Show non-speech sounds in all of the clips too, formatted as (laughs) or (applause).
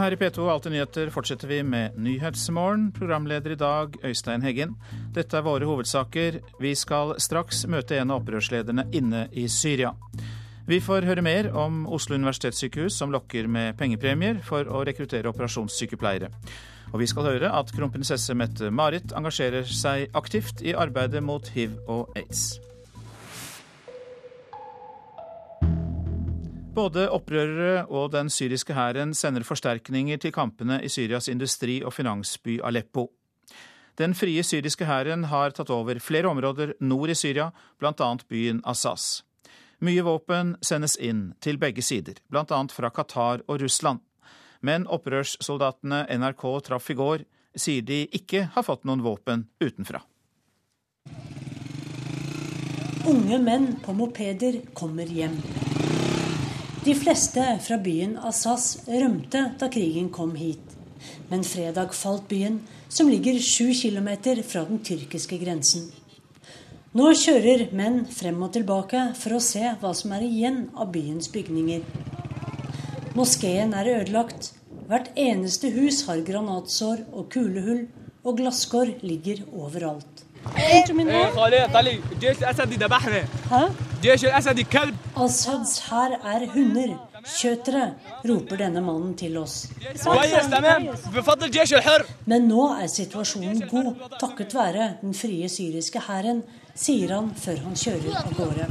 Og her i P2 Alltid nyheter fortsetter vi med Nyhetsmorgen. Programleder i dag Øystein Heggen. Dette er våre hovedsaker. Vi skal straks møte en av opprørslederne inne i Syria. Vi får høre mer om Oslo universitetssykehus som lokker med pengepremier for å rekruttere operasjonssykepleiere. Og vi skal høre at kronprinsesse Mette-Marit engasjerer seg aktivt i arbeidet mot hiv og aids. Både opprørere og den syriske hæren sender forsterkninger til kampene i Syrias industri- og finansby Aleppo. Den frie syriske hæren har tatt over flere områder nord i Syria, bl.a. byen Assas. Mye våpen sendes inn til begge sider, bl.a. fra Qatar og Russland. Men opprørssoldatene NRK traff i går, sier de ikke har fått noen våpen utenfra. Unge menn på mopeder kommer hjem. De fleste fra byen Assas rømte da krigen kom hit. Men fredag falt byen, som ligger sju kilometer fra den tyrkiske grensen. Nå kjører menn frem og tilbake for å se hva som er igjen av byens bygninger. Moskeen er ødelagt. Hvert eneste hus har granatsår og kulehull, og glasskår ligger overalt. Hæ? Assads hær er hunder. Kjøtere, roper denne mannen til oss. Men nå er situasjonen god, takket være den frie syriske hæren, sier han før han kjører av gårde.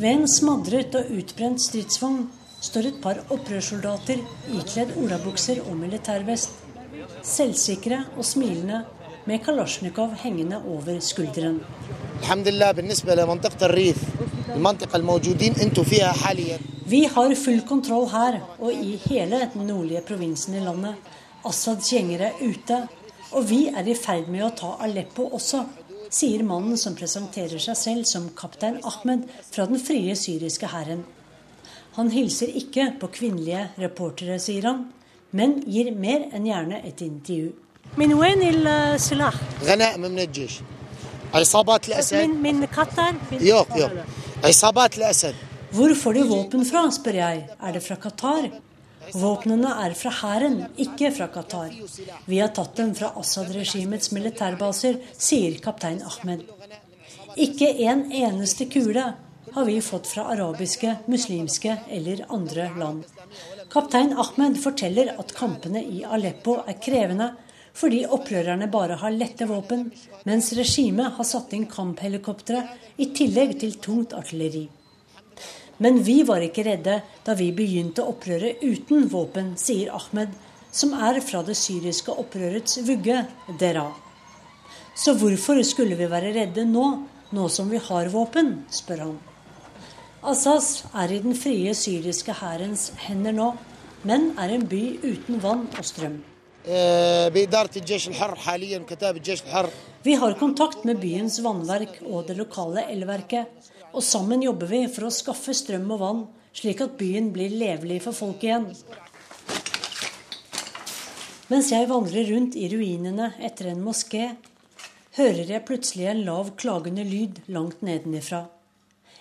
Ved en smadret og utbrent stridsvogn står et par opprørssoldater ikledd olabukser og militærvest. Selvsikre og smilende med kalasjnikov hengende over skulderen. Vi har full kontroll her og i hele den nordlige provinsen i landet. Assads gjenger er ute, og vi er i ferd med å ta Aleppo også, sier mannen som presenterer seg selv som kaptein Ahmed fra den frie syriske hæren. Han hilser ikke på kvinnelige reportere, sier han, men gir mer enn gjerne et intervju. من وين السلاح؟ غنائم من الجيش عصابات الاسد من من قطر؟ يوق يوق عصابات الاسد Hvor får de våpen fra, spør jeg. Er det fra Qatar? Våpnene er fra hæren, ikke fra Qatar. Vi har tatt dem fra Assad-regimets militærbaser, sier kaptein Ahmed. Ikke en eneste kule har vi fått fra arabiske, muslimske eller andre land. Kaptein Ahmed forteller at kampene i Aleppo er krevende, fordi opprørerne bare har lette våpen, mens regimet har satt inn kamphelikoptre i tillegg til tungt artilleri. Men vi var ikke redde da vi begynte opprøret uten våpen, sier Ahmed, som er fra det syriske opprørets vugge, Dera. Så hvorfor skulle vi være redde nå, nå som vi har våpen, spør han. Assas er i den frie syriske hærens hender nå, men er en by uten vann og strøm. Vi har kontakt med byens vannverk og det lokale elverket. Og sammen jobber vi for å skaffe strøm og vann, slik at byen blir levelig for folk igjen. Mens jeg vandrer rundt i ruinene etter en moské, hører jeg plutselig en lav, klagende lyd langt nedenifra.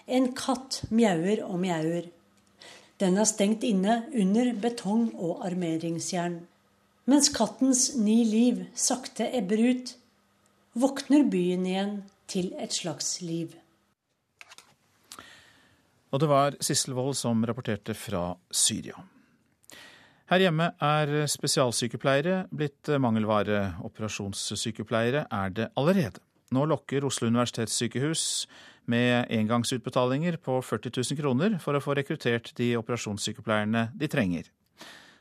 En katt mjauer og mjauer. Den er stengt inne under betong og armeringsjern. Mens kattens ni liv sakte ebber ut, våkner byen igjen til et slags liv. Og det var Sisselvold som rapporterte fra Syria. Her hjemme er spesialsykepleiere blitt mangelvare. Operasjonssykepleiere er det allerede. Nå lokker Oslo universitetssykehus med engangsutbetalinger på 40 000 kroner for å få rekruttert de operasjonssykepleierne de trenger.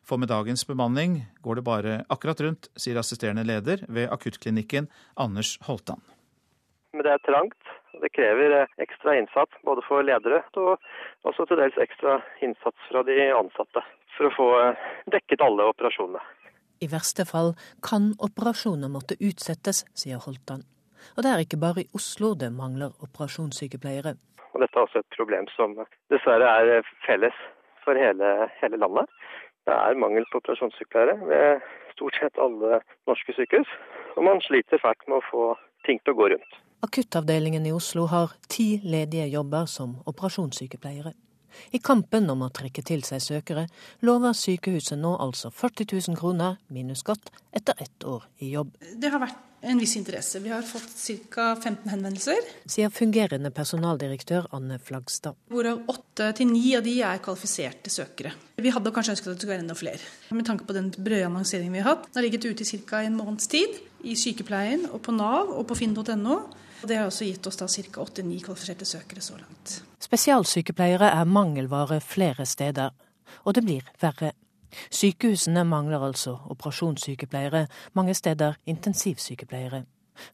For med dagens bemanning går det bare akkurat rundt, sier assisterende leder ved akuttklinikken Anders Holtan. Men det er trangt. Det krever eh, ekstra innsats både for ledere og også til dels ekstra innsats fra de ansatte for å få eh, dekket alle operasjonene. I verste fall kan operasjoner måtte utsettes, sier Holtan. Og det er ikke bare i Oslo det mangler operasjonssykepleiere. Og dette er også et problem som dessverre er felles for hele, hele landet. Det er mangel på operasjonssykepleiere ved stort sett alle norske sykehus. Og man sliter fælt med å få ting til å gå rundt. Akuttavdelingen i Oslo har ti ledige jobber som operasjonssykepleiere. I kampen om å trekke til seg søkere lover sykehuset nå altså 40 000 kroner minus skatt etter ett år i jobb. Det har vært en viss interesse. Vi har fått ca. 15 henvendelser. Sier fungerende personaldirektør Anne Flagstad. Hvorav åtte til ni av de er kvalifiserte søkere. Vi hadde kanskje ønsket at det skulle være enda flere. Med tanke på den brødannonseringen vi har hatt. Den har ligget ute i ca. en måneds tid. I sykepleien og på Nav og på finn.no. Det har også gitt oss ca. åtte-ni kvalifiserte søkere så langt. Spesialsykepleiere er mangelvare flere steder, og det blir verre. Sykehusene mangler altså operasjonssykepleiere, mange steder intensivsykepleiere.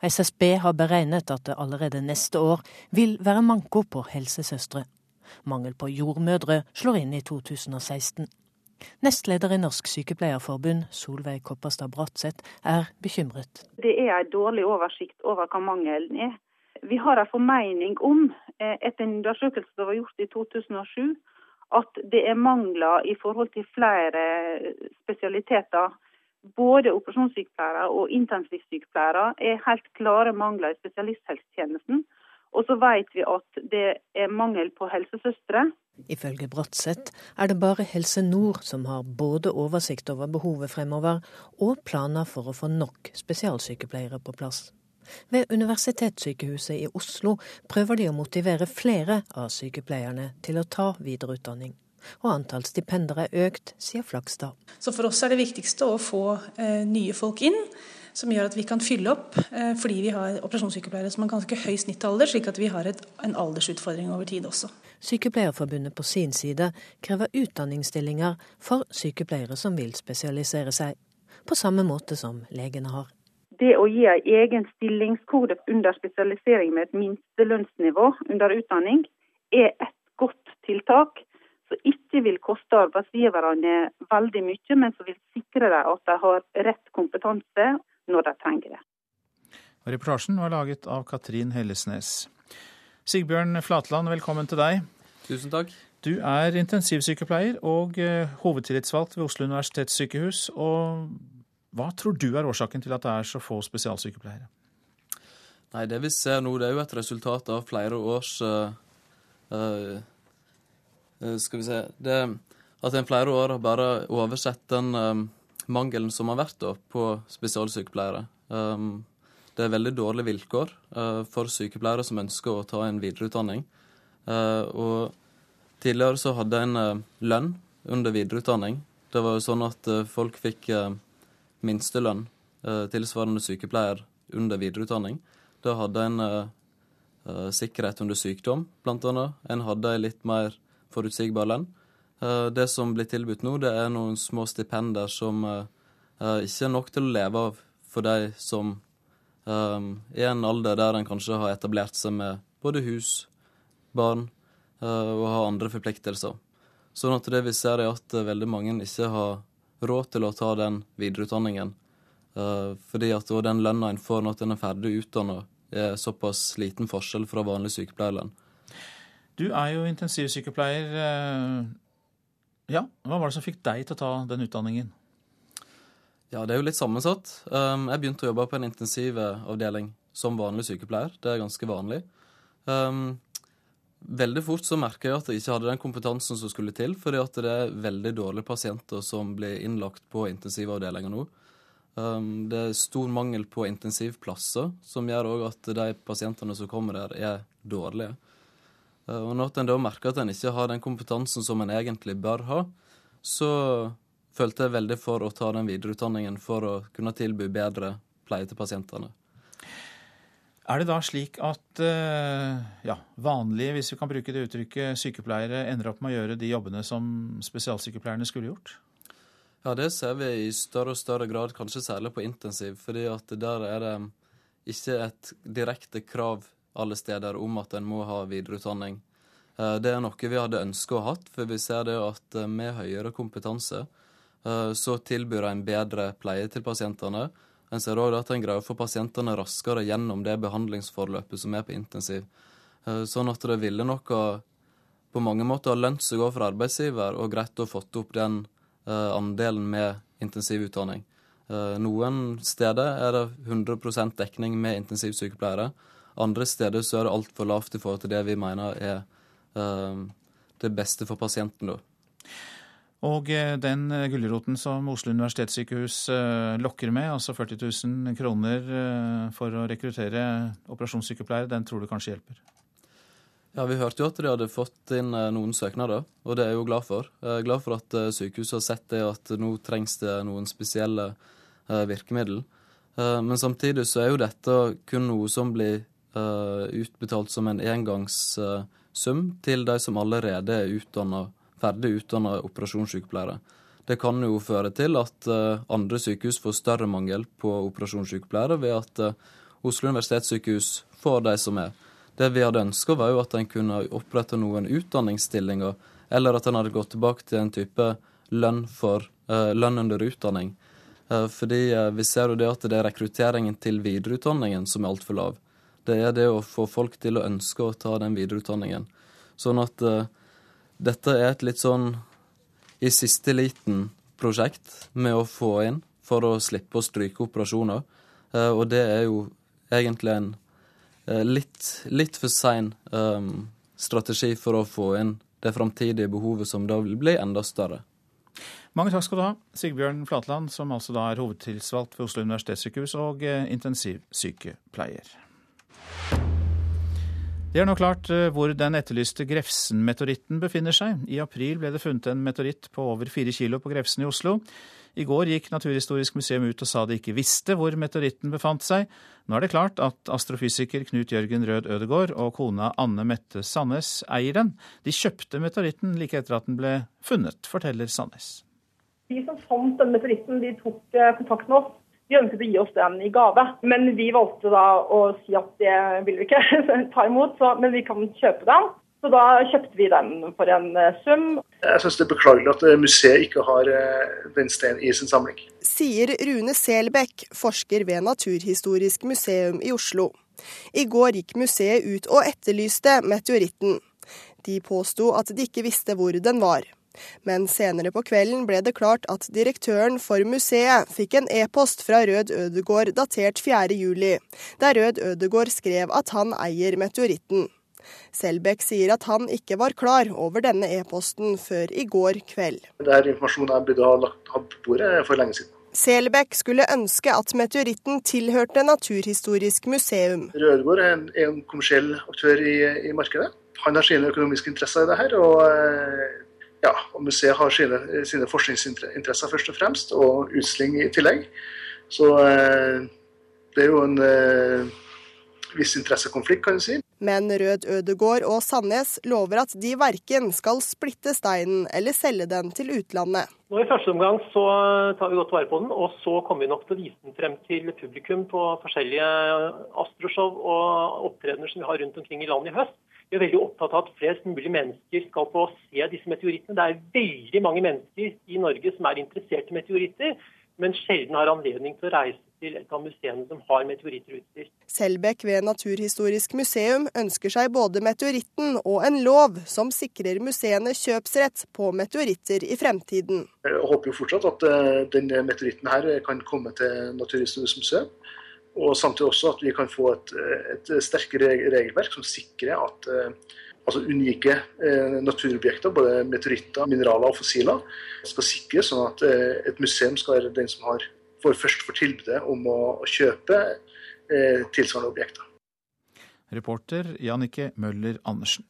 SSB har beregnet at det allerede neste år vil være manko på helsesøstre. Mangel på jordmødre slår inn i 2016. Nestleder i Norsk Sykepleierforbund, Solveig Kopperstad Bratseth, er bekymret. Det er en dårlig oversikt over hva mangelen er. Vi har en formening om, eh, etter en undersøkelse som var gjort i 2007, at det er mangler i forhold til flere spesialiteter. Både operasjonssykepleiere og intensivsykepleiere er helt klare mangler i spesialisthelsetjenesten. Og så vet vi at det er mangel på helsesøstre. Ifølge Bratseth er det bare Helse Nord som har både oversikt over behovet fremover og planer for å få nok spesialsykepleiere på plass. Ved Universitetssykehuset i Oslo prøver de å motivere flere av sykepleierne til å ta videreutdanning. Og antall stipender er økt, sier Flakstad. Så for oss er det viktigste å få eh, nye folk inn, som gjør at vi kan fylle opp. Eh, fordi vi har operasjonssykepleiere som har ganske høy snittalder, slik at vi har et, en aldersutfordring over tid også. Sykepleierforbundet på sin side krever utdanningsstillinger for sykepleiere som vil spesialisere seg, på samme måte som legene har det å gi en egen stillingskode under spesialisering med et minstelønnsnivå under utdanning, er et godt tiltak som ikke vil koste arbeidsgiverne veldig mye, men som vil sikre dem at de har rett kompetanse når de trenger det. Reportasjen var laget av Katrin Hellesnes. Sigbjørn Flatland, velkommen til deg. Tusen takk. Du er intensivsykepleier og eh, hovedtillitsvalgt ved Oslo universitetssykehus. og hva tror du er årsaken til at det er så få spesialsykepleiere? Nei, Det vi ser nå, det er jo et resultat av flere års uh, uh, Skal vi se det, At en flere år har bare oversett den um, mangelen som har vært da, på spesialsykepleiere. Um, det er veldig dårlige vilkår uh, for sykepleiere som ønsker å ta en videreutdanning. og tidligere så hadde en lønn under videreutdanning. Det var jo sånn at folk fikk minstelønn eh, tilsvarende sykepleier under videreutdanning. Da hadde en eh, eh, sikkerhet under sykdom, blant annet. En hadde en litt mer forutsigbar lønn. Det som blir tilbudt nå, det er noen små stipender som ikke er nok til å leve av for de som i en alder der en kanskje har etablert seg med både hus, barn og har andre forpliktelser. Sånn at det vi ser er at veldig mange ikke har råd til å ta den videreutdanningen. Uh, fordi at den lønna en får når en er ferdig utdanna, er såpass liten forskjell fra vanlig sykepleierlønn. Du er jo intensivsykepleier. Eh, ja, Hva var det som fikk deg til å ta den utdanningen? Ja, Det er jo litt sammensatt. Um, jeg begynte å jobbe på en intensivavdeling som vanlig sykepleier. Det er ganske vanlig. Veldig fort så merka jeg at jeg ikke hadde den kompetansen som skulle til, fordi at det er veldig dårlige pasienter som blir innlagt på intensivavdelinger nå. Um, det er stor mangel på intensivplasser, som gjør òg at de pasientene som kommer der, er dårlige. Uh, og når en da merker at en ikke har den kompetansen som en egentlig bør ha, så følte jeg veldig for å ta den videreutdanningen for å kunne tilby bedre pleie til pasientene. Er det da slik at eh, ja, vanlige, hvis vi kan bruke det uttrykket, sykepleiere ender opp med å gjøre de jobbene som spesialsykepleierne skulle gjort? Ja, det ser vi i større og større grad, kanskje særlig på intensiv. fordi at der er det ikke et direkte krav alle steder om at en må ha videreutdanning. Eh, det er noe vi hadde ønska å hatt, for vi ser det at eh, med høyere kompetanse så tilbyr en bedre pleie til pasientene en ser òg at en greier å få pasientene raskere gjennom det behandlingsforløpet som er på intensiv. Eh, sånn at det ville nok på mange måter ha lønt seg òg for arbeidsgiver og greit å fått opp den eh, andelen med intensivutdanning. Eh, noen steder er det 100% dekning med intensivsykepleiere. Andre steder så er det altfor lavt i forhold til det vi mener er det beste for pasienten, da. Og eh, den eh, gulroten som Oslo universitetssykehus eh, lokker med, altså 40 000 kroner for å rekruttere operasjonssykepleiere, den tror du kanskje hjelper? Ja, Vi hørte jo at de hadde fått inn noen søknader, og det er jeg jo glad for. Jeg er glad for at sykehuset har sett det at nå trengs det noen spesielle virkemiddel. Men samtidig så er jo dette kun noe som blir utbetalt som en engangssum til de som allerede er utdanna ferdig utdanna operasjonssykepleiere. Det kan jo føre til at uh, andre sykehus får større mangel på operasjonssykepleiere ved at uh, Oslo universitetssykehus får de som er. Det vi hadde ønska, var jo at en kunne opprette noen utdanningsstillinger, eller at en hadde gått tilbake til en type lønn, for, uh, lønn under utdanning. Fordi vi ser jo det at det er rekrutteringen til videreutdanningen som er altfor lav. Det er det å få folk til å ønske å ta den videreutdanningen. Sånn at dette er et litt sånn i siste liten prosjekt med å få inn for å slippe å stryke operasjoner. Eh, og det er jo egentlig en eh, litt, litt for sein um, strategi for å få inn det framtidige behovet som da vil bli enda større. Mange takk skal du ha, Sigbjørn Flatland, som altså da er hovedtilsvalgt ved Oslo universitetssykehus og intensivsykepleier. Det er nå klart eh, hvor den etterlyste Grefsen-meteoritten befinner seg. I april ble det funnet en meteoritt på over fire kilo på Grefsen i Oslo. I går gikk Naturhistorisk museum ut og sa de ikke visste hvor meteoritten befant seg. Nå er det klart at astrofysiker Knut Jørgen Rød Ødegård og kona Anne Mette Sandnes eier den. De kjøpte meteoritten like etter at den ble funnet, forteller Sandnes. De som fant den meteoritten, de tok eh, kontakt med oss de ønsket å gi oss den i gave. Men vi valgte da å si at det vil vi ikke (laughs) ta imot, så, men vi kan kjøpe den. Så da kjøpte vi den for en eh, sum. Jeg syns det er beklagelig at eh, museet ikke har eh, den steinen i sin samling. Sier Rune Selbekk, forsker ved Naturhistorisk museum i Oslo. I går gikk museet ut og etterlyste meteoritten. De påsto at de ikke visste hvor den var. Men senere på kvelden ble det klart at direktøren for museet fikk en e-post fra Rød Ødegård datert 4.7, der Rød Ødegård skrev at han eier meteoritten. Selbekk sier at han ikke var klar over denne e-posten før i går kveld. Det er informasjon jeg burde ha lagt på bordet for lenge siden. Selbekk skulle ønske at meteoritten tilhørte Naturhistorisk museum. Rødegård er en, en kommersiell aktør i, i, markedet. Han har sine økonomiske interesser i det her, og eh, ja, og museet har sine, sine, forskningsinteresser først og fremst, og utstilling i tillegg. Så eh, det er jo en eh, viss interessekonflikt, kan du si. Men Rød Ødegård og Sandnes lover at de verken skal splitte steinen eller selge den til utlandet. Nå I første omgang så tar vi godt vare på den, og så kommer vi nok til å vise den frem til publikum på forskjellige astroshow og opptredener som vi har rundt omkring i landet i høst. Vi er veldig opptatt av at flest mulig mennesker skal få se disse meteorittene. Det er veldig mange mennesker i Norge som er interessert i meteoritter, men sjelden har anledning til å reise til et av museene som har meteoritter utstyrt. Selbekk ved Naturhistorisk museum ønsker seg både meteoritten og en lov som sikrer museene kjøpsrett på meteoritter i fremtiden. Jeg håper jo fortsatt at eh, denne meteoritten her kan komme til Naturhistorisk museum. Og samtidig også at vi kan få et, et sterkere regelverk som sikrer at eh, altså unike eh, naturobjekter, både meteoritter, mineraler og fossiler, skal sikres, sånn at eh, et museum skal være den som har, får først får tilbudet om å, kjøpe tilsvarende objekter. Reporter Jannike Møller Andersen.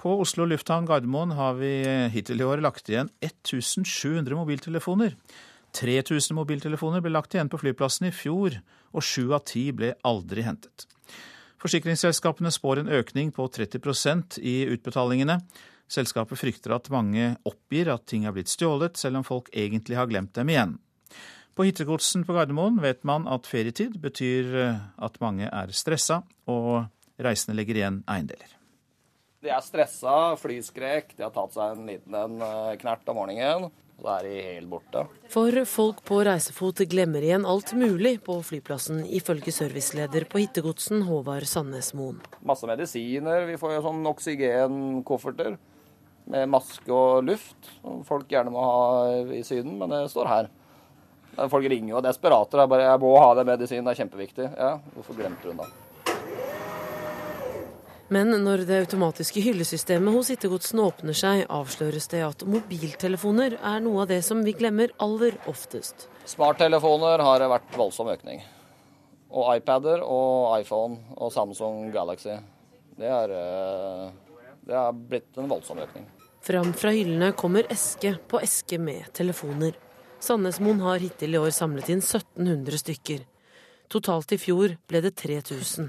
På Oslo lufthavn Gardermoen har vi hittil i år lagt igjen 1700 mobiltelefoner. 3000 mobiltelefoner ble lagt igjen på flyplassen i fjor, og sju av ti ble aldri hentet. Forsikringsselskapene spår en økning på 30% i utbetalingene. Selskapet frykter at mange oppgir at ting er blitt stjålet, selv om folk egentlig har glemt dem igjen. På hittegodsen på Gardermoen vet man at ferietid betyr eh, at mange er stressa, og reisende legger igjen eiendeler. De er stressa, flyskrek, de har tatt seg en liten eh, knert om morgenen. Da er de helt borte. For folk på reisefot glemmer igjen alt mulig på flyplassen, ifølge serviceleder på Hittegodsen, Håvard Sandnes Moen. Masse medisiner. Vi får jo sånn oksygenkofferter med maske og luft, som folk gjerne må ha i Syden, men det står her. Folk ringer jo desperate. Jeg må ha det medisinen, det er kjempeviktig'. Ja, hvorfor glemte hun da? Men når det automatiske hyllesystemet hos hittegodsen åpner seg, avsløres det at mobiltelefoner er noe av det som vi glemmer aller oftest. Smarttelefoner har vært voldsom økning. Og iPader og iPhone og Samsung Galaxy. Det er, eh, det har blitt en voldsom økning. Fram fra hyllene kommer eske på eske med telefoner. Sandnesmoen har hittil i år samlet inn 1700 stykker. Totalt i fjor ble det 3000.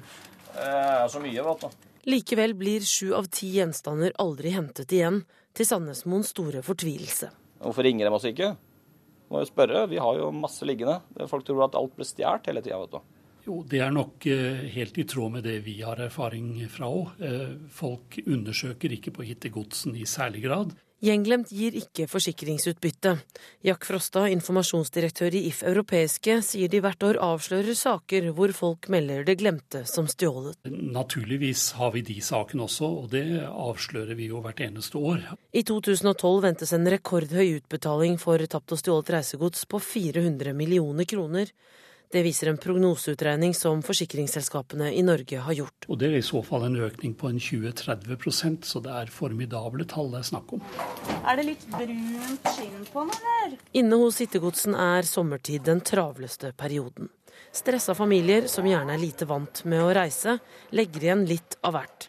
Det er så mye, vet du. Likevel blir sju av ti gjenstander aldri hentet igjen, til Sandnesmoens store fortvilelse. Hvorfor ringer de oss ikke? Må jo spørre, vi har jo masse liggende. Folk tror at alt blir stjålet hele tida, vet du. Jo, det er nok eh, helt i tråd med det vi har erfaring fra òg. Eh, folk undersøker ikke på hittegodsen i særlig grad. Gjenglemt gir ikke forsikringsutbytte. Jack Frosta, informasjonsdirektør i If Europeiske, sier de hvert år avslører saker hvor folk melder det glemte som stjålet. Naturligvis har vi de sakene også, og det avslører vi jo hvert eneste år. I 2012 ventes en rekordhøy utbetaling for tapt og stjålet reisegods på 400 millioner kroner. Det viser en prognoseutregning som forsikringsselskapene i Norge har gjort. Og Det er i så fall en økning på en 20-30 så det er formidable tall det er snakk om. Er det litt brunt skinn på den, eller? Inne hos Hittegodsen er sommertid den travleste perioden. Stressa familier som gjerne er lite vant med å reise, legger igjen litt av hvert.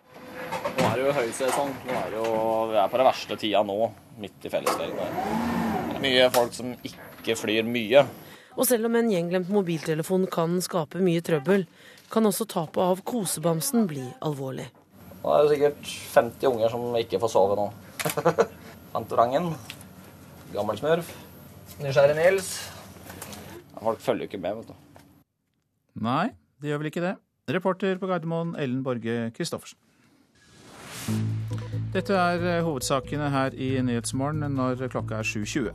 Nå er det jo høysesong. Nå er det jo, vi er på den verste tida nå, midt i fellesferien. Det er mye folk som ikke flyr mye. Og selv om en gjenglemt mobiltelefon kan skape mye trøbbel, kan også tapet av kosebamsen bli alvorlig. Nå er det sikkert 50 unger som ikke får sove nå. (laughs) Fantorangen, Gammelsmurf, Nysgjerrig Nils. Folk følger jo ikke med, vet du. Nei, de gjør vel ikke det. Reporter på Gardermoen, Ellen Borge Christoffersen. Dette er hovedsakene her i Nyhetsmorgen når klokka er 7.20.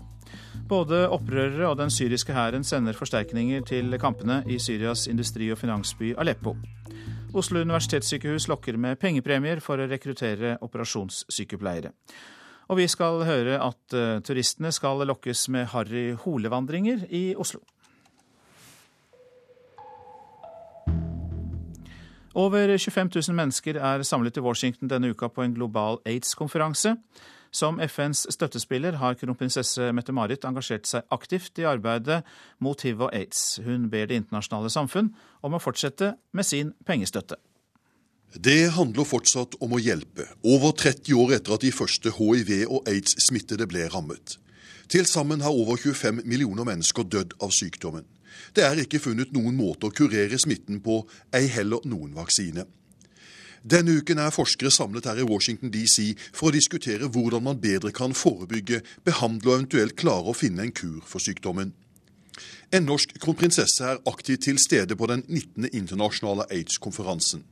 Både opprørere og den syriske hæren sender forsterkninger til kampene i Syrias industri- og finansby Aleppo. Oslo universitetssykehus lokker med pengepremier for å rekruttere operasjonssykepleiere. Og vi skal høre at uh, turistene skal lokkes med harry holevandringer i Oslo. Over 25 000 mennesker er samlet i Washington denne uka på en global aids-konferanse. Som FNs støttespiller har kronprinsesse Mette-Marit engasjert seg aktivt i arbeidet mot hiv og aids. Hun ber det internasjonale samfunn om å fortsette med sin pengestøtte. Det handler fortsatt om å hjelpe, over 30 år etter at de første hiv- og aids-smittede ble rammet. Til sammen har over 25 millioner mennesker dødd av sykdommen. Det er ikke funnet noen måte å kurere smitten på, ei heller noen vaksine. Denne uken er forskere samlet her i Washington DC for å diskutere hvordan man bedre kan forebygge, behandle og eventuelt klare å finne en kur for sykdommen. En norsk kronprinsesse er aktivt til stede på den 19. internasjonale aids-konferansen.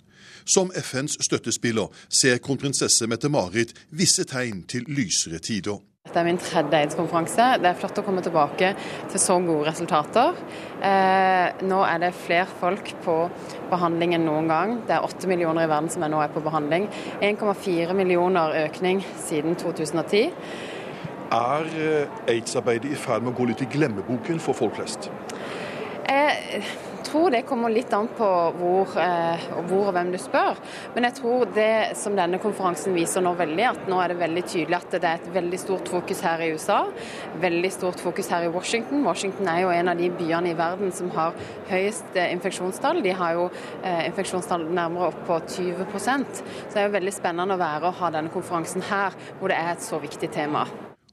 Som FNs støttespiller ser kronprinsesse Mette-Marit visse tegn til lysere tider. Dette er min tredje aids-konferanse. Det er flott å komme tilbake til så gode resultater. Eh, nå er det flere folk på behandling enn noen gang. Det er åtte millioner i verden som er nå er på behandling. 1,4 millioner økning siden 2010. Er eh, aids-arbeidet i ferd med å gå litt i glemmeboken for folk flest? Jeg tror det kommer litt an på hvor, eh, hvor, og hvem du spør. Men jeg tror det som denne konferansen viser nå veldig, at nå er det veldig tydelig at det er et veldig stort fokus her i USA. Veldig stort fokus her i Washington. Washington er jo en av de byene i verden som har høyest eh, infeksjonstall. De har jo eh, infeksjonstall nærmere opp på 20% Så det er jo veldig spennende å være og ha denne konferansen her, hvor det er et så viktig tema.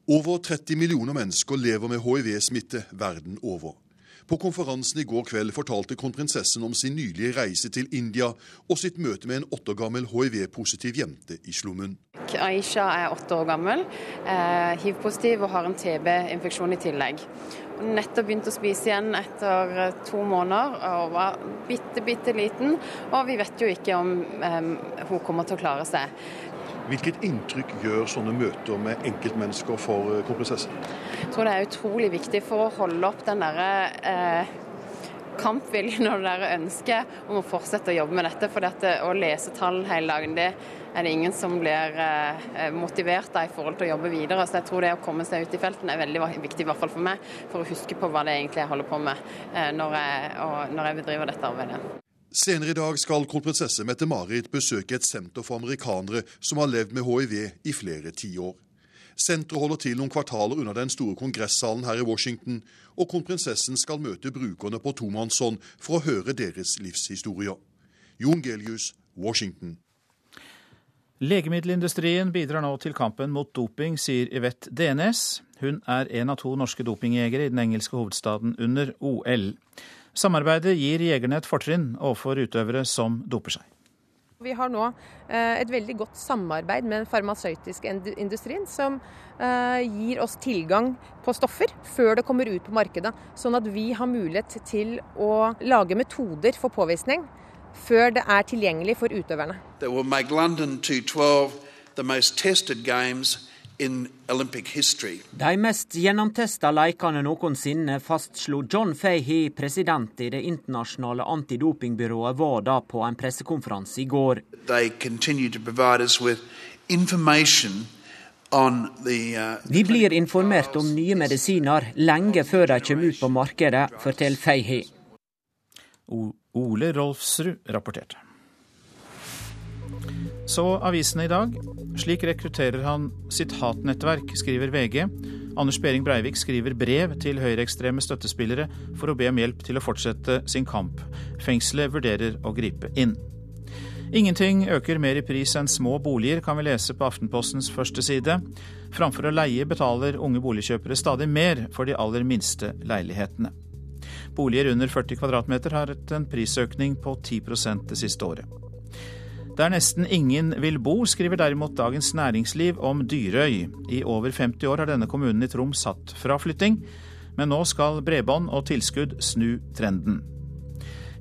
Over 30 millioner mennesker lever med hiv-smitte verden over. På konferansen i går kveld fortalte kronprinsessen om sin nylige reise til India og sitt møte med en åtte år gammel hiv-positiv jente i slummen. Aisha er åtte år gammel, eh, hiv-positiv og har en TB-infeksjon i tillegg. Hun nettopp begynt å spise igjen etter eh, to måneder og var bitte, bitte liten. Og vi vet jo ikke om eh, hun kommer til å klare seg. Hvilket inntrykk gjør sånne møter med enkeltmennesker for eh, kronprinsessen? Jeg tror det er utrolig viktig for å holde opp den derre eh, kampviljen og det der ønsket om å fortsette å jobbe med dette. For dette, å lese tall hele dagen, det er det ingen som blir eh, motivert av i forhold til å jobbe videre. Så jeg tror det å komme seg ut i felten er veldig viktig, i hvert fall for meg, for å huske på hva det egentlig jeg holder på med eh, når, jeg, når jeg bedriver dette arbeidet. Senere i dag skal kronprinsesse Mette-Marit besøke et senter for amerikanere som har levd med hiv i flere tiår. Senteret holder til noen kvartaler unna den store kongressalen her i Washington, og kronprinsessen skal møte brukerne på tomannshånd for å høre deres livshistorier. Jon Gelius, Washington. Legemiddelindustrien bidrar nå til kampen mot doping, sier Yvette Denes. Hun er en av to norske dopingjegere i den engelske hovedstaden under OL. Samarbeidet gir jegerne et fortrinn overfor utøvere som doper seg. Vi har nå eh, et veldig godt samarbeid med den farmasøytiske industrien, som eh, gir oss tilgang på stoffer før det kommer ut på markedet. Sånn at vi har mulighet til å lage metoder for påvisning før det er tilgjengelig for utøverne. Det will make London 2012 the most tested games de mest gjennomtesta lekene noensinne, fastslo John Fahey, president i det internasjonale antidopingbyrået WADA, på en pressekonferanse i går. Uh, Vi blir informert om nye medisiner lenge før de kommer ut på markedet, forteller Fahey. Ole Rolfsrud rapporterte. Så avisene i dag. Slik rekrutterer han sitt hatnettverk, skriver VG. Anders Behring Breivik skriver brev til høyreekstreme støttespillere for å be om hjelp til å fortsette sin kamp. Fengselet vurderer å gripe inn. Ingenting øker mer i pris enn små boliger, kan vi lese på Aftenpostens første side. Framfor å leie betaler unge boligkjøpere stadig mer for de aller minste leilighetene. Boliger under 40 kvadratmeter har hatt en prisøkning på 10% det siste året. Der nesten ingen vil bo, skriver derimot Dagens Næringsliv om Dyrøy. I over 50 år har denne kommunen i Troms hatt fraflytting, men nå skal bredbånd og tilskudd snu trenden.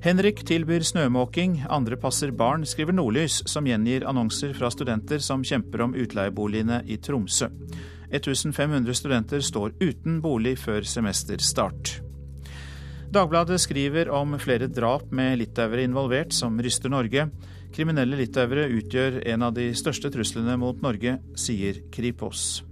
Henrik tilbyr snømåking, andre passer barn, skriver Nordlys, som gjengir annonser fra studenter som kjemper om utleieboligene i Tromsø. 1500 studenter står uten bolig før semesterstart. Dagbladet skriver om flere drap med litauere involvert som ryster Norge. Kriminelle litauere utgjør en av de største truslene mot Norge, sier Kripos.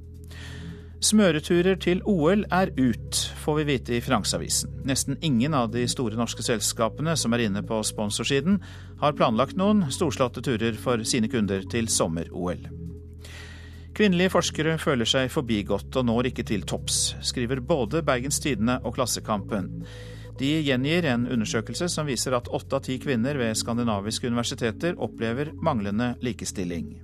Smøreturer til OL er ut, får vi vite i Finansavisen. Nesten ingen av de store norske selskapene som er inne på sponsorsiden, har planlagt noen storslåtte turer for sine kunder til sommer-OL. Kvinnelige forskere føler seg forbigått og når ikke til topps, skriver både Bergens Tidende og Klassekampen. De gjengir en undersøkelse som viser at åtte av ti kvinner ved skandinaviske universiteter opplever manglende likestilling.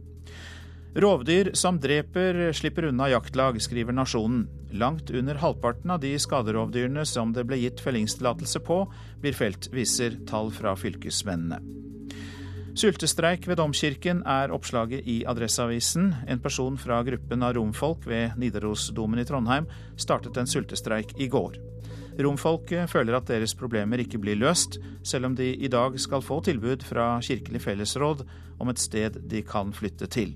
Rovdyr som dreper, slipper unna jaktlag, skriver Nasjonen. Langt under halvparten av de skaderovdyrene som det ble gitt fellingstillatelse på, blir felt, viser tall fra fylkesmennene. Sultestreik ved Domkirken er oppslaget i Adresseavisen. En person fra gruppen av romfolk ved Nidarosdomen i Trondheim startet en sultestreik i går. Romfolket føler at deres problemer ikke blir løst, selv om de i dag skal få tilbud fra Kirkelig fellesråd om et sted de kan flytte til.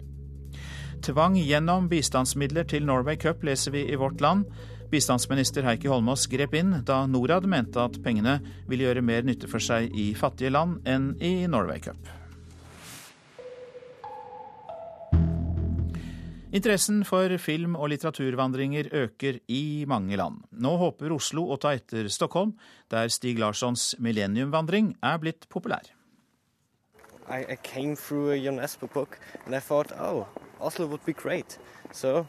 Tvang gjennom bistandsmidler til Norway Cup leser vi i Vårt Land. Bistandsminister Heikki Holmås grep inn da Norad mente at pengene ville gjøre mer nytte for seg i fattige land enn i Norway Cup. Interessen for film- og litteraturvandringer øker i mange land. Nå håper Oslo å ta etter Stockholm, der Stig Larssons millenniumvandring er blitt populær. I, I came through a UNESCO book and I thought, oh, Oslo would be great. So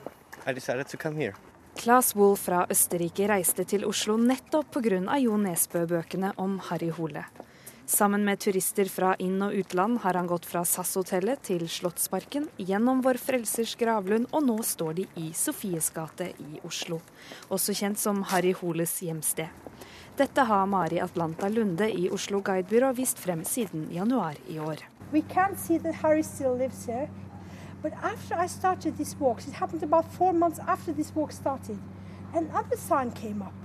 I decided to come here. Claes Wohl fra Østerrike reiste til Oslo nettopp pga. Jo Nesbø-bøkene om Harry Hole. Sammen med turister fra inn- og utland har han gått fra SAS-hotellet til Slottsparken, gjennom Vår Frelsers gravlund, og nå står de i Sofies gate i Oslo. Også kjent som Harry Holes hjemsted. Dette har Mari Atlanta Lunde i Oslo Guidebyrå vist frem siden januar i år. We can't see that Harry still lives here, but after I started this walk, it happened about four months after this walk started, another sign came up.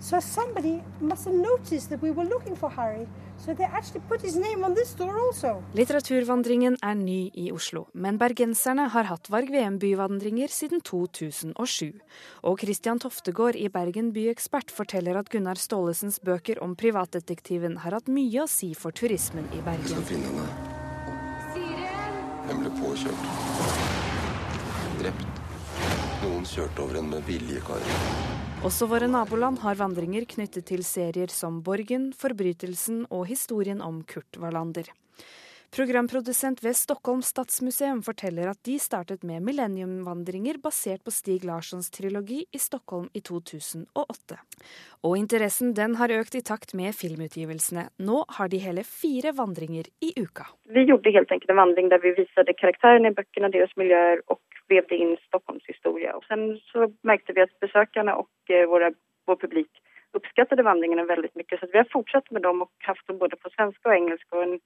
So somebody must have noticed that we were looking for Harry. So they actually put his name on this door also. Litteraturvandringen er ny i Oslo, men bergenserne har hatt Varg VM-byvandringer siden 2007. Og Christian Toftegård i Bergen byekspert forteller at Gunnar Staalesens bøker om privatdetektiven har hatt mye å si for turismen i Bergen. Vi skal finne henne. Hun ble påkjørt. Drept. Noen kjørte over henne med vilje, Kari. Også våre naboland har vandringer knyttet til serier som Borgen, Forbrytelsen og historien om Kurt Wallander. Programprodusent ved Stockholm stadsmuseum forteller at de startet med millenniumvandringer basert på Stig Larssons trilogi i Stockholm i 2008. Og interessen den har økt i takt med filmutgivelsene. Nå har de hele fire vandringer i uka. Vi gjorde helt enkelt en vandring der vi viste karakterene i bøkene, deres miljøer, og vevde inn Stockholms historie. Og sen så märkte vi at besøkerne og våra, vår publik uppskattade vandringene veldig mye. Så vi har fortsatt med dem og haft dem både på svensk og engelsk. og en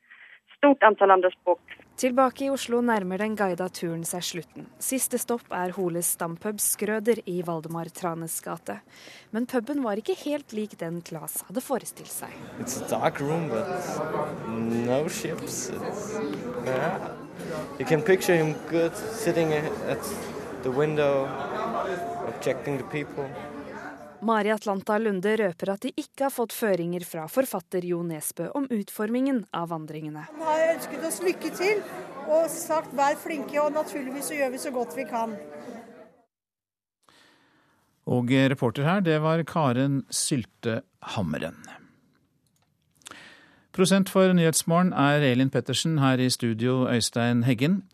stort antall andre språk. Tilbake i Oslo nærmer den guida turen seg slutten. Siste stopp er Holes stampub Skrøder i Valdemar Tranes gate. Men puben var ikke helt lik den Klas hadde forestilt seg. It's a dark room, but no ships. It's, yeah. You can picture him good sitting at the window, objecting the people. Mari Atlanta Lunde røper at de ikke har fått føringer fra forfatter Jo Nesbø om utformingen av vandringene. Han har ønsket oss lykke til og sagt vær flinke, og naturligvis så gjør vi så godt vi kan. Og reporter her, det var Karen Sylte Hammeren. Prosent for Nyhetsmorgen er Elin Pettersen, her i studio Øystein Heggen.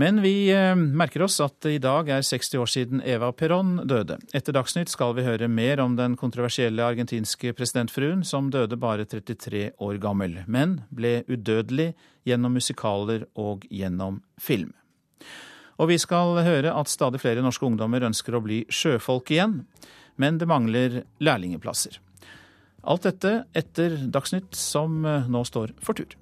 Men vi eh, merker oss at det i dag er 60 år siden Eva Perón døde. Etter Dagsnytt skal vi høre mer om den kontroversielle argentinske presidentfruen som døde bare 33 år gammel, men ble udødelig gjennom musikaler og gjennom film. Og vi skal høre at stadig flere norske ungdommer ønsker å bli sjøfolk igjen, men det mangler lærlingeplasser. Alt dette etter Dagsnytt, som eh, nå står for tur.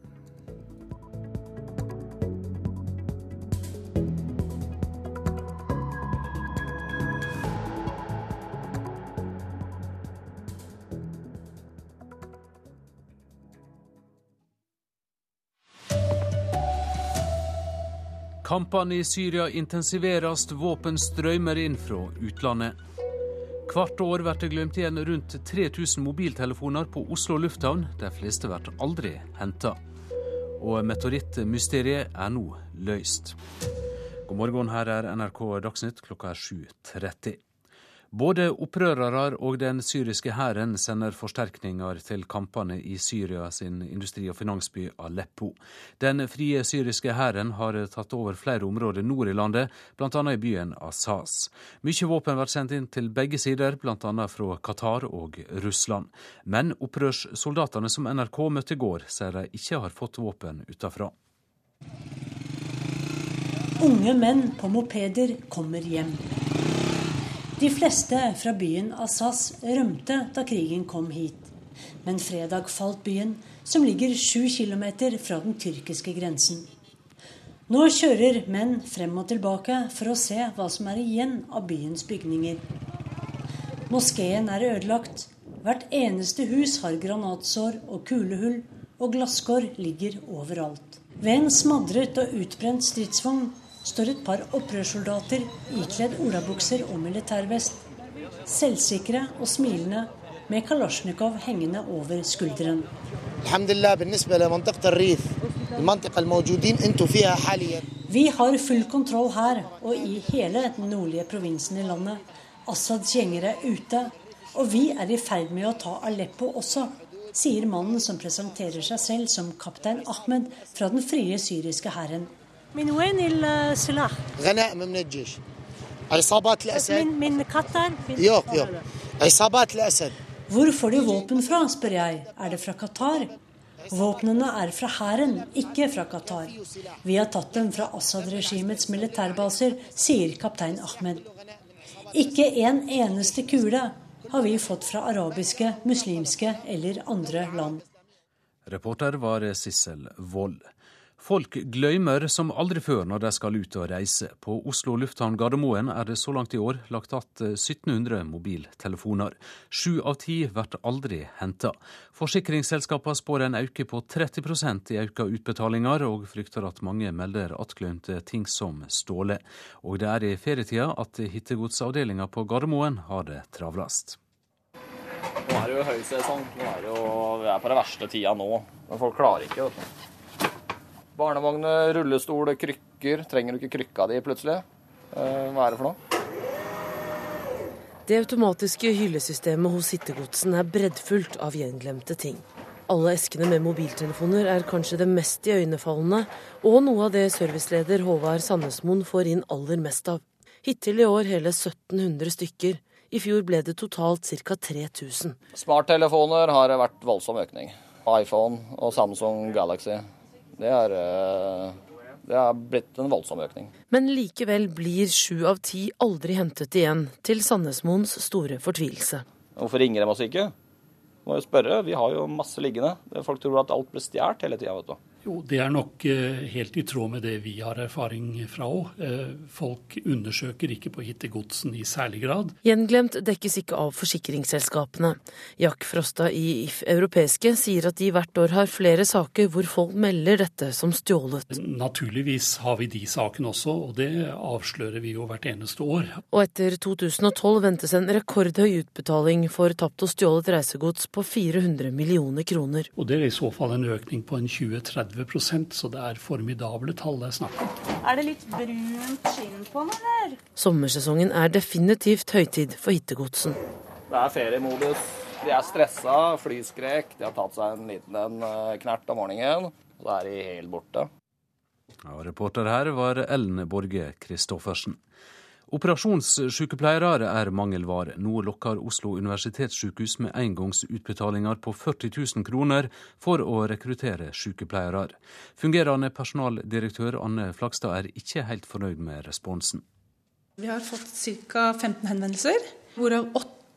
Kampene i Syria intensiveres, våpen strømmer inn fra utlandet. Hvert år blir det glemt igjen rundt 3000 mobiltelefoner på Oslo lufthavn. De fleste blir aldri henta. Og meteorittmysteriet er nå løst. God morgen, her er NRK Dagsnytt klokka er 7.30. Både opprørere og den syriske hæren sender forsterkninger til kampene i Syria sin industri- og finansby Aleppo. Den frie syriske hæren har tatt over flere områder nord i landet, bl.a. i byen Assas. Mye våpen blir sendt inn til begge sider, bl.a. fra Qatar og Russland. Men opprørssoldatene som NRK møtte i går, sier de ikke har fått våpen utafra. Unge menn på mopeder kommer hjem. De fleste fra byen Assas rømte da krigen kom hit. Men fredag falt byen, som ligger sju kilometer fra den tyrkiske grensen. Nå kjører menn frem og tilbake for å se hva som er igjen av byens bygninger. Moskeen er ødelagt. Hvert eneste hus har granatsår og kulehull, og glasskår ligger overalt. Ved en smadret og utbrent stridsvogn står et par opprørssoldater ikledd olabukser og militærvest. Selvsikre og smilende med kalasjnikov hengende over skulderen. Vi har full kontroll her og i hele den nordlige provinsen i landet. Assads gjenger er ute, og vi er i ferd med å ta Aleppo også, sier mannen som presenterer seg selv som kaptein Ahmed fra den frie syriske hæren. من وين السلاح؟ غنائم من الجيش عصابات الاسد من من قطر؟ يوق يوق عصابات الاسد Hvor får de våpen fra, spør jeg. Er det fra Qatar? Våpnene er fra hæren, ikke fra Qatar. Vi har tatt dem fra Assad-regimets militærbaser, sier kaptein Ahmed. Ikke en eneste kule har vi fått fra arabiske, muslimske eller andre land. Reporter var Sissel Wold. Folk glemmer som aldri før når de skal ut og reise. På Oslo lufthavn Gardermoen er det så langt i år lagt igjen 1700 mobiltelefoner. Sju av ti blir aldri henta. Forsikringsselskapene spår en økning på 30% i økte utbetalinger, og frykter at mange melder attglemte ting som ståle. Og det er i ferietida at hittegodsavdelinga på Gardermoen har det travlest. Nå er det jo høysesong. Nå er vi er på den verste tida nå. Men folk klarer ikke. vet du. Barnevogner, rullestol, krykker. Trenger du ikke krykka di plutselig? Eh, hva er det for noe? Det automatiske hyllesystemet hos hittegodsen er breddfullt av gjenglemte ting. Alle eskene med mobiltelefoner er kanskje det mest iøynefallende, og noe av det serviceleder Håvard Sandnesmoen får inn aller mest av. Hittil i år hele 1700 stykker. I fjor ble det totalt ca. 3000. Smarttelefoner har vært voldsom økning. iPhone og Samsung Galaxy. Det er eh, det er blitt en voldsom økning. Men likevel blir sju av ti aldri hentet igjen, til Sandnesmoens store fortvilelse. Hvorfor ringer de oss ikke? Må jo spørre, vi har jo masse liggende. Folk tror at alt blir stjålet hele tida, vet du. Jo, det er nok eh, helt i tråd med det vi har erfaring fra òg. Eh, folk undersøker ikke på hittegodsen i særlig grad. Gjenglemt dekkes ikke av forsikringsselskapene. Jack Frosta i If Europeiske sier at de hvert år har flere saker hvor folk melder dette som stjålet. Naturligvis har vi de sakene også, og det avslører vi jo hvert eneste år. Og etter 2012 ventes en rekordhøy utbetaling for tapt og stjålet reisegods på 400 millioner kroner. Og det er i så fall en økning på en 20-30 30% så det er formidable tall det er snakk om. Er det litt brunt skinn på den, eller? Sommersesongen er definitivt høytid for hittegodsen. Det er feriemodus. De er stressa, flyskrek. De har tatt seg en liten en eh, knert om morgenen. Så er de helt borte. Ja, reporter her var Ellen Borge Christoffersen. Operasjonssykepleiere er mangelvare. Nå lokker Oslo universitetssykehus med engangsutbetalinger på 40 000 kroner for å rekruttere sykepleiere. Fungerende personaldirektør Anne Flagstad er ikke helt fornøyd med responsen. Vi har fått ca. 15 henvendelser, hvorav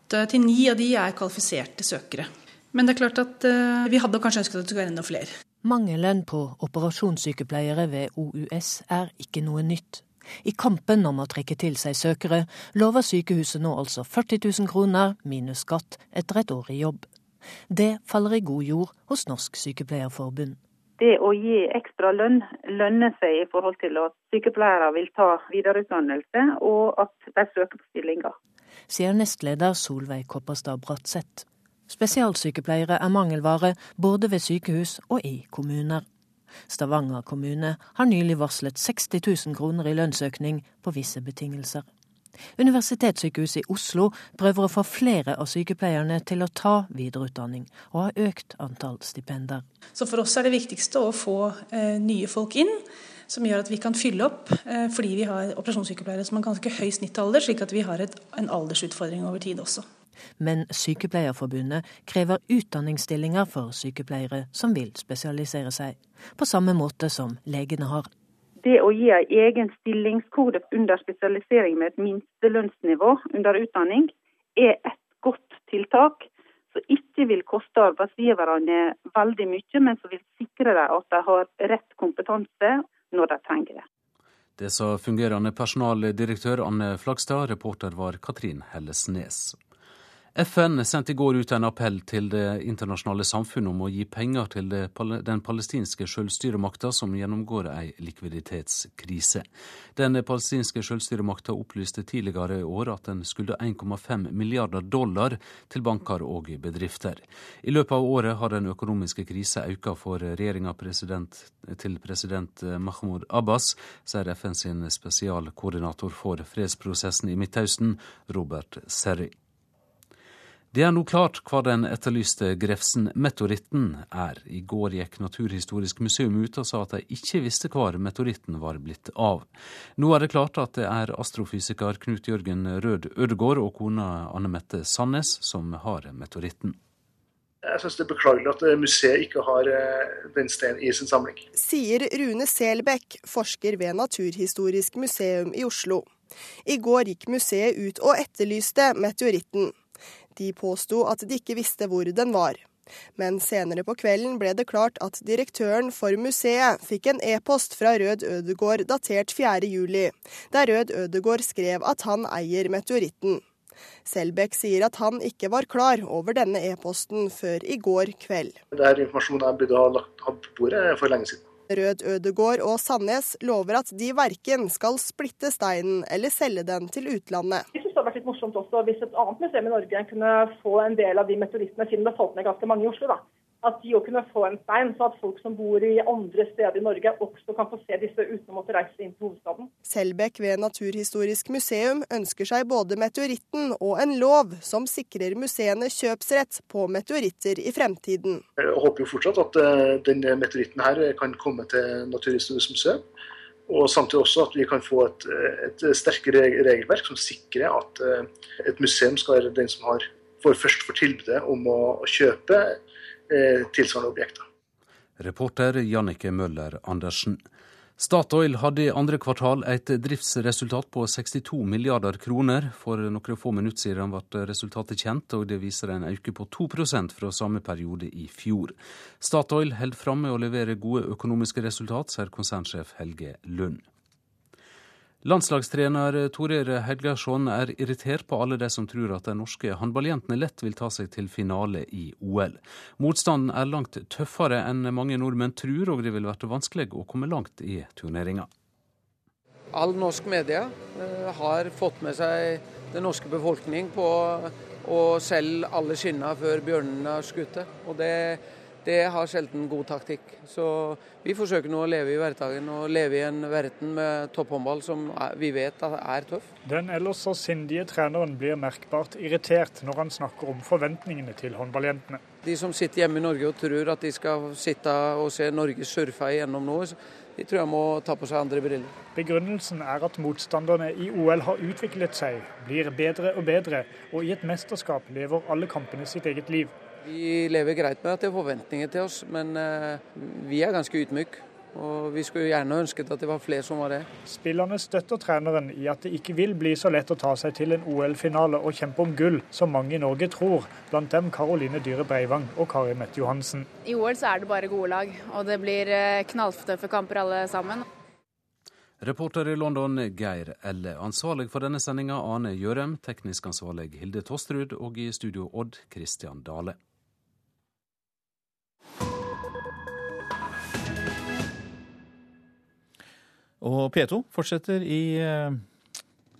8-9 av de er kvalifiserte søkere. Men det er klart at uh, vi hadde kanskje ønsket at det skulle være enda flere. Mangelen på operasjonssykepleiere ved OUS er ikke noe nytt. I kampen om å trekke til seg søkere lover sykehuset nå altså 40 000 kroner minus skatt etter et år i jobb. Det faller i god jord hos Norsk Sykepleierforbund. Det å gi ekstra lønn lønner seg i forhold til at sykepleiere vil ta videreutdannelse, og at de søker på stillinger. Sier nestleder Solveig Kopperstad Bratseth. Spesialsykepleiere er mangelvare både ved sykehus og i kommuner. Stavanger kommune har nylig varslet 60 000 kroner i lønnsøkning på visse betingelser. Universitetssykehuset i Oslo prøver å få flere av sykepleierne til å ta videreutdanning, og har økt antall stipender. Så for oss er det viktigste å få eh, nye folk inn, som gjør at vi kan fylle opp, eh, fordi vi har operasjonssykepleiere som har ganske høy snittalder, slik at vi har et, en aldersutfordring over tid også. Men Sykepleierforbundet krever utdanningsstillinger for sykepleiere som vil spesialisere seg, på samme måte som legene har. Det å gi en egen stillingskode under spesialisering med et minstelønnsnivå under utdanning, er et godt tiltak som ikke vil koste arbeidsgiverne veldig mye, men som vil sikre dem at de har rett kompetanse når de trenger det. Det sa fungerende personaldirektør Anne Flagstad, reporter var Katrin Hellesnes. FN sendte i går ut en appell til det internasjonale samfunnet om å gi penger til den palestinske selvstyremakta som gjennomgår ei likviditetskrise. Den palestinske selvstyremakta opplyste tidligere i år at den skulda 1,5 milliarder dollar til banker og bedrifter. I løpet av året har den økonomiske krisa økt for regjeringa til president Mahmoud Abbas, sier FN sin spesialkoordinator for fredsprosessen i Midtøsten, Robert Serry. Det er nå klart hva den etterlyste Grefsen-meteoritten er. I går gikk Naturhistorisk museum ut og sa at de ikke visste hvor meteoritten var blitt av. Nå er det klart at det er astrofysiker Knut Jørgen Rød Ødegård og kona Anne Mette Sandnes som har meteoritten. Jeg synes det er beklagelig at museet ikke har eh, den steinen i sin samling. Sier Rune Selbekk, forsker ved Naturhistorisk museum i Oslo. I går gikk museet ut og etterlyste meteoritten. De påsto at de ikke visste hvor den var. Men senere på kvelden ble det klart at direktøren for museet fikk en e-post fra Rød Ødegård datert 4.7, der Rød Ødegård skrev at han eier meteoritten. Selbekk sier at han ikke var klar over denne e-posten før i går kveld. Det er informasjon jeg burde ha lagt på bordet for lenge siden. Rød Ødegård og Sandnes lover at de verken skal splitte steinen eller selge den til utlandet vært litt morsomt også hvis et annet museum i Norge kunne få en del av de meteorittene, siden det falt ned ganske mange i Oslo. da. at de òg kunne få en stein, så at folk som bor i andre steder i Norge også kan få se disse uten å måtte reise inn til hovedstaden. Selbekk ved Naturhistorisk museum ønsker seg både meteoritten og en lov som sikrer museene kjøpsrett på meteoritter i fremtiden. Jeg håper jo fortsatt at eh, denne meteoritten her kan komme til Naturhistorisk museum. Og samtidig også at vi kan få et, et sterkere regelverk som sikrer at eh, et museum skal være den som har, får først får tilbudet om å kjøpe Eh, tilsvarende objekter. Reporter Jannike Møller Andersen. Statoil hadde i andre kvartal et driftsresultat på 62 milliarder kroner. For noen få minutter siden ble resultatet kjent, og det viser en økning på 2% fra samme periode i fjor. Statoil holder fram med å levere gode økonomiske resultat, sier konsernsjef Helge Lund. Landslagstrener Torer Helgarsson er irritert på alle de som tror at de norske håndballjentene lett vil ta seg til finale i OL. Motstanden er langt tøffere enn mange nordmenn tror, og det vil være vanskelig å komme langt i turneringa. All norsk media eh, har fått med seg den norske befolkning på å selge alle skinner før bjørnene har skutt. Og det det har sjelden god taktikk. Så vi forsøker nå å leve i hverdagen og leve i en verden med topphåndball som vi vet er tøff. Den ellers så sindige treneren blir merkbart irritert når han snakker om forventningene til håndballjentene. De som sitter hjemme i Norge og tror at de skal sitte og se Norge surfe igjennom noe, de tror jeg må ta på seg andre briller. Begrunnelsen er at motstanderne i OL har utviklet seg, blir bedre og bedre, og i et mesterskap lever alle kampene sitt eget liv. Vi lever greit med at det er forventninger til oss, men eh, vi er ganske ydmyke. Og vi skulle gjerne ønsket at det var flere som var det. Spillerne støtter treneren i at det ikke vil bli så lett å ta seg til en OL-finale og kjempe om gull, som mange i Norge tror. Blant dem Karoline Dyhre Breivang og Kari Mette Johansen. I OL så er det bare gode lag, og det blir eh, knalltøffe kamper alle sammen. Reporter i London Geir Elle. Ansvarlig for denne sendinga Ane Gjørem, teknisk ansvarlig Hilde Tosterud og i studio Odd Christian Dale. Og P2 fortsetter i, eh,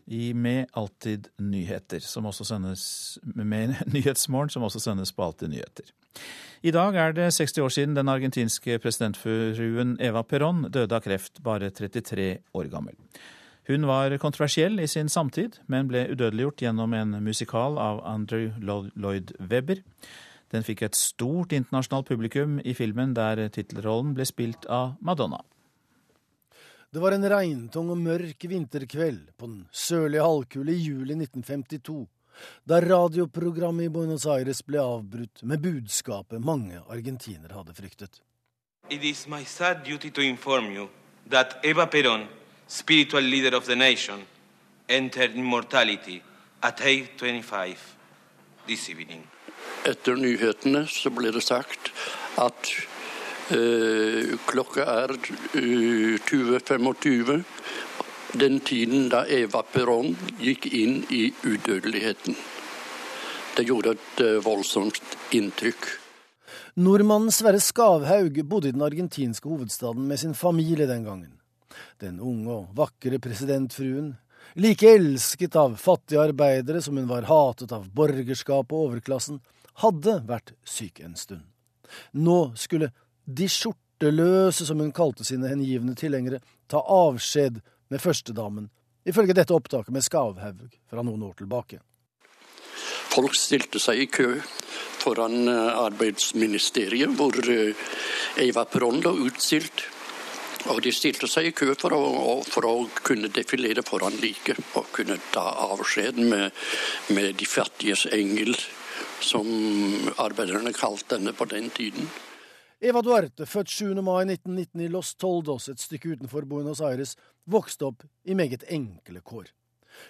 i Med Alltid nyheter, som også sendes med Nyhetsmorgen, som også sendes på Alltid nyheter. I dag er det 60 år siden den argentinske presidentfruen Eva Perón døde av kreft, bare 33 år gammel. Hun var kontroversiell i sin samtid, men ble udødeliggjort gjennom en musikal av Andrew Lloyd Webber. Den fikk et stort internasjonalt publikum i filmen der tittelrollen ble spilt av Madonna. Det var en regntung og mørk vinterkveld på den sørlige halvkule i juli 1952, da radioprogrammet i Buenos Aires ble avbrutt med budskapet mange argentinere hadde fryktet. It is my sad duty to inform you that Eva Perón, spiritual leader of the nation, entered immortality at 8.25 this evening. Etter nyhetene så ble det sagt at klokka er 20.25. Eh, Den tiden da Eva Perón gikk inn i udødeligheten. Det gjorde et eh, voldsomt inntrykk. Nordmannen Sverre Skavhaug bodde i den argentinske hovedstaden med sin familie den gangen. Den unge og vakre presidentfruen, like elsket av fattige arbeidere som hun var hatet av borgerskapet og overklassen, hadde vært syk en stund. Nå skulle de skjorteløse, som hun kalte sine hengivne tilhengere, ta avskjed med førstedamen, ifølge dette opptaket med Skavhaug fra noen år tilbake. Folk stilte seg i kø foran eh, arbeidsministeriet, hvor eh, Eva Perón lå utstilt. Og de stilte seg i kø for å, for å kunne defilere foran liket og kunne ta avskjed med, med de fattiges engel, som arbeiderne kalte denne på den tiden. Eva Duarte, født 7. mai 1919 i Los Toldos, et stykke utenfor Buenos Aires, vokste opp i meget enkle kår.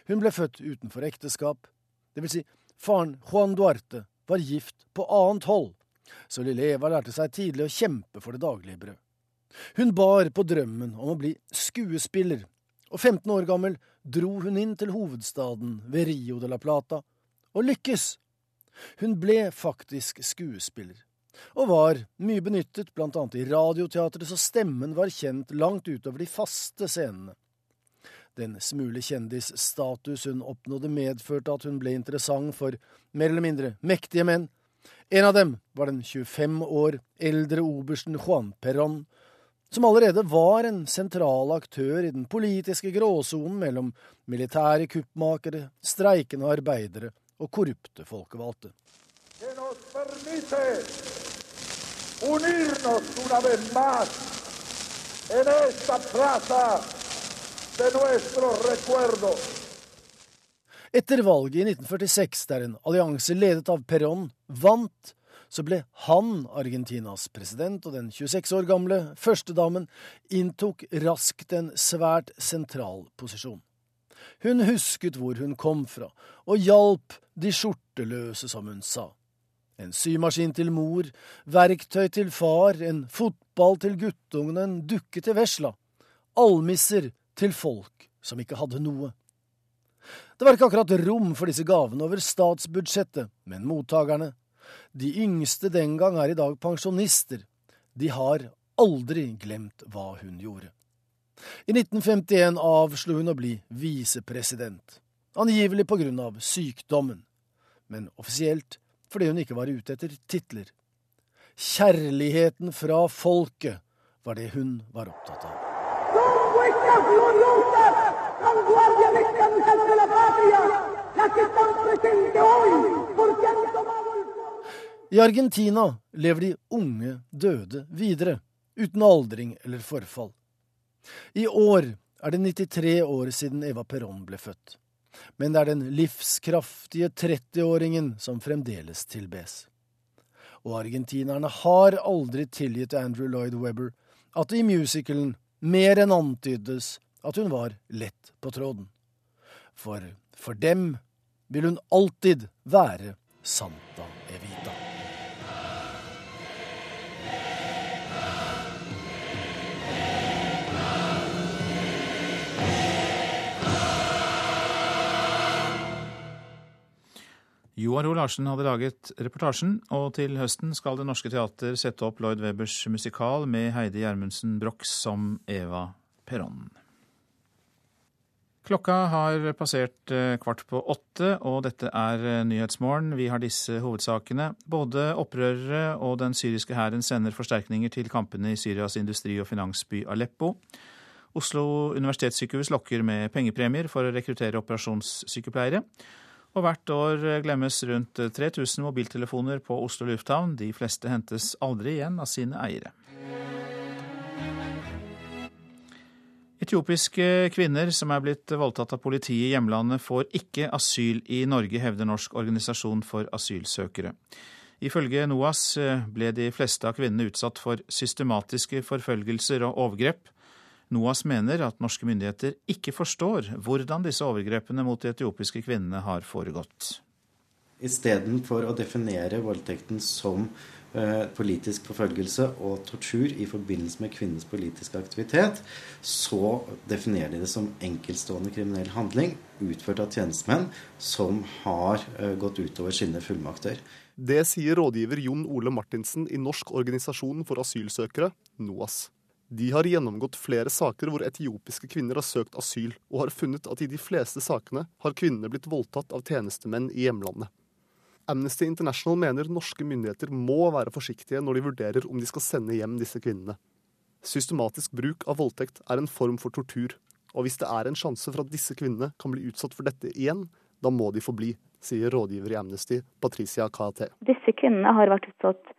Hun ble født utenfor ekteskap, det vil si, faren Juan Duarte var gift på annet hold, så lille Eva lærte seg tidlig å kjempe for det daglige brød. Hun bar på drømmen om å bli skuespiller, og 15 år gammel dro hun inn til hovedstaden ved Rio de la Plata, og lykkes. Hun ble faktisk skuespiller og var mye benyttet annet i Radioteatret, så stemmen var kjent langt utover de faste scenene. Den smule kjendisstatus hun oppnådde, medførte at hun ble interessant for mer eller mindre mektige menn, En av dem var den 25 år eldre obersten Juan Perón, som allerede var en sentral aktør i den politiske gråsonen mellom militære kuppmakere, streikende arbeidere og korrupte folkevalgte. Etter valget i 1946, der en allianse ledet av Perón vant, så ble han Argentinas president, og den 26 år gamle førstedamen inntok raskt en svært sentral posisjon. Hun husket hvor hun kom fra, og hjalp de skjorteløse, som hun sa. En symaskin til mor, verktøy til far, en fotball til guttungene, en dukke til vesla. Almisser til folk som ikke hadde noe. Det var ikke akkurat rom for disse gavene over statsbudsjettet, men mottakerne de yngste den gang er i dag pensjonister. De har aldri glemt hva hun gjorde. I 1951 avslo hun å bli visepresident, angivelig på grunn av sykdommen, men offisielt fordi hun ikke var ute etter titler. Kjærligheten fra folket var det hun var opptatt av. I Argentina lever de unge døde videre, uten aldring eller forfall. I år er det 93 år siden Eva Perón ble født. Men det er den livskraftige 30-åringen som fremdeles tilbes. Og argentinerne har aldri tilgitt Andrew Lloyd Webber at det i musicalen mer enn antydes at hun var lett på tråden. For for dem vil hun alltid være Santa Evita. Joar O. Larsen hadde laget reportasjen, og til høsten skal Det Norske Teater sette opp Lloyd Webbers musikal med Heidi Gjermundsen Broch som Eva Perón. Klokka har passert eh, kvart på åtte, og dette er eh, Nyhetsmorgen. Vi har disse hovedsakene. Både opprørere og den syriske hæren sender forsterkninger til kampene i Syrias industri- og finansby Aleppo. Oslo universitetssykehus lokker med pengepremier for å rekruttere operasjonssykepleiere. Og hvert år glemmes rundt 3000 mobiltelefoner på Oslo lufthavn. De fleste hentes aldri igjen av sine eiere. Etiopiske kvinner som er blitt voldtatt av politiet i hjemlandet, får ikke asyl i Norge, hevder Norsk organisasjon for asylsøkere. Ifølge NOAS ble de fleste av kvinnene utsatt for systematiske forfølgelser og overgrep. NOAS mener at norske myndigheter ikke forstår hvordan disse overgrepene mot de etiopiske kvinnene har foregått. Istedenfor å definere voldtekten som eh, politisk forfølgelse og tortur i forbindelse med kvinnens politiske aktivitet, så definerer de det som enkeltstående kriminell handling utført av tjenestemenn som har eh, gått utover sine fullmakter. Det sier rådgiver Jon Ole Martinsen i Norsk organisasjon for asylsøkere, NOAS. De har gjennomgått flere saker hvor etiopiske kvinner har søkt asyl, og har funnet at i de fleste sakene har kvinnene blitt voldtatt av tjenestemenn i hjemlandet. Amnesty International mener norske myndigheter må være forsiktige når de vurderer om de skal sende hjem disse kvinnene. Systematisk bruk av voldtekt er en form for tortur, og hvis det er en sjanse for at disse kvinnene kan bli utsatt for dette igjen, da må de få bli, sier rådgiver i Amnesty, Patricia Kate. Disse kvinnene har vært utsatt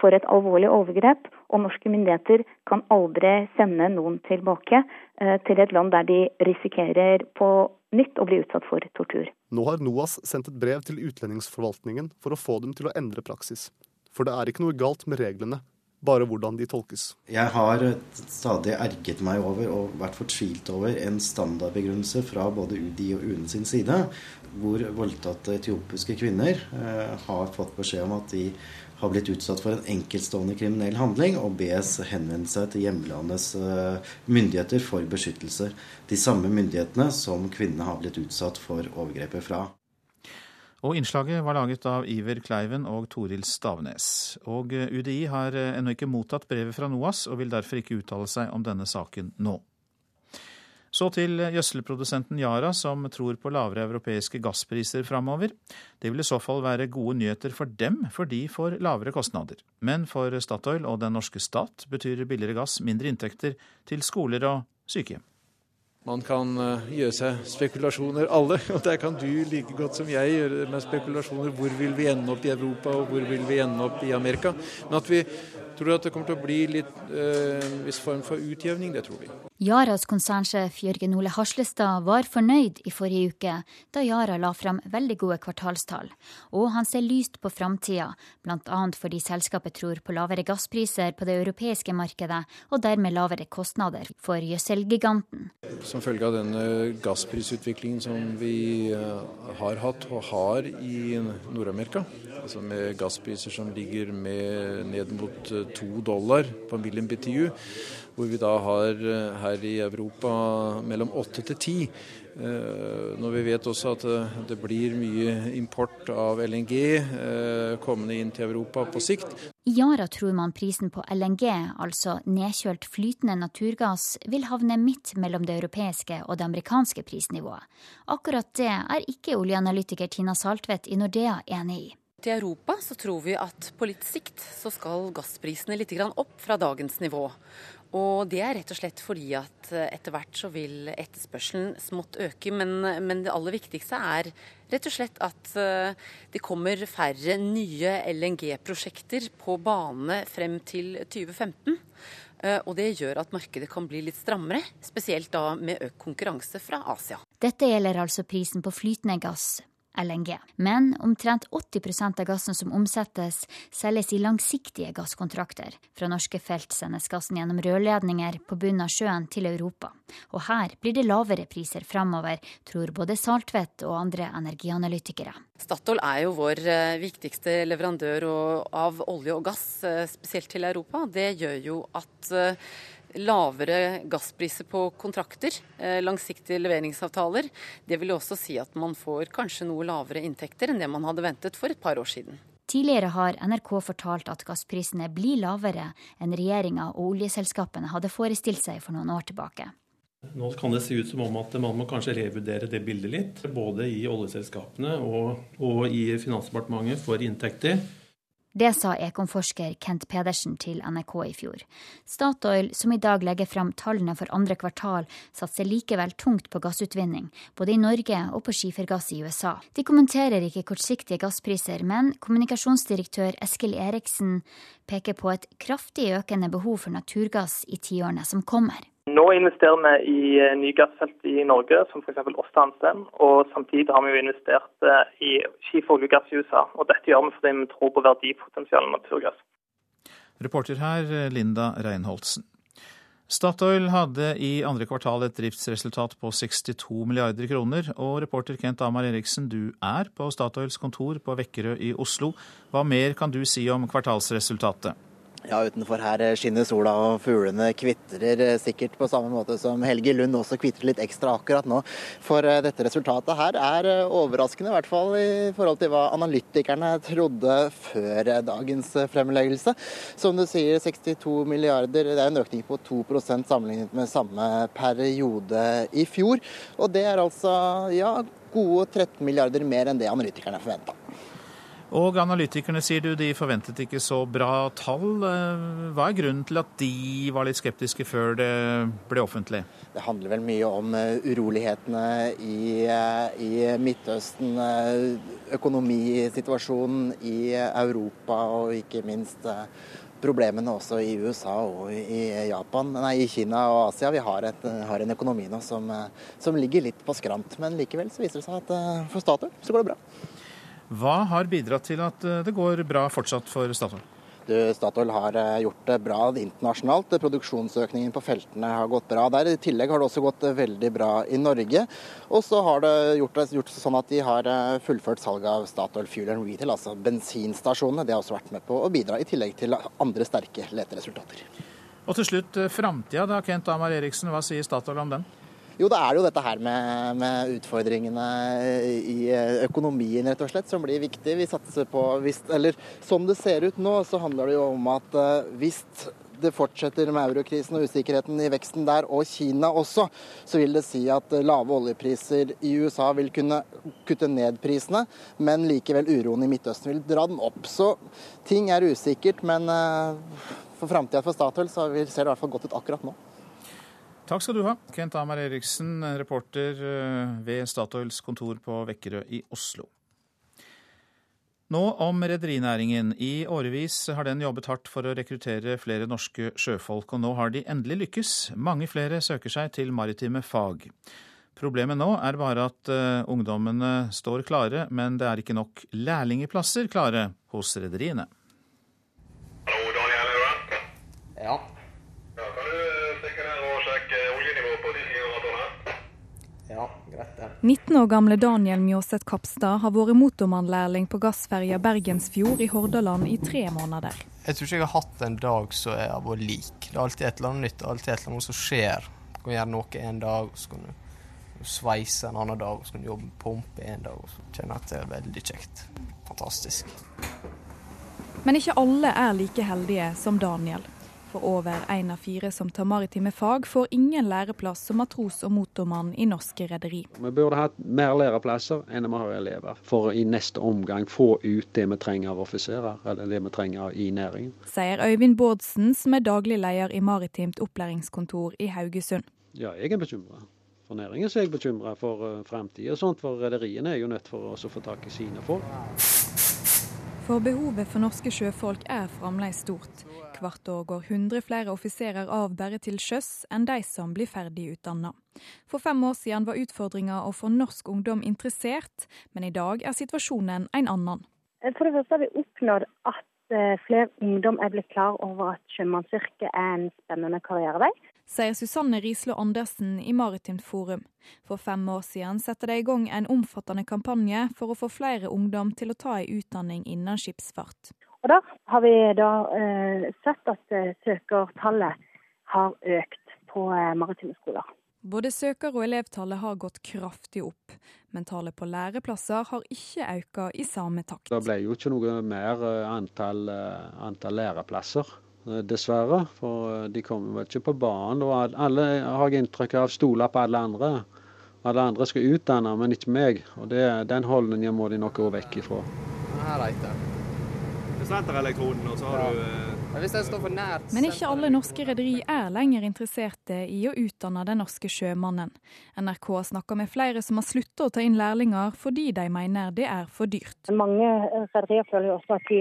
for et alvorlig overgrep, og norske myndigheter kan aldri sende noen tilbake eh, til et land der de risikerer på nytt å bli utsatt for tortur. Nå har NOAS sendt et brev til utlendingsforvaltningen for å få dem til å endre praksis. For det er ikke noe galt med reglene, bare hvordan de tolkes. Jeg har stadig erget meg over og vært fortvilt over en standardbegrunnelse fra både UDI og UNE sin side, hvor voldtatte etiopiske kvinner eh, har fått beskjed om at de har blitt utsatt for en enkeltstående kriminell handling og bes henvende seg til hjemlandets eh, myndigheter for beskyttelse. De samme myndighetene som kvinnene har blitt utsatt for overgrepet fra. Og Innslaget var laget av Iver Kleiven og Toril Stavnes. Og eh, UDI har eh, ennå ikke mottatt brevet fra NOAS, og vil derfor ikke uttale seg om denne saken nå. Så til gjødselprodusenten Yara, som tror på lavere europeiske gasspriser framover. Det vil i så fall være gode nyheter for dem, for de får lavere kostnader. Men for Statoil og den norske stat betyr billigere gass mindre inntekter til skoler og sykehjem. Man kan eh, gjøre seg spekulasjoner, alle. Og der kan du like godt som jeg gjøre med spekulasjoner. Hvor vil vi ende opp i Europa, og hvor vil vi ende opp i Amerika? Men at vi tror du at det kommer til å bli litt eh, viss form for utjevning, det tror vi. Yaras konsernsjef Jørgen Ole Haslestad var fornøyd i forrige uke, da Yara la fram veldig gode kvartalstall. Og han ser lyst på framtida, bl.a. fordi selskapet tror på lavere gasspriser på det europeiske markedet, og dermed lavere kostnader for gjødselgiganten. Som følge av denne gassprisutviklingen som vi eh, har hatt og har i Nord-Amerika, altså med gasspriser som ligger med ned mot eh, to dollar på million BTU, hvor vi da har eh, her i Europa mellom åtte til ti. Eh, når vi vet også at eh, det blir mye import av LNG kommende inn til Europa på sikt. I Yara tror man prisen på LNG, altså nedkjølt flytende naturgass, vil havne midt mellom det europeiske og det amerikanske prisnivået. Akkurat det er ikke oljeanalytiker Tina Saltvedt i Nordea enig i. I Europa så tror vi at på litt sikt så skal gassprisene litt opp fra dagens nivå. Og det er rett og slett fordi at eh, etter hvert så vil etterspørselen smått øke. Men, men, det aller viktigste er rett og slett at eh, det kommer færre nye LNG-prosjekter på bane frem til 2015. Eh, og det gjør at markedet kan bli litt strammere, spesielt da med økt konkurranse fra Asia. Dette gjelder altså prisen på flytende gass. LNG. Men omtrent 80% av gassen som omsettes, selges i langsiktige gasskontrakter. Fra norske felt sendes gassen gjennom rørledninger på bunnen av sjøen til Europa. Og her blir det lavere priser framover, tror både Saltvedt og andre energianalytikere. Statoil er jo vår eh, viktigste leverandør av olje og gass, eh, spesielt til Europa. Det gjør jo at eh, lavere gasspriser på kontrakter, eh, langsiktige leveringsavtaler. Det vil også si at man får kanskje noe lavere inntekter enn det man hadde ventet for et par år siden. Tidligere har NRK fortalt at gassprisene blir lavere enn regjeringa og oljeselskapene hadde forestilt seg for noen år tilbake. Nå kan det se ut som om at man må kanskje revurdere det bildet litt. Både i oljeselskapene og, og i Finansdepartementet for inntekter. Det sa ekomforsker Kent Pedersen til NRK i fjor. Statoil, som i dag legger fram tallene for andre kvartal, satser likevel tungt på gassutvinning, både i Norge og på skifergass i USA. De kommenterer ikke kortsiktige gasspriser, men kommunikasjonsdirektør Eskil Eriksen peker på et kraftig økende behov for naturgass i tiårene som kommer. Nå investerer vi i eh, nye gassfelt i Norge, som f.eks. Åsta Hansteen. Og samtidig har vi jo investert eh, i skifer oljegass i USA. Og dette gjør vi fordi vi tror på verdipotensialet naturgass. Reporter her Linda Reinholdsen. Statoil hadde i andre kvartal et driftsresultat på 62 milliarder kroner. Og reporter Kent Amar Eriksen, du er på Statoils kontor på Vekkerø i Oslo. Hva mer kan du si om kvartalsresultatet? Ja, utenfor her skinner sola og fuglene kvitrer eh, sikkert på samme måte som Helge Lund også kvitrer litt ekstra akkurat nå. For eh, dette resultatet her er eh, overraskende, i hvert fall i forhold til hva analytikerne trodde før dagens fremleggelse. Som du sier, 62 milliarder, det er en økning på 2% sammenlignet med samme periode i fjor. Og det er altså ja, gode 13 milliarder mer enn det analytikerne forventa. Og analytikerne sier du de forventet ikke så bra tall. Eh, hva er grunnen til at de var litt skeptiske før det ble offentlig? Det handler vel mye om eh, urolighetene i, eh, i Midtøsten, økonomisituasjonen i Europa og ikke minst problemene også i USA og i Japan, nei, i Kina og Asia. Vi har, et, har en økonomi nå som, som, ligger litt på skrant. Men likevel så viser det seg at for Statoil så går det bra. Hva har bidratt til at eh, det går bra fortsatt for Statoil? Du, Statoil har eh, gjort det bra internasjonalt. Produksjonsøkningen på feltene har gått bra der. I tillegg har det også gått eh, veldig bra i Norge. Og så har det gjort, det gjort sånn at de har fullført salget av Statoil Fuel and Retail, altså bensinstasjonene. Det har også vært med på å bidra, i tillegg til andre sterke leteresultater. Og til slutt framtida da, Kent Amar Eriksen. Hva sier Statoil om den? Jo, det er jo dette her med, med, utfordringene i økonomien rett og slett som blir viktig. Vi satser på, hvis, eller Som det ser ut nå, så handler det jo om at eh, hvis det fortsetter med eurokrisen og usikkerheten i veksten der, og Kina også, så vil det si at lave oljepriser i USA vil kunne kutte ned prisene, men likevel uroen i Midtøsten vil dra den opp. Så ting er usikkert, men eh, for framtida for Statoil så ser det i hvert fall godt ut akkurat nå. Takk skal du ha, Kent Amar Eriksen, reporter eh, ved Statoils kontor på Vekkerø i Oslo. Nå om rederinæringen. I årevis har den jobbet hardt for å rekruttere flere norske sjøfolk, og nå har de endelig lykkes. Mange flere søker seg til maritime fag. Problemet nå er bare at uh, ungdommene står klare, men det er ikke nok lærlingeplasser klare hos rederiene. Ja, 19 år gamle Daniel Mjåseth Kapstad har vært motormannlærling på gassferja Bergensfjord i Hordaland i tre måneder. Jeg tror ikke jeg har hatt en dag som jeg har vært lik. Det er alltid et eller annet nytt, alltid et eller annet som skjer. Du kan gjøre noe en dag, og så kan du sveise en annen dag, og så kan du jobbe med pumpe en dag. og så kjenner jeg at det er veldig kjekt. Fantastisk. Men ikke alle er like heldige som Daniel. For over én av fire som tar maritime fag, får ingen læreplass som matros og motormann i norske rederi. Vi burde hatt mer læreplasser enn vi har elever, for i neste omgang få ut det vi trenger av offiserer, eller det vi trenger i næringen. Sier Øyvind Bårdsen, som er daglig leder i Maritimt opplæringskontor i Haugesund. Ja, jeg er bekymra. For næringen er jeg bekymra for framtida og sånt, For rederiene er jo nødt for å få tak i sine folk. For behovet for norske sjøfolk er fremdeles stort. Hvert år går 100 flere offiserer av bare til sjøs enn de som blir ferdig utdanna. For fem år siden var utfordringa å få norsk ungdom interessert, men i dag er situasjonen en annen. For det første har vi oppnådd at eh, flere ungdom er blitt klar over at sjømannsyrket er en spennende karrierevei sier Susanne Rislo Andersen i Maritimt Forum. For fem år siden satte de i gang en omfattende kampanje for å få flere ungdom til å ta en utdanning innen skipsfart. Og Da har vi da eh, sett at eh, søkertallet har økt på eh, maritime skoler. Både søker- og elevtallet har gått kraftig opp, men tallet på læreplasser har ikke økt i samme takt. Det ble jo ikke noe mer eh, antall, antall læreplasser. Dessverre. For de kommer vel ikke på banen. Og alle har jeg inntrykk av stoler på alle andre. Alle andre skal utdanne, men ikke meg. Og det, Den holdningen må de nok gå vekk ifra. Her heter Senterelektroden, og så har du eh, Men ikke alle norske rederi er lenger interesserte i å utdanne den norske sjømannen. NRK har snakka med flere som har slutta å ta inn lærlinger fordi de mener det er for dyrt. Mange rederier føler jo også at de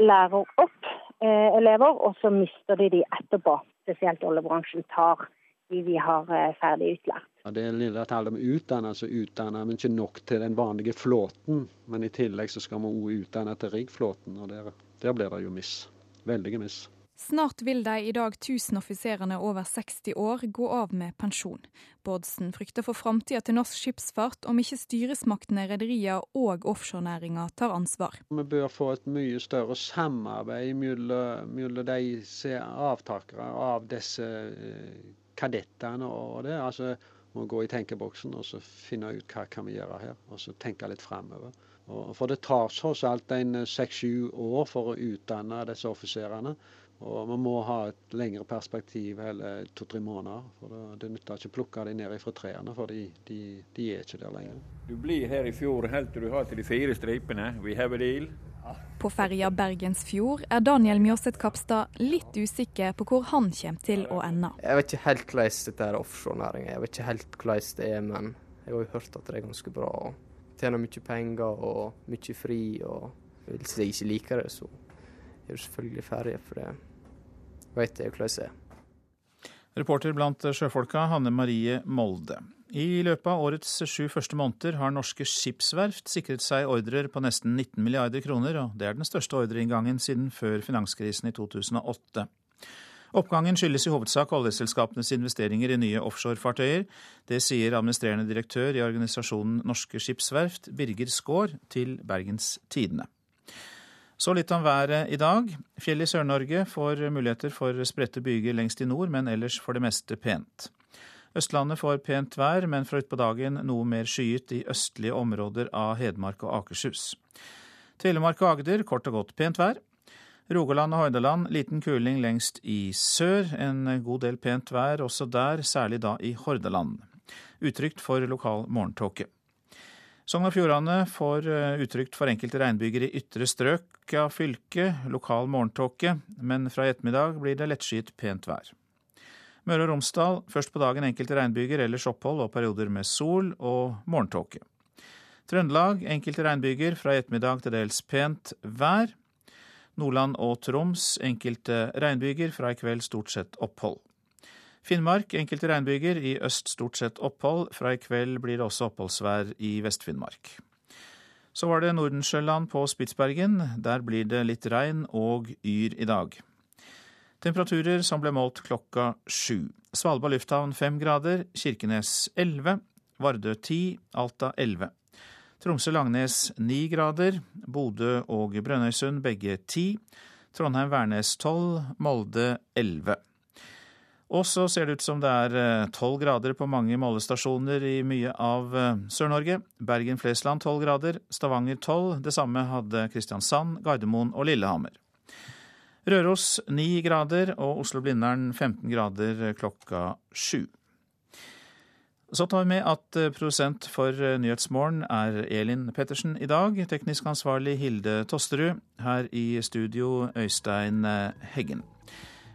lærer opp eh, elever, og så mister de de etterpå. Spesielt oljebransjen tar de vi har eh, ferdig utlært. Ja, det lille tallet med utdannet, så utdanner vi ikke nok til den vanlige flåten. Men i tillegg så skal vi òg utdanne til riggflåten, og der, der blir det jo miss. Veldige miss. Snart vil de i dag 1000 offiserene over 60 år gå av med pensjon. Bårdsen frykter for framtida til norsk skipsfart om ikke styresmaktene, rederier og offshorenæringa tar ansvar. Vi bør få et mye større samarbeid mellom de som er avtakere av disse eh, kadettene. og det. Altså, må gå i tenkeboksen og så finne ut hva kan vi gjøre her, og så tenke litt framover. For det tar tross alt en seks-sju år for å utdanne disse offiserene. Og vi må ha et lengre perspektiv, eller to-tre måneder. For det, det nytter ikke å plukke dem ned fra trærne, for de, de, de, er ikke der lenger. Du blir her i fjor helt til du har til de fire stripene. We have a deal. På ferja Bergensfjord er Daniel Mjåseth Kapstad litt usikker på hvor han kommer til å ende. Jeg vet ikke helt hvordan dette er offshorenæringa. Jeg vet ikke helt hvordan det er, men jeg har jo hørt at det er ganske bra. og Tjener mye penger og mye fri. og Hvis jeg ikke liker det, så er det selvfølgelig ferdig. for det vet jeg hvordan det er. Reporter blant sjøfolka Hanne Marie Molde. I løpet av årets sju første måneder har norske skipsverft sikret seg ordrer på nesten 19 milliarder kroner, og det er den største ordreinngangen siden før finanskrisen i 2008. Oppgangen skyldes i hovedsak oljeselskapenes investeringer i nye offshorefartøyer. Det sier administrerende direktør i organisasjonen Norske Skipsverft, Birger Skaar, til Bergens Tidende. Så litt om været i dag. Fjell i Sør-Norge får muligheter for spredte byger lengst i nord, men ellers for det meste pent. Østlandet får pent vær, men fra utpå dagen noe mer skyet i østlige områder av Hedmark og Akershus. Telemark og Agder kort og godt pent vær. Rogaland og Hordaland liten kuling lengst i sør. En god del pent vær også der, særlig da i Hordaland. Utrygt for lokal morgentåke. Sogn og Fjordane får eh, utrygt for enkelte regnbyger i ytre strøk av fylket. Lokal morgentåke, men fra i ettermiddag blir det lettskyet pent vær. Møre og Romsdal først på dagen enkelte regnbyger, ellers opphold og perioder med sol og morgentåke. Trøndelag enkelte regnbyger, fra i ettermiddag til dels pent vær. Nordland og Troms enkelte regnbyger, fra i kveld stort sett opphold. Finnmark enkelte regnbyger, i øst stort sett opphold. Fra i kveld blir det også oppholdsvær i Vest-Finnmark. Så var det Nordensjøland på Spitsbergen. Der blir det litt regn og yr i dag. Temperaturer som ble målt klokka sju. Svalbard lufthavn fem grader, Kirkenes elleve, Vardø ti, Alta elleve. Tromsø-Langnes ni grader, Bodø og Brønnøysund begge ti, Trondheim-Værnes tolv, Molde elleve. Og så ser det ut som det er eh, tolv grader på mange målestasjoner i mye av eh, Sør-Norge. Bergen-Flesland tolv grader, Stavanger tolv. Det samme hadde Kristiansand, Gardermoen og Lillehammer. Røros 9 grader og Oslo-Blindern 15 grader klokka 7. Så tar vi med at eh, produsent for Nyhetsmorgen er Elin Pettersen i dag. Teknisk ansvarlig Hilde Tosterud. Her i studio Øystein Heggen.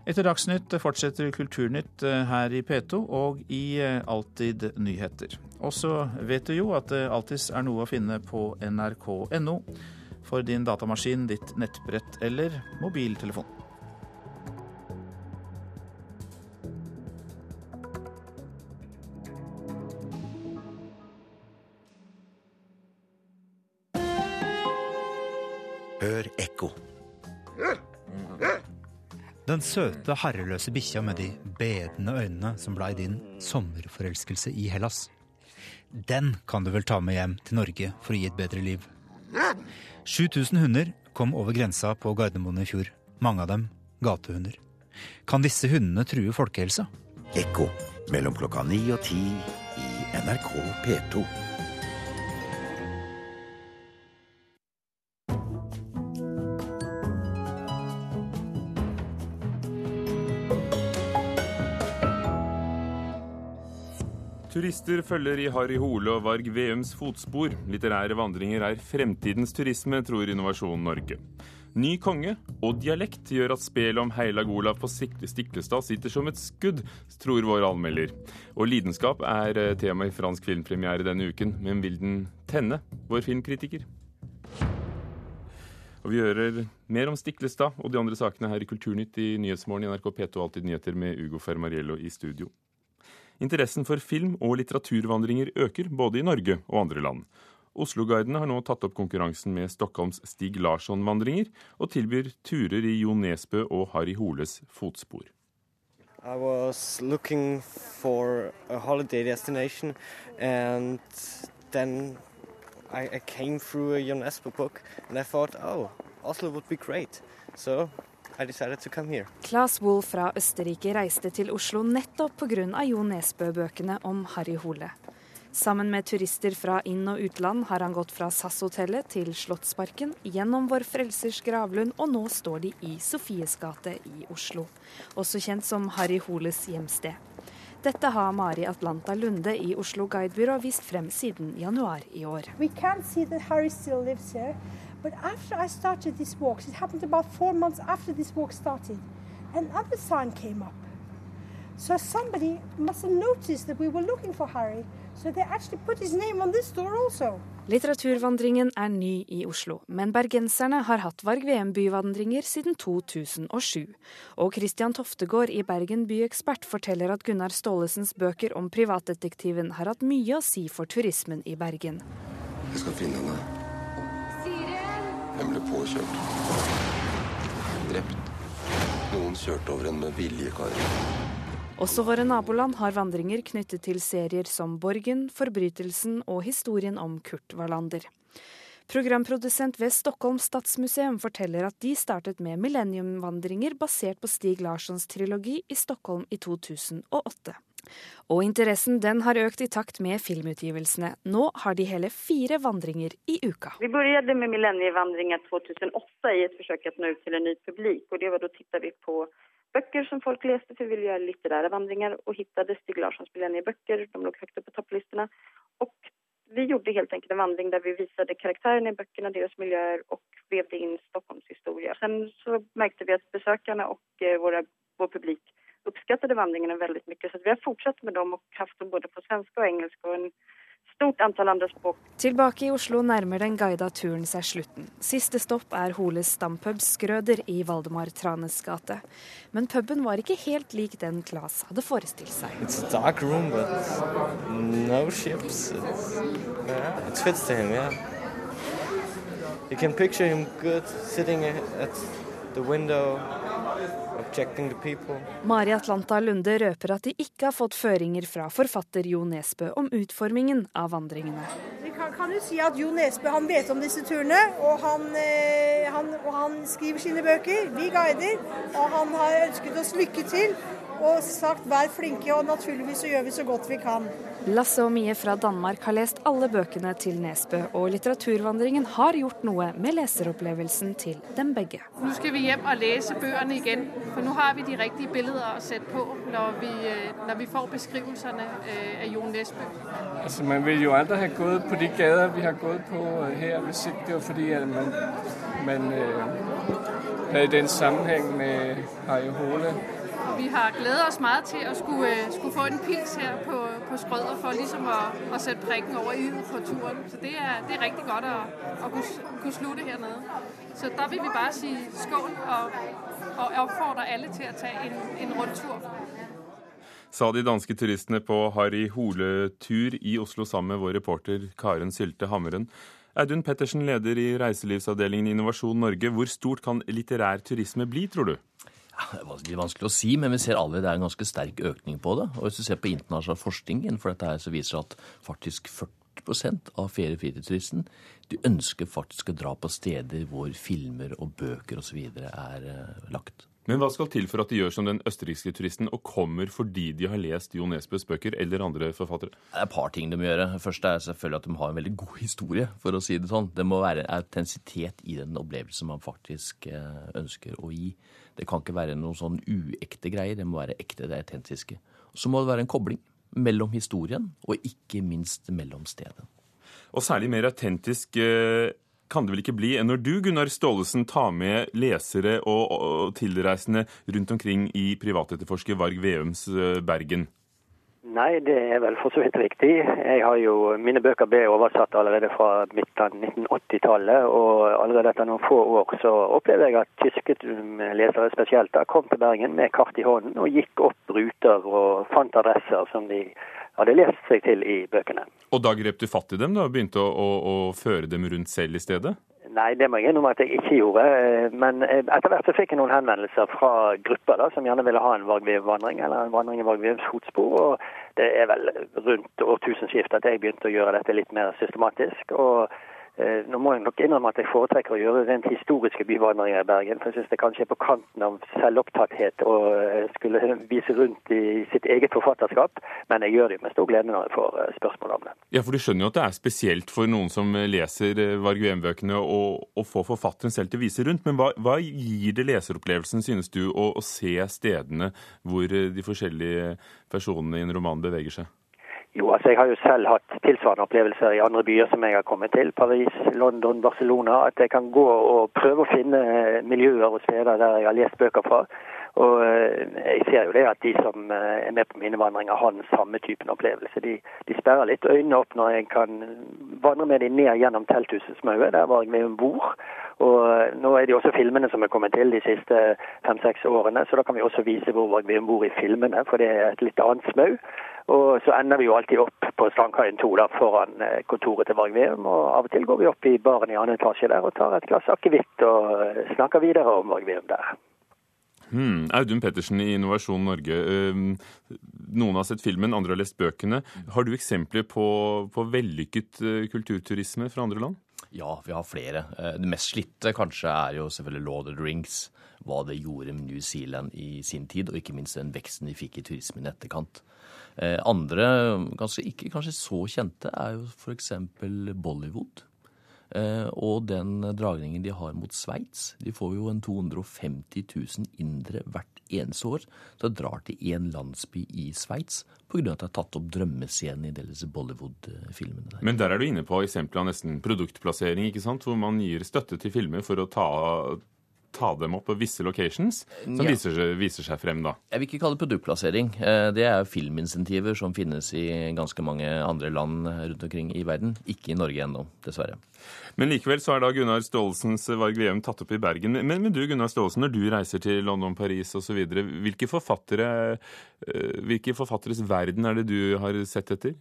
Etter Dagsnytt fortsetter Kulturnytt eh, her i P2 og i eh, Alltid nyheter. Og så vet du jo at det alltids er noe å finne på nrk.no for din datamaskin, ditt nettbrett eller mobiltelefon. Hør ekko. Den søte, herreløse bikkja med de bedende øynene som blei din sommerforelskelse i Hellas. Den kan du vel ta med hjem til Norge for å gi et bedre liv. 7000 hunder kom over grensa på Gardermoen i fjor. Mange av dem gatehunder. Kan disse hundene true folkehelsa? Ekko mellom klokka ni og ti i NRK P2. Turister følger i Harry Hole og Varg Veums fotspor. Litterære vandringer er fremtidens turisme, tror Innovasjon Norge. Ny konge og dialekt gjør at spelet om Heilag Olav på Stiklestad sitter som et skudd, tror vår anmelder. Og lidenskap er eh, tema i fransk filmpremiere denne uken, men vil den tenne, vår filmkritiker? Og Vi hører mer om Stiklestad og de andre sakene her i Kulturnytt i Nyhetsmorgen i NRK P2 Alltid nyheter med Ugo Fermariello i studio. Interessen for film- og litteraturvandringer øker, både i Norge og andre land. Oslo-guidene har nå tatt opp konkurransen med Stockholms Stig Larsson-vandringer, og tilbyr turer i Jo Nesbø og Harry Holes fotspor. I was looking for a holiday destination, and then I, I came through a Jon Espe book, and I thought, oh, Oslo would be great. So Claes Wohl fra Østerrike reiste til Oslo nettopp pga. Jo Nesbø-bøkene om Harry Hole. Sammen med turister fra inn- og utland har han gått fra SAS-hotellet til Slottsparken, gjennom Vår Frelsers gravlund, og nå står de i Sofies gate i Oslo. Også kjent som Harry Holes hjemsted. Dette har Mari Atlanta Lunde i Oslo Guidebyrå vist frem siden januar i år. But after I started these walks, it happened about four months after this walk started, another sign came up. So somebody must have noticed that we were looking for Harry, so they actually put his name on this door also. Litteraturvandringen er ny i Oslo, men bergenserne har hatt Varg VM-byvandringer siden 2007. Og Christian Toftegård i Bergen byekspert forteller at Gunnar Staalesens bøker om privatdetektiven har hatt mye å si for turismen i Bergen. Jeg skal finne henne. Den ble påkjørt. Drept. Noen kjørte over henne med vilje, Kari. Også våre naboland har vandringer knyttet til serier som Borgen, Forbrytelsen og historien om Kurt Wallander. Programprodusent ved Stockholm stadsmuseum forteller at de startet med millenniumvandringer basert på Stig Larssons trilogi i Stockholm i 2008. Og interessen den har økt i takt med filmutgivelsene. Nå har de hele fire vandringer i uka. Vi begynte med Millennievandringen 2008 i et forsøk å nå ut til en ny publik. Og det var da tittet vi på bøker som folk leste, for vi ville gjøre litterære vandringer. Og fant Stig Larssons millenniebøker. De lå høyt oppe på topplistene. Og vi gjorde helt enkelt en vandring der vi viste karakterene i bøkene, deres miljøer, og vevde inn Stockholms historie. Sen så merket vi at besøkerne og eh, vår publikum uppskattade vandringarna väldigt mycket. Så vi har fortsatt med dem og haft dem både på svenska og engelska og en stort antall andre språk. Tilbake i Oslo nærmer den guida turen seg slutten. Siste stopp er Holes stampub Skrøder i Valdemar Tranes gate. Men puben var ikke helt lik den Claes hadde forestilt seg. It's a dark room, but no ships. It's, yeah, it fits to him, yeah. You can picture him good sitting at window Mari Atlanta Lunde røper at de ikke har fått føringer fra forfatter Jo Nesbø om utformingen av vandringene. Vi kan, kan jo si at Jo Nesbø han vet om disse turene, og han, eh, han, og han skriver sine bøker. Vi guider, og han har ønsket oss lykke til og sagt vær flinke, og naturligvis så gjør vi så godt vi kan. Lasse og Mie fra Danmark har lest alle bøkene til Nesbø, og litteraturvandringen har gjort noe med leseropplevelsen til dem begge. Nå skal vi hjem og lese bøkene igjen, for nå har vi de riktige bildene å sette på når vi, øh, når vi får beskrivelsene øh, av Jon Nesbø. Altså, man vil jo aldri ha gått på de gater vi har gått på her, hvis ikke det var fordi at man, man øh, hadde den sammenheng med Harry Hole vi har gledet oss meget til å skulle, øh, skulle få en pils her på, på Skrøder for liksom å, å sette prikken over i på turen. Så det er, det er riktig godt å, å kunne, kunne, slutte her nede. Så da vil vi bare si skål og, og oppfordre alle til å ta en, en rundtur. Sa de danske turistene på Harry Hole-tur i Oslo sammen med vår reporter Karen Sylte Hammeren. Audun Pettersen, leder i reiselivsavdelingen Innovasjon Norge. Hvor stort kan litterær turisme bli, tror du? Det er vanskelig å si, men vi ser allerede det er en ganske sterk økning på det. Og hvis du ser på internasjonal forskning innenfor dette, her, så viser det at faktisk 40% av ferie- og fritidsturisten de ønsker faktisk å dra på steder hvor filmer og bøker osv. er uh, lagt. Men hva skal til for at de gjør som den østerrikske turisten og kommer fordi de har lest Jo Nesbøs bøker eller andre forfattere? Det er et par ting de må gjøre. Først er selvfølgelig at de har en veldig god historie, for å si det sånn. Det må være autentisitet i den opplevelsen man faktisk eh, ønsker å gi. Det kan ikke være noen sånn uekte greier. Det må være ekte, det autentiske. Så må det være en kobling mellom historien og ikke minst mellom stedet. Og særlig mer autentisk eh, kan det vel ikke bli enn når du, Gunnar Staalesen, tar med lesere og, tilreisende rundt omkring i privatetterforsker Varg Veums eh, Bergen? Nei, det er vel for så vidt riktig. Jeg har jo, Mine bøker ble oversatt allerede fra midten av 1980-tallet. Og allerede etter noen få år så opplever jeg at tyske lesere spesielt da kom til Bergen med kart i hånden og gikk opp ruter og fant adresser som de hadde lest seg til i bøkene. Og da grep du fatt i dem da, og begynte å, å, å føre dem rundt selv i stedet? Nei, det må jeg innrømme at jeg ikke gjorde. Eh, men eh, etter hvert så fikk jeg noen henvendelser fra grupper da, som gjerne ville ha en Vargvev-vandring, eller en vandring i Vargvevs fotspor. og Det er vel rundt årtusenskiftet at jeg begynte å gjøre dette litt mer systematisk. og nå må jeg nok innrømme at jeg foretrekker å gjøre rent historiske byvandringer i Bergen. For jeg syns det kanskje er på kanten av selvopptatthet å eh, skulle vise rundt i sitt eget forfatterskap. Men jeg gjør det med stor glede når jeg får eh, spørsmål om det. Ja, for du skjønner jo at det er spesielt for noen som leser Varg Veum-bøkene å få forfatteren selv til å vise rundt. Men hva, hva gir det leseropplevelsen, synes du, å, å se stedene hvor de forskjellige personene i en roman beveger seg? Jo, altså Jeg har jo selv hatt tilsvarende opplevelser i andre byer som jeg har kommet til. Paris, London, Barcelona. At jeg kan gå og prøve å finne miljøer og steder der jeg har lest bøker fra. Og eh, jeg ser jo det at de som eh, er med på mine vandringer, har den samme typen opplevelse. De, de sperrer litt øynene opp når jeg kan vandre med dem ned gjennom telthusets maue, der var jeg med om bord. Og eh, nå er det jo også filmene som er kommet til de siste fem-seks årene, så da kan vi også vise hvor vi bor i filmene, for det er et litt annet smau. Og så ender vi jo alltid opp på Strandkaien 2 da, foran eh, kontoret til Varg Veum. Og av og til går vi opp i baren i annen etasje der og tar et glass akevitt og eh, snakker videre om Varg Veum der. Hmm. Audun Pettersen i Innovasjon Norge. Noen har sett filmen, andre har lest bøkene. Har du eksempler på, på vellykket kulturturisme fra andre land? Ja, vi har flere. Det mest slitte kanskje er jo selvfølgelig the Rings hva det gjorde med New Zealand i sin tid, og ikke minst den veksten de fikk i turismen i etterkant. Eh, andre, kanskje ikke kanskje så kjente, er jo f.eks. Bollywood. Eh, og den dragningen de har mot Sveits. De får jo en 250 000 indre hvert eneste år som drar til én landsby i Sveits pga. at de har tatt opp drømmescenen i disse Bollywood-filmene. Men der er du inne på eksempelet av nesten produktplassering, ikke sant? hvor man gir støtte til filmer for å ta ta dem opp på visse locations, som ja. viser, seg, viser, seg, frem da? Jeg vil ikke kalle det produktplassering. Eh, det er filminsentiver som finnes i ganske mange andre land rundt omkring i verden. Ikke i Norge ennå, dessverre. Men likevel så er da Gunnar Staalesens Varg Veum tatt opp i Bergen. Men, men, du Gunnar Staalesen, når du reiser til London, Paris osv., hvilke, forfattere, eh, hvilke forfatteres verden er det du har sett etter?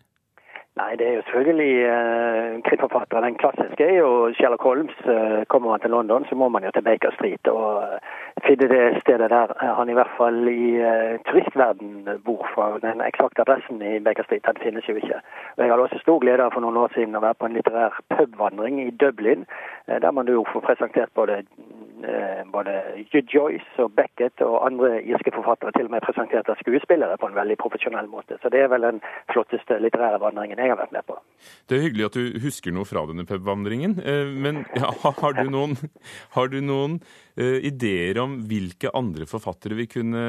Nei, det er jo selvfølgelig eh, krimforfattere. Den klassiske er jo Sherlock Holmes. Eh, kommer man til London, så må man jo til Baker Street og uh, finne det stedet der han i hvert fall i eh, turistverden bor. fra. den eksakte adressen i Baker Street den finnes jo ikke. Og Jeg hadde også stor glede for noen år siden å være på en litterær pubvandring i Dublin, der man jo får presentert både både Joyce og Beckett og andre irske forfattere til og med presentert av skuespillere på en veldig profesjonell måte. Så det er vel den flotteste litterære vandringen jeg har vært med på. Det er hyggelig at du husker noe fra denne pubvandringen. Eh, men (laughs) ja, har du noen, har du noen uh, ideer om hvilke andre forfattere vi kunne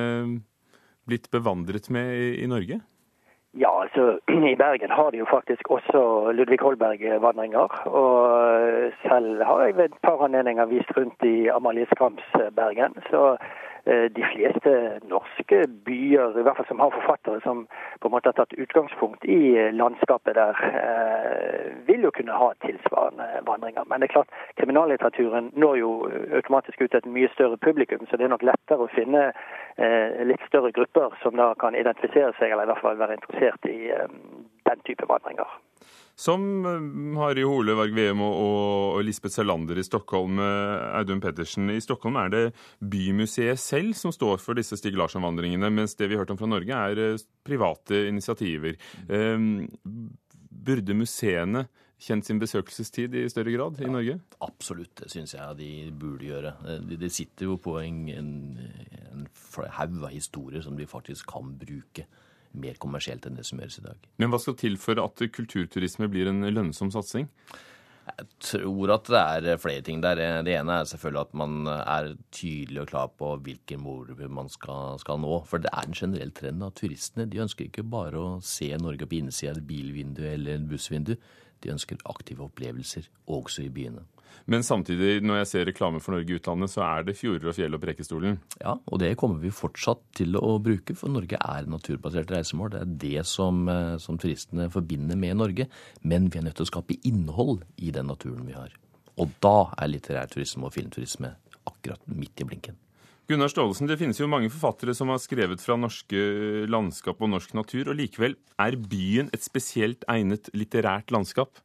blitt bevandret med i, Norge? Ja, altså (clears throat) i Bergen har de jo faktisk også Ludvig Holberg-vandringer. Og selv har jeg ved et par anledninger vist rundt i Amalie Skrams Bergen. Så Eh, de fleste norske byer, i hvert fall som har forfattere som på en måte har tatt utgangspunkt i landskapet der, eh, vil jo kunne ha tilsvarende vandringer. Men det er klart, kriminallitteraturen når jo automatisk ut til et mye større publikum, så det er nok lettere å finne eh, litt større grupper som da kan identifisere seg, eller i hvert fall være interessert i den type vandringer som eh, Harry Hole, Varg Veum og, Lisbeth Salander i Stockholm. Eh, Audun Pettersen, i Stockholm er det Bymuseet selv som står for disse Stig Larsson-vandringene, mens det vi har hørt om fra Norge, er eh, private initiativer. Um, burde museene kjent sin besøkelsestid i større grad i Norge? absolutt, det syns jeg de burde gjøre. De, de sitter jo på en, en, en haug av historier som de faktisk kan bruke mer kommersielt enn det som gjøres i dag. Men hva skal til for at kulturturisme blir en lønnsom satsing? Jeg tror at det er flere ting der. Det ene er selvfølgelig at man er tydelig og klar på hvilken mål man skal, skal, nå. For det er en generell trend at turistene de ønsker ikke bare å se Norge på innsida av et bilvindu eller et bussvindu. De ønsker aktive opplevelser, også i byene. Men samtidig, når jeg ser reklame for Norge i utlandet, så er det fjorder og fjell og Prekestolen. Ja, og det kommer vi fortsatt til å bruke, for Norge er naturbasert reisemål. Det er det som, eh, som turistene forbinder med Norge. Men vi er nødt til å skape innhold i den naturen vi har. Og da er litterærturisme og filmturisme akkurat midt i blinken. Gunnar Staalesen, det finnes jo mange forfattere som har skrevet fra norske landskap og norsk natur, og likevel er byen et spesielt egnet litterært landskap?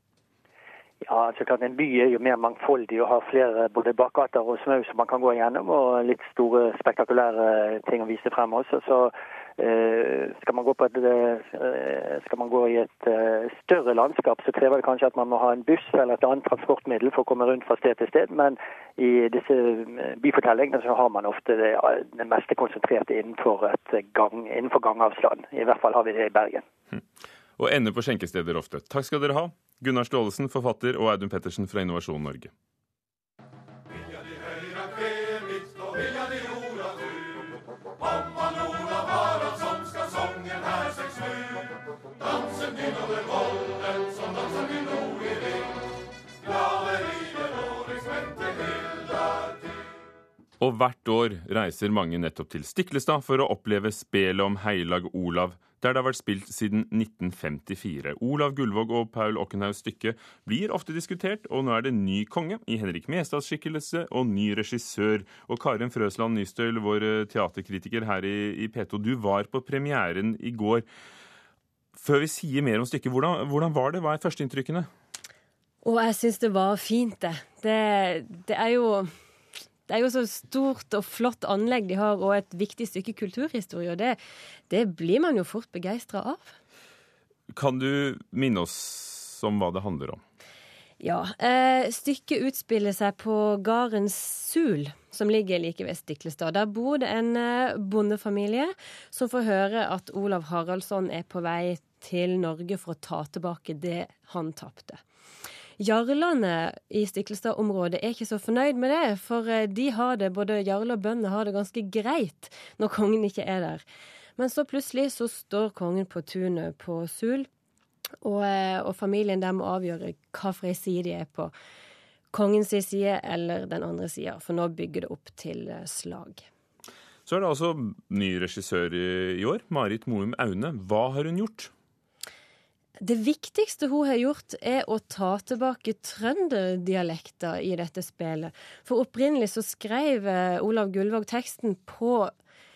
Ja, altså klart En by er jo mer mangfoldig og har flere både bakgater og smau som man kan gå gjennom, og litt store, spektakulære ting å vise frem også. Så uh, skal, man et, uh, skal, man gå i et uh, større landskap, så krever det kanskje at man må ha en buss eller et annet transportmiddel for å komme rundt fra sted til sted. Men i disse byfortellingene så har man ofte det, det meste konsentrert innenfor, gang, innenfor gangavstand. I hvert fall har vi det i Bergen. Hm og ender på skjenkesteder ofte. Takk skal dere ha, Gunnar Staalesen, forfatter, og Audun Pettersen fra Innovasjon Norge. Og hvert år reiser mange nettopp til Stiklestad for å oppleve spelet om Heilag Olav, der det har vært spilt siden 1954. Olav Gullvåg og Paul Okkenhaugs stykke blir ofte diskutert, og nå er det ny konge i Henrik Mestads skikkelse og ny regissør. Og Karin Frøsland Nystøl, vår eh, teaterkritiker her i, i P2, du var på premieren i går. Før vi sier mer om stykket, hvordan, hvordan var det? Hva er førsteinntrykkene? Og jeg syns det var fint, det. det. Det er jo det er jo så stort og flott anlegg de har, og et viktig stykke kulturhistorie. Og det, det blir man jo fort begeistra av. Kan du minne oss om hva det handler om? Ja. Eh, stykket utspiller seg på gården Sul, som ligger like ved Stiklestad. Der bor det en eh, bondefamilie som får høre at Olav Haraldsson er på vei til Norge for å ta tilbake det han tapte. Jarlene i Stiklestad-området er ikke så fornøyd med det, for eh, de har det, både jarle og bønder har det ganske greit når kongen ikke er der. Men så plutselig så står kongen på tunet på Sul, og, eh, og familien der må avgjøre hva for ei side de er på. Kongens side eller den andre sida, for nå bygger det opp til eh, slag. Så er det altså ny regissør i år, Marit Moum Aune. Hva har hun gjort? Det viktigste hun har gjort, er å ta tilbake trønderdialekter i dette spillet. For opprinnelig så skrev eh, Olav Gullvåg teksten på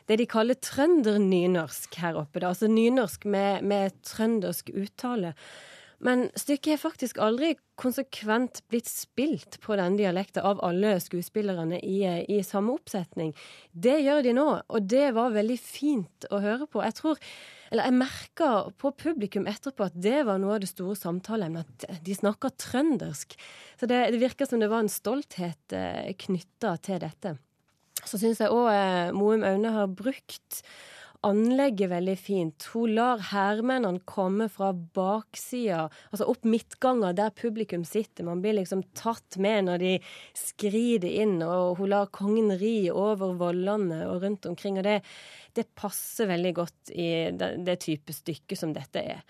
det de kaller trøndernynorsk her oppe. Da. Altså nynorsk med, med trøndersk uttale. Men stykket har faktisk aldri konsekvent blitt spilt på den dialekten av alle skuespillerne i, i, samme oppsetning. Det gjør de nå, og det var veldig fint å høre på. Jeg tror, eller jeg merka på publikum etterpå at det var noe av det store samtaleemnet, at de snakker trøndersk. Så det, det virker som det var en stolthet eh, knytta til dette. Så syns jeg òg eh, Moum Aune har brukt anlegget veldig fint. Hun lar hærmennene komme fra baksida, altså opp midtganger der publikum sitter. Man blir liksom tatt med når de skrider inn, og hun lar kongen ri over vollene og rundt omkring. Og det, det passer veldig godt i det, det type stykke som dette er.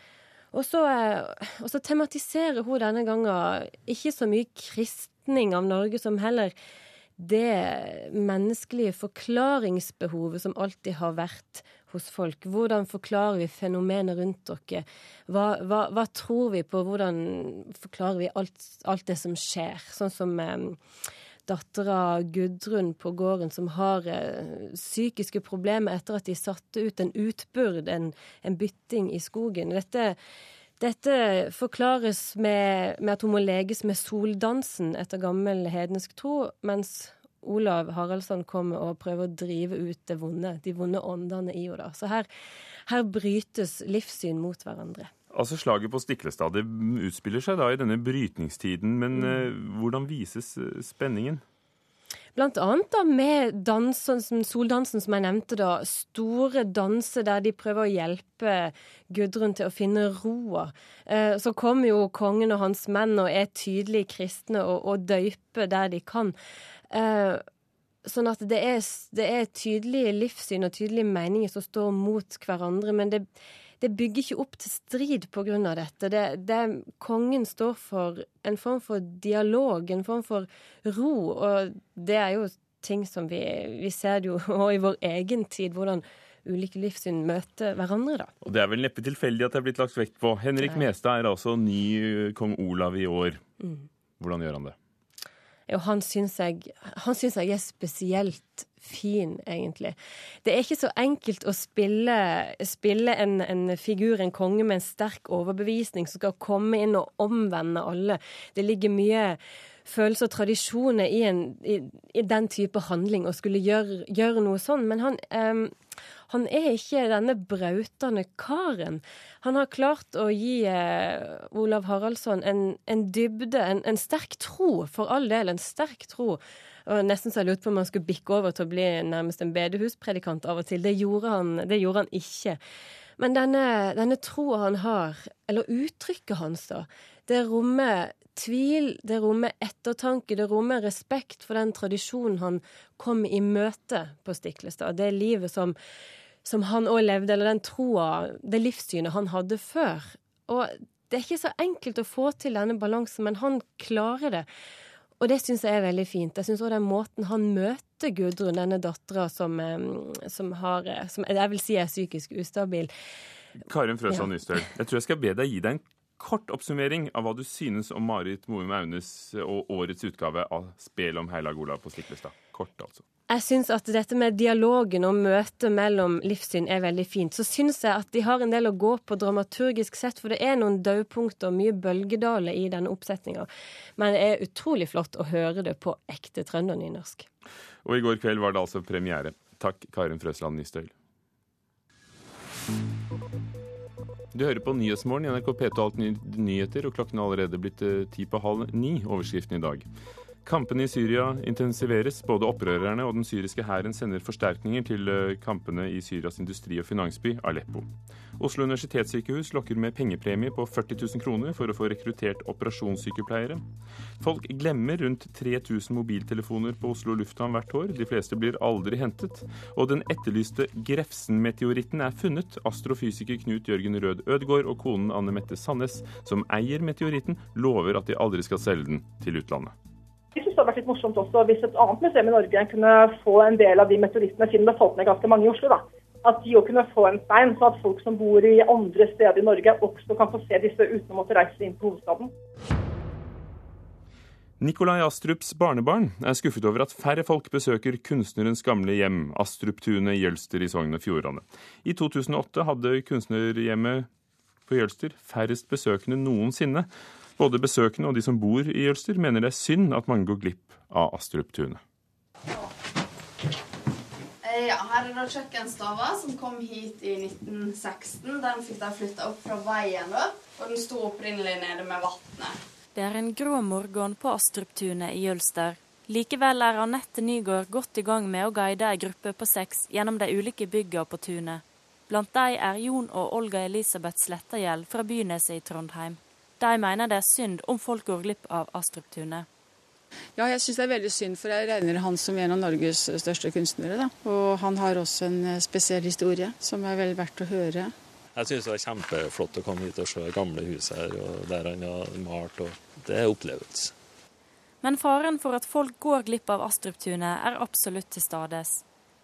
Og så, og så tematiserer hun denne gangen ikke så mye kristning av Norge som heller det menneskelige forklaringsbehovet som alltid har vært hos folk. Hvordan forklarer vi fenomenet rundt dere? Hva, hva, hva, tror vi på? Hvordan forklarer vi alt, alt det som skjer? Sånn som eh, dattera Gudrun på gården som har eh, psykiske problemer etter at de satte ut en utbyrd, en, en bytting i skogen. Dette, dette forklares med, med, at hun må leges med soldansen etter gammel hedensk tro, mens Olav Haraldsson kommer og prøver å drive ut det vonde, de vonde åndene i henne. Så her, her brytes livssyn mot hverandre. Altså Slaget på Stiklestad det utspiller seg da i denne brytningstiden, men mm. eh, hvordan vises eh, spenningen? Blant annet da med dansen, soldansen som jeg nevnte, da. Store danser der de prøver å hjelpe Gudrun til å finne roa. Eh, så kommer jo kongen og hans menn og er tydelig kristne og, og døyper der de kan. Eh, sånn at det er, det er, tydelige livssyn og tydelige meninger som står mot hverandre. Men det, det bygger ikke opp til strid av dette. Det, det, kongen står for en form for dialog, en form for ro. Og det er jo ting som vi, vi ser jo (laughs) i vår egen tid. hvordan ulike livssyn møter hverandre, da. Og Det er vel neppe tilfeldig at det er blitt lagt vekt på. Henrik Mestad er altså ny kong Olav i år. Mm. Hvordan gjør han det? Og han syns jeg, han syns jeg er spesielt fin, egentlig. Det er ikke så enkelt å spille, spille en, en, figur, en konge, med en sterk overbevisning som skal komme inn og omvende alle. Det ligger mye følelser og tradisjoner i, en, i, i den type handling å skulle gjøre, gjøre noe sånn. Men han, um, han er ikke denne brautende karen. Han har klart å gi uh, Olav Haraldsson en, en dybde, en, en, sterk tro, for all del, en sterk tro. Og Nesten så jeg lurte på om han skulle bikke over til å bli nærmest en bedehuspredikant av og til. Det gjorde han, det gjorde han ikke. Men denne, denne troa han har, eller uttrykket hans, da, det rommer tvil, det rommer ettertanke, det rommer respekt for den tradisjonen han kom i møte på Stiklestad. Det livet som, som han òg levde, eller den troa, det livssynet han hadde før. Og det er ikke så enkelt å få til denne balansen, men han klarer det. Og det syns jeg er veldig fint. Jeg syns òg den måten han møter Gudrun, denne dattera som, som, har Som jeg vil si er psykisk ustabil. Karin Frøsland Nystøl, jeg tror jeg skal be deg gi deg en kort oppsummering av hva du synes om Marit Moum Aunes og årets utgave av Spel om Heilag Olav på Stiklestad. Kort, altså. Jeg syns at dette med dialogen og møtet mellom livssyn er veldig fint. Så syns jeg at de har en del å gå på dramaturgisk sett, for det er noen daupunkter og mye bølgedaler i denne oppsetninga. Men det er utrolig flott å høre det på ekte trøndernynorsk. Og i går kveld var det altså premiere. Takk, Karin Frøsland Nystøyl. Du hører på Nyhetsmorgen i NRK P2 Alt nyheter, og klokken er allerede blitt eh, ti på halv ni, overskriften i dag. Kampene i Syria intensiveres. Både opprørerne og den syriske hæren sender forsterkninger til eh, kampene i Syrias industri- og finansby Aleppo. Oslo universitetssykehus lokker med pengepremie på 40 000 kroner for å få rekruttert operasjonssykepleiere. Folk glemmer rundt 3000 mobiltelefoner på Oslo lufthavn hvert år. De fleste blir aldri hentet. Og den etterlyste Grefsen-meteoritten er funnet. Astrofysiker Knut Jørgen Rød Ødgaard og konen Anne Mette Sandnes, som eier meteoritten, lover at de aldri skal selge den til utlandet. Jeg synes det hadde vært litt morsomt også hvis et annet museum i Norge kunne få en del av de meteorittene, siden det falt ned ganske mange i Oslo. da. At de òg kunne få en stein, så at folk som bor i andre steder i Norge også kan få se disse uten å måtte reise inn til hovedstaden. Nikolai Astrups barnebarn er skuffet over at færre folk besøker kunstnerens gamle hjem, Astruptunet Jølster i Sogn og Fjordane. I 2008 hadde kunstnerhjemmet på Jølster færrest besøkende noensinne. Både besøkende og de som bor i Jølster mener det er synd at mange går glipp av Astruptunet. Ja, her er da kjøkkenstova som kom hit i 1916. Den fikk de flytta opp fra veien, da. Og den sto opprinnelig nede med vannet. Det er en grå morgen på Astruptunet i Jølster. Likevel er Anette Nygaard godt i gang med å guide ei gruppe på seks gjennom de ulike bygga på tunet. Blant de er Jon og Olga Elisabeth Slettagjeld fra Byneset i Trondheim. De mener det er synd om folk går glipp av Astruptunet. Ja, jeg syns det er veldig synd, for jeg regner han som en av Norges største kunstnere. Da. Og han har også en eh, spesiell historie som er vel verdt å høre. Jeg syns det var kjempeflott å komme hit og se det gamle huset her, og der han har malt. og Det er opplevelse. Men faren for at folk går glipp av Astruptunet er absolutt til stades.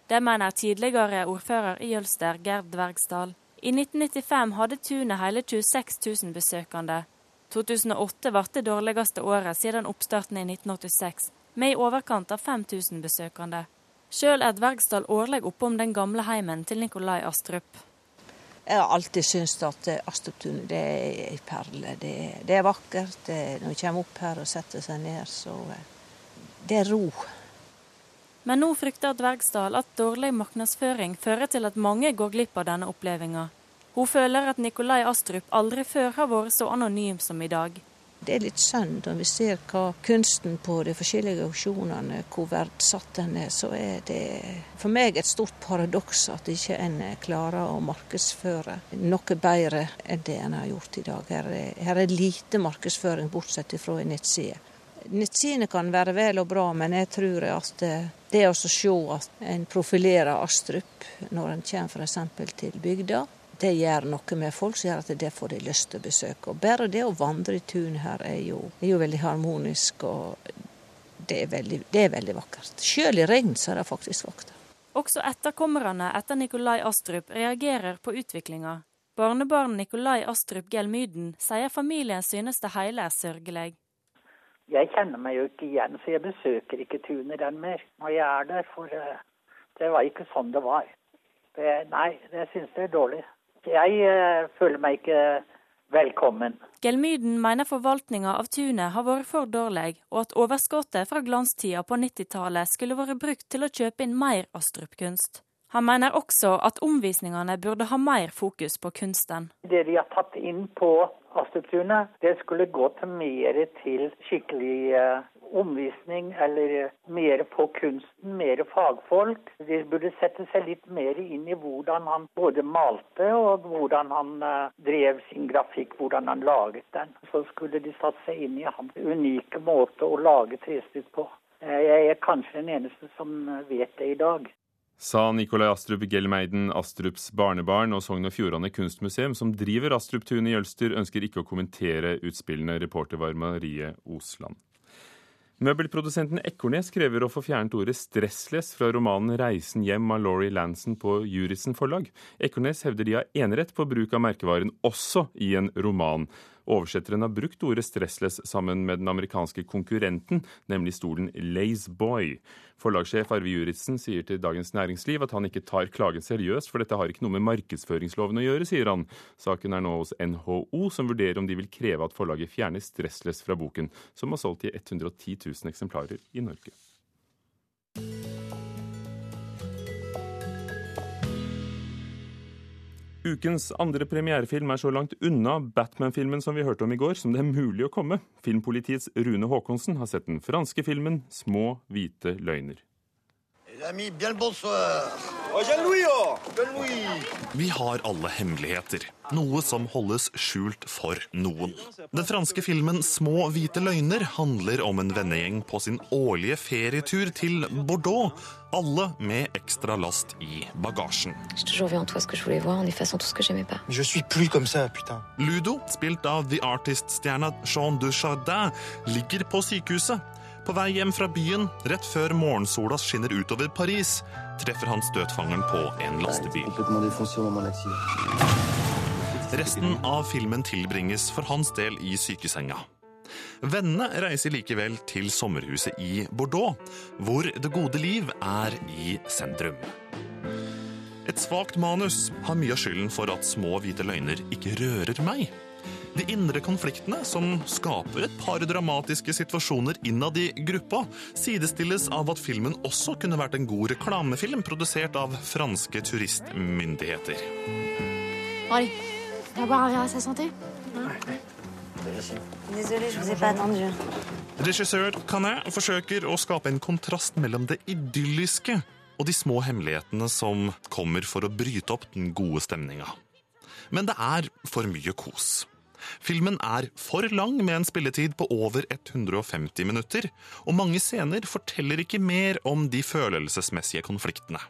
Det mener tidligere ordfører i Jølster, Gerd Dvergsdal. I 1995 hadde tunet hele 26 000 besøkende. 2008 ble det dårligste året siden oppstarten i 1986, med i overkant av 5000 besøkende. Sjøl er Dvergsdal årlig oppom den gamle heimen til Nikolai Astrup. Jeg har alltid syntes at Astruptunet det er ei perle. Det, det, er vakkert. Det, når vi kommer opp her og setter seg ned, så det er ro. Men nå frykter Dvergsdal at dårlig markedsføring fører til at mange går glipp av denne opplevelsen. Hun føler at Nikolai Astrup aldri før har vært så anonym som i dag. Det er litt synd når vi ser hva kunsten på de forskjellige auksjonene, hvor verdsatt den er, så er det for meg et stort paradoks at ikke en klarer å markedsføre noe bedre enn det en har gjort i dag. Her er, her er lite markedsføring, bortsett fra en nettside. Nettsidene kan være vel og bra, men jeg tror at det å se at en profilerer Astrup når en kommer f.eks. til bygda, det gjør noe med folk som gjør at det får de lyst til å besøke. Og bare det å vandre i tun her er jo, er jo veldig harmonisk, og det er veldig, det er veldig vakkert. Selv i regn så er det faktisk vakkert. Også etterkommerne etter Nikolai Astrup reagerer på utviklinga. Barnebarn Nikolai Astrup Gelmyden sier familien synes det hele er sørgelig. Jeg kjenner meg jo ikke igjen, så jeg besøker ikke tunet den mer når jeg er der. For det var ikke sånn det var. Det, nei, jeg synes jeg er dårlig. Jeg uh, føler meg ikke velkommen. Gelmyden mener forvaltninga av tunet har vært for dårlig, og at overskuddet fra glanstida på 90-tallet skulle vært brukt til å kjøpe inn mer Astrup-kunst. Han mener også at omvisningene burde ha mer fokus på kunsten. Det de har tatt inn på Astruptunet, det skulle gå til mer til skikkelig uh, omvisning, eller mer på kunsten, mer fagfolk. De burde sette seg litt mer inn i hvordan han både malte og hvordan han uh, drev sin grafikk, hvordan han laget den. Så skulle de satt seg inn i hans unike måte å lage trestykk på. Uh, jeg er kanskje den eneste som vet det i dag sa Nikolai Astrup Gelmeiden, Astrups barnebarn og Sogn og Fjordane kunstmuseum, som driver Astrup-tunet i Jølster, ønsker ikke å kommentere utspillene. Reporter var Marie Osland. Møbelprodusenten Ekornes krever å få fjernet ordet 'stressless' fra romanen 'Reisen hjem' av Laurie Lanson på Jurisen forlag. Ekornes hevder de har enerett på bruk av merkevaren også i en roman. Oversetteren har brukt ordet 'stressless' sammen med den amerikanske konkurrenten, nemlig stolen Lazeboy. Forlagssjef Arve Juritzen sier til Dagens Næringsliv at han ikke tar klagen seriøst, for dette har ikke noe med markedsføringsloven å gjøre, sier han. Saken er nå hos NHO, som vurderer om de vil kreve at forlaget fjerner 'stressless' fra boken, som har solgt i 110 000 eksemplarer i Norge. Ukens andre premierefilm er så langt unna Batman-filmen som vi hørte om i går, som det er mulig å komme. Filmpolitiets Rune Haakonsen har sett den franske filmen 'Små hvite løgner'. Vi har alle hemmeligheter. Noe som holdes skjult for noen. Den franske filmen 'Små hvite løgner' handler om en vennegjeng på sin årlige ferietur til Bordeaux. Alle med ekstra last i bagasjen. Ludo, spilt av The Artist-stjerna Jean Dujardin, ligger på sykehuset. På vei hjem fra byen, rett før morgensola skinner utover Paris, treffer han støtfangeren på en lastebil. Resten av filmen tilbringes for hans del i sykesenga. Vennene reiser likevel til sommerhuset i Bordeaux, hvor det gode liv er i sentrum. Et svakt manus har mye av skylden for at små hvite løgner ikke rører meg. De indre konfliktene, som skaper et par dramatiske situasjoner innad i gruppa, sidestilles av at filmen også kunne vært en god reklamefilm produsert av franske turistmyndigheter. Allez, boire un verre à sa santé Désolée, je vous ai pas attendu. Regissør Canet forsøker å skape en kontrast mellom det idylliske og de små hemmelighetene som kommer for å bryte opp den gode stemninga. Men det er for mye kos. Filmen er for lang med en spilletid på over 150 minutter, og mange scener forteller ikke mer om de følelsesmessige konfliktene.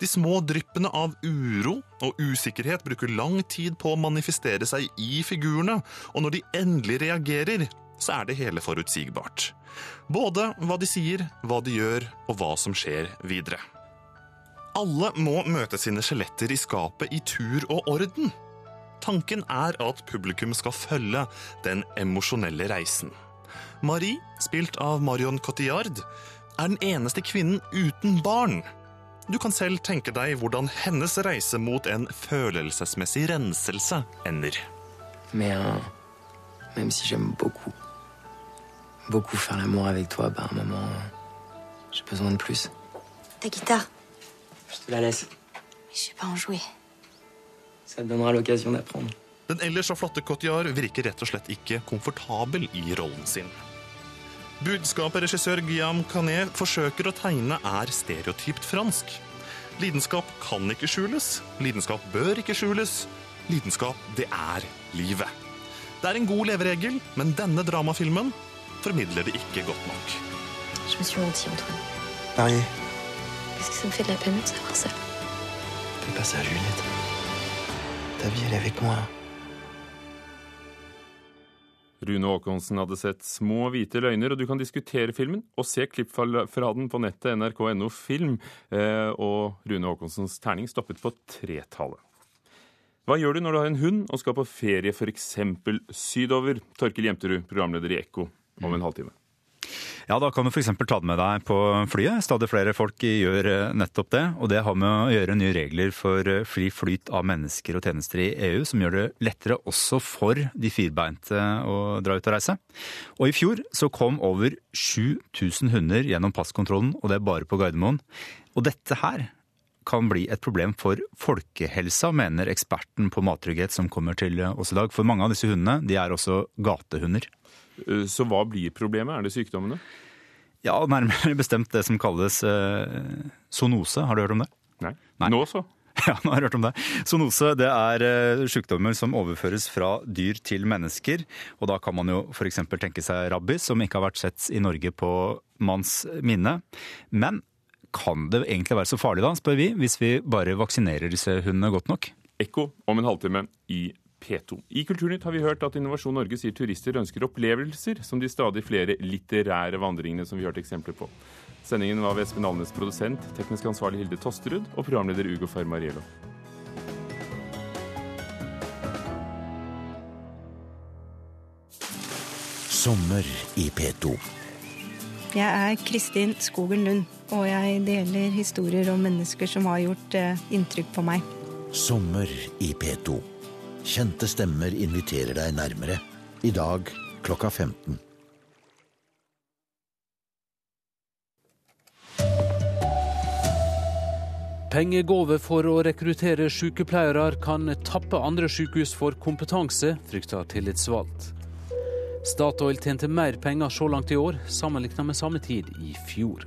De små dryppene av uro og usikkerhet bruker lang tid på å manifestere seg i figurene, og når de endelig reagerer, så er det hele forutsigbart. Både hva de sier, hva de gjør, og hva som skjer videre. Alle må møte sine skjeletter i skapet i tur og orden. Tanken er at publikum skal følge den emosjonelle reisen. Marie, spilt av Marion Cotillard, er den eneste kvinnen uten barn. Du kan selv tenke deg hvordan hennes reise mot en følelsesmessig renselse ender. Men, euh, même si j'aime beaucoup, beaucoup faire l'amour avec toi, bah à un moment, euh, j'ai besoin de plus. Ta guitare Je te la laisse. Mais je sais pas en jouer. Ça donnera l'occasion d'apprendre. Den ellers så flotte Cotillard virker rett og slett ikke komfortabel i rollen sin. Budskapet regissør Guillaume Canet forsøker å tegne, er stereotypt fransk. Lidenskap kan ikke skjules. Lidenskap bør ikke skjules. Lidenskap, det er livet. Det er en god leveregel, men denne dramafilmen formidler det ikke godt nok. Je me suis menti, Antoine. Marié, Parce que ça me fait de la peine de savoir ça. fais pas ça, Juliette. Ta vie, elle est avec moi. Rune Aakonsen hadde sett Små hvite løgner, og du kan diskutere filmen og se klipp fra den på nettet nrk.no film. Eh, Og Rune Aakonsens terning stoppet på tretallet. Hva gjør du når du har en hund og skal på ferie f.eks. sydover? Torkil Jemterud, programleder i Ekko, om en halvtime. Ja, da kan du f.eks. ta det med deg på flyet. Stadig flere folk gjør eh, nettopp det. Og det har med å gjøre nye regler for eh, fri flyt av mennesker og tjenester i EU, som gjør det lettere også for de firbeinte å dra ut og reise. Og i fjor så kom over 7000 hunder gjennom passkontrollen, og det er bare på Gardermoen. Og dette her kan bli et problem for folkehelsa, mener eksperten på mattrygghet som kommer til oss i dag. For mange av disse hundene de er også gatehunder. Eh, Så hva blir problemet? Er det sykdommene? Ja, nærmere (laughs) bestemt det som kalles eh, sonose. Har du hørt om det? Nei. Nå så. (laughs) Ja, nå har jeg hørt om det. Sonose det er eh, sykdommer som overføres fra dyr til mennesker. Og da kan man jo f.eks. tenke seg rabbis, som ikke har vært sett i Norge på manns minne. Men kan det egentlig være så farlig da, spør vi, hvis vi bare vaksinerer disse hundene godt nok? Ekko om en halvtime i P2. I Kulturnytt har vi hørt at Innovasjon Norge sier turister ønsker opplevelser, som de stadig flere litterære vandringene som vi hørte eksempler på. Sendingen var ved Espen Alnes produsent, teknisk ansvarlig Hilde Tosterud og programleder Ugo Fermariello. Sommer i P2. Jeg er Kristin Skogen Lund, og jeg deler historier om mennesker som har gjort eh, inntrykk på meg. Sommer i P2. Kjente stemmer inviterer deg nærmere. I dag klokka 15. Pengegave for å rekruttere sykepleiere kan tappe andre sykehus for kompetanse, frykter tillitsvalgt. Statoil tjente mer penger så langt i år, sammenlignet med samme tid i fjor.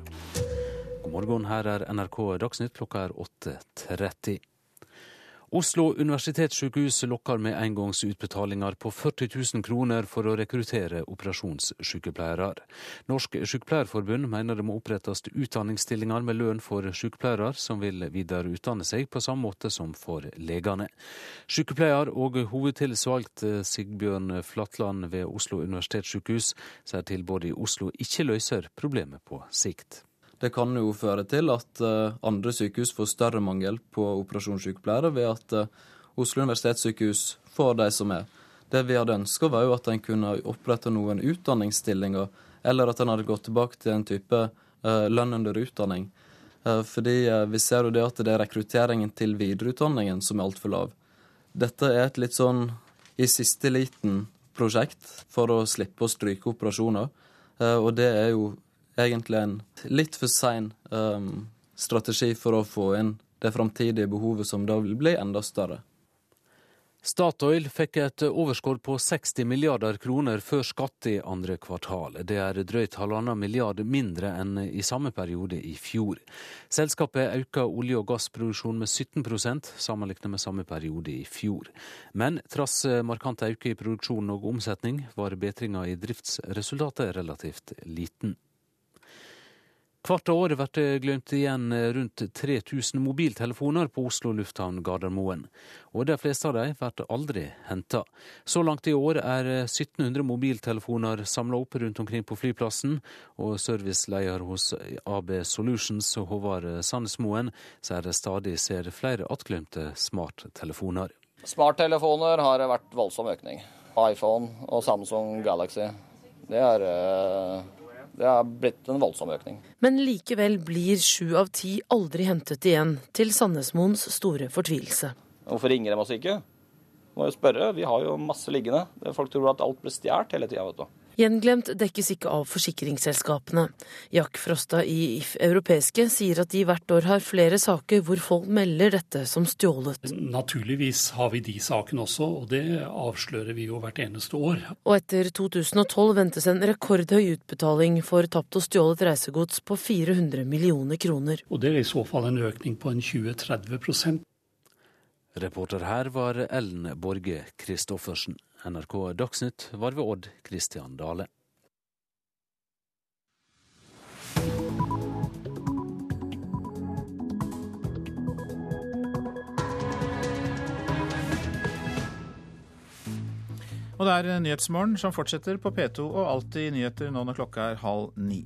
God morgen, her er NRK Dagsnytt, klokka er 8.30. Oslo universitetssykehus lokker med engangsutbetalinger på 40 000 kroner for å rekruttere operasjonssykepleiere. Norsk Sykepleierforbund mener det må opprettes utdanningsstillinger med lønn for sykepleiere som vil videreutdanne seg på samme måte som for legene. Sykepleier og hovedtillitsvalgt Sigbjørn Flatland ved Oslo universitetssykehus sier tilbudet i Oslo ikke løser problemet på sikt. Det kan jo føre til at uh, andre sykehus får større mangel på operasjonssykepleiere ved at uh, Oslo universitetssykehus får de som er. Det vi hadde ønska, var jo at en kunne opprette noen utdanningsstillinger, eller at en hadde gått tilbake til en type uh, lønn under utdanning. fordi vi ser jo det at det er rekrutteringen til videreutdanningen som er altfor lav. Dette er et litt sånn i siste liten prosjekt for å slippe å stryke operasjoner. Og det er jo egentlig en litt for sein um, strategi for å få inn det framtidige behovet som da vil bli enda større. Statoil fikk et overskudd på 60 milliarder kroner før skatt i andre kvartal. Det er drøyt halvannen milliard mindre enn i samme periode i fjor. Selskapet økte olje- og gassproduksjonen med 17% sammenlignet med samme periode i fjor. Men trass markant økning i produksjon og omsetning, var bedringa i driftsresultatet relativt liten. Hvert år blir det glemt igjen rundt 3000 mobiltelefoner på Oslo lufthavn Gardermoen. Og de fleste av dem blir aldri henta. Så langt i år er 1700 mobiltelefoner samla opp rundt omkring på flyplassen. Og serviceleder hos AB Solutions, Håvard Sandesmoen, sier de stadig ser flere attglemte smarttelefoner. Smarttelefoner har vært voldsom økning. iPhone og Samsung Galaxy. Det er det har blitt en voldsom økning. Men likevel blir sju av ti aldri hentet igjen, til Sandnesmoens store fortvilelse. Hvorfor ringer de oss ikke? Må jo spørre, vi har jo masse liggende. Folk tror at alt blir stjålet hele tida, vet du. Gjenglemt dekkes ikke av forsikringsselskapene. Jack Frosta i If Europeiske sier at de hvert år har flere saker hvor folk melder dette som stjålet. Naturligvis har vi de sakene også, og det avslører vi jo hvert eneste år. Og etter 2012 ventes en rekordhøy utbetaling for tapt og stjålet reisegods på 400 millioner kroner. Og det er i så fall en økning på en 20-30 Reporter her var Ellen Borge Christoffersen. NRK Dagsnytt var ved Odd Christian Dale. Og det er Nyhetsmorgen som fortsetter på P2 og Alltid nyheter nå når klokka er halv ni.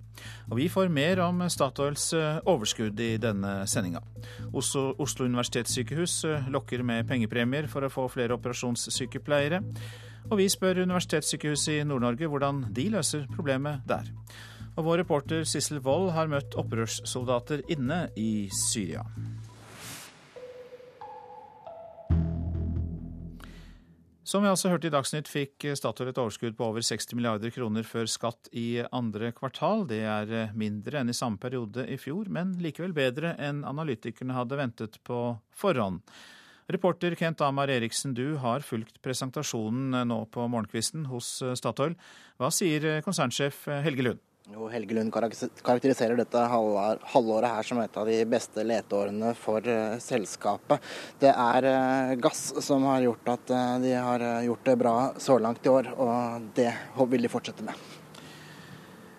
Og vi får mer om Statoils eh, overskudd i denne sendinga. Oslo, Oslo universitetssykehus eh, lokker med pengepremier for å få flere operasjonssykepleiere. Og vi spør Universitetssykehuset i Nord-Norge hvordan de løser problemet der. Og vår reporter Sissel Wold har møtt opprørssoldater inne i Syria. Som vi altså hørte i Dagsnytt, fikk Statoil et overskudd på over 60 milliarder kroner før skatt i andre kvartal. Det er mindre enn i samme periode i fjor, men likevel bedre enn analytikerne hadde ventet på forhånd. Reporter Kent Amar Eriksen, du har fulgt presentasjonen eh, nå på morgenkvisten hos eh, Statoil. Hva sier eh, konsernsjef Helge Lund? Jo, Helge Lund karakteriserer dette halvåret her som et av de beste leteårene for selskapet. Det er gass som har gjort at de har gjort det bra så langt i år, og det vil de fortsette med.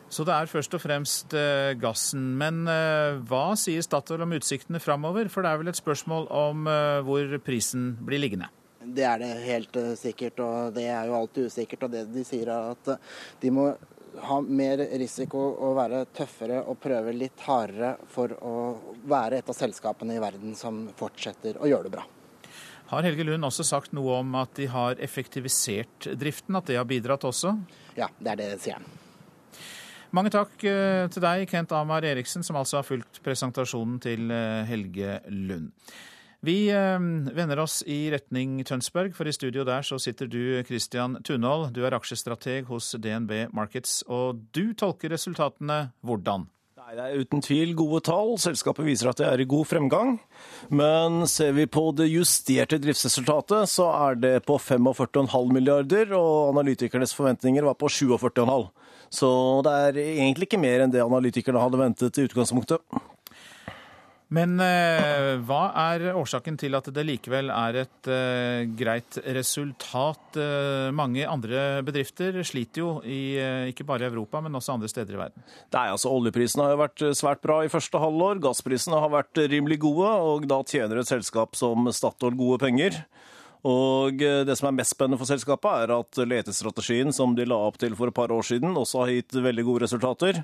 Så det er først og fremst eh, gassen. Men eh, hva sier Statoil om utsiktene framover? For det er vel et spørsmål om eh, hvor prisen blir liggende? Det er det helt sikkert, og det er jo alltid usikkert. Og det de sier er at de må ha mer risiko og være tøffere og prøve litt hardere for å være et av selskapene i verden som fortsetter å gjøre det bra. Har Helge Lund også sagt noe om at de har effektivisert driften, at det har bidratt også? Ja, det er det, sier han. Mange takk eh, til deg, Kent Amar Eriksen, som altså har fulgt presentasjonen til eh, Helge Lund. Vi eh, vender oss i retning Tønsberg, for i studio der så sitter du, Christian Tunhold. Du er aksjestrateg hos DNB Markets, og du tolker resultatene hvordan? Nei, Det er uten tvil gode tall. Selskapet viser at det er i god fremgang. Men ser vi på det justerte driftsresultatet, så er det på 45,5 milliarder, og analytikernes forventninger var på 47,5. Så det er egentlig ikke mer enn det analytikerne hadde ventet i utgangspunktet. Men eh, hva er årsaken til at det likevel er et eh, greit resultat? Eh, mange andre bedrifter sliter jo i eh, ikke bare Europa, men også andre steder i verden. Nei, altså Oljeprisene har jo vært svært bra i første halvår. Gassprisene har vært rimelig gode, og da tjener et selskap som Statoil gode penger. Og eh, det som er mest spennende for selskapet, er at letestrategien som de la opp til for et par år siden, også har gitt veldig gode resultater.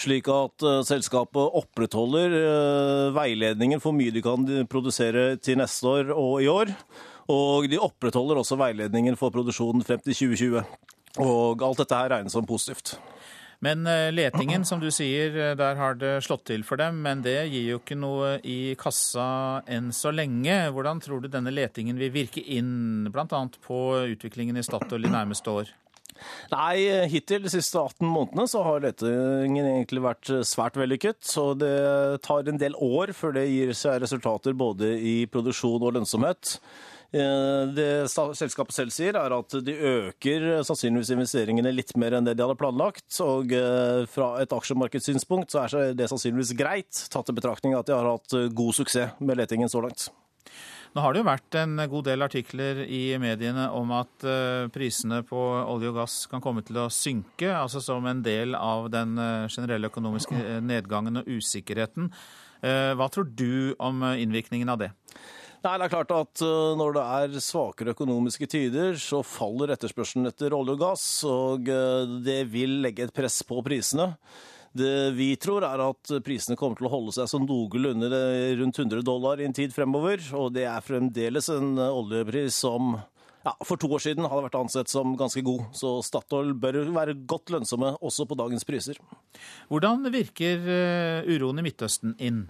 Slik at eh, selskapet opprettholder eh, veiledningen for mye de kan produsere til neste år og i år. Og de opprettholder også veiledningen for produksjonen frem til 2020. Og alt dette her regnes som positivt. Men eh, letingen, som du sier, eh, der har det slått til for dem. Men det gir jo ikke noe i kassa enn så lenge. Hvordan tror du denne letingen vil virke inn bl.a. på utviklingen i Statoil i nærmeste år? Nei, hittil de siste 18 månedene så har letingen egentlig vært svært vellykket. Så det tar en del år før det gir seg resultater både i produksjon og lønnsomhet. Eh, det selskapet selv sier, er at de øker sannsynligvis investeringene litt mer enn det de hadde planlagt. Og eh, fra et aksjemarkedssynspunkt så er det sannsynligvis greit, tatt i betraktning at de har hatt eh, god suksess med letingen så langt. Nå har det jo vært en god del artikler i mediene om at prisene på olje og gass kan komme til å synke, altså som en del av den generelle økonomiske nedgangen og usikkerheten. Hva tror du om innvirkningen av det? Nei, det er klart at uh, Når det er svakere økonomiske tider, så faller etterspørselen etter olje og gass. Og uh, det vil legge et press på prisene. Det vi tror, er at prisene kommer til å holde seg som noenlunde rundt 100 dollar i en tid fremover. Og det er fremdeles en oljepris som ja, for to år siden hadde vært ansett som ganske god. Så Statoil bør være godt lønnsomme også på dagens priser. Hvordan virker uroen i Midtøsten inn?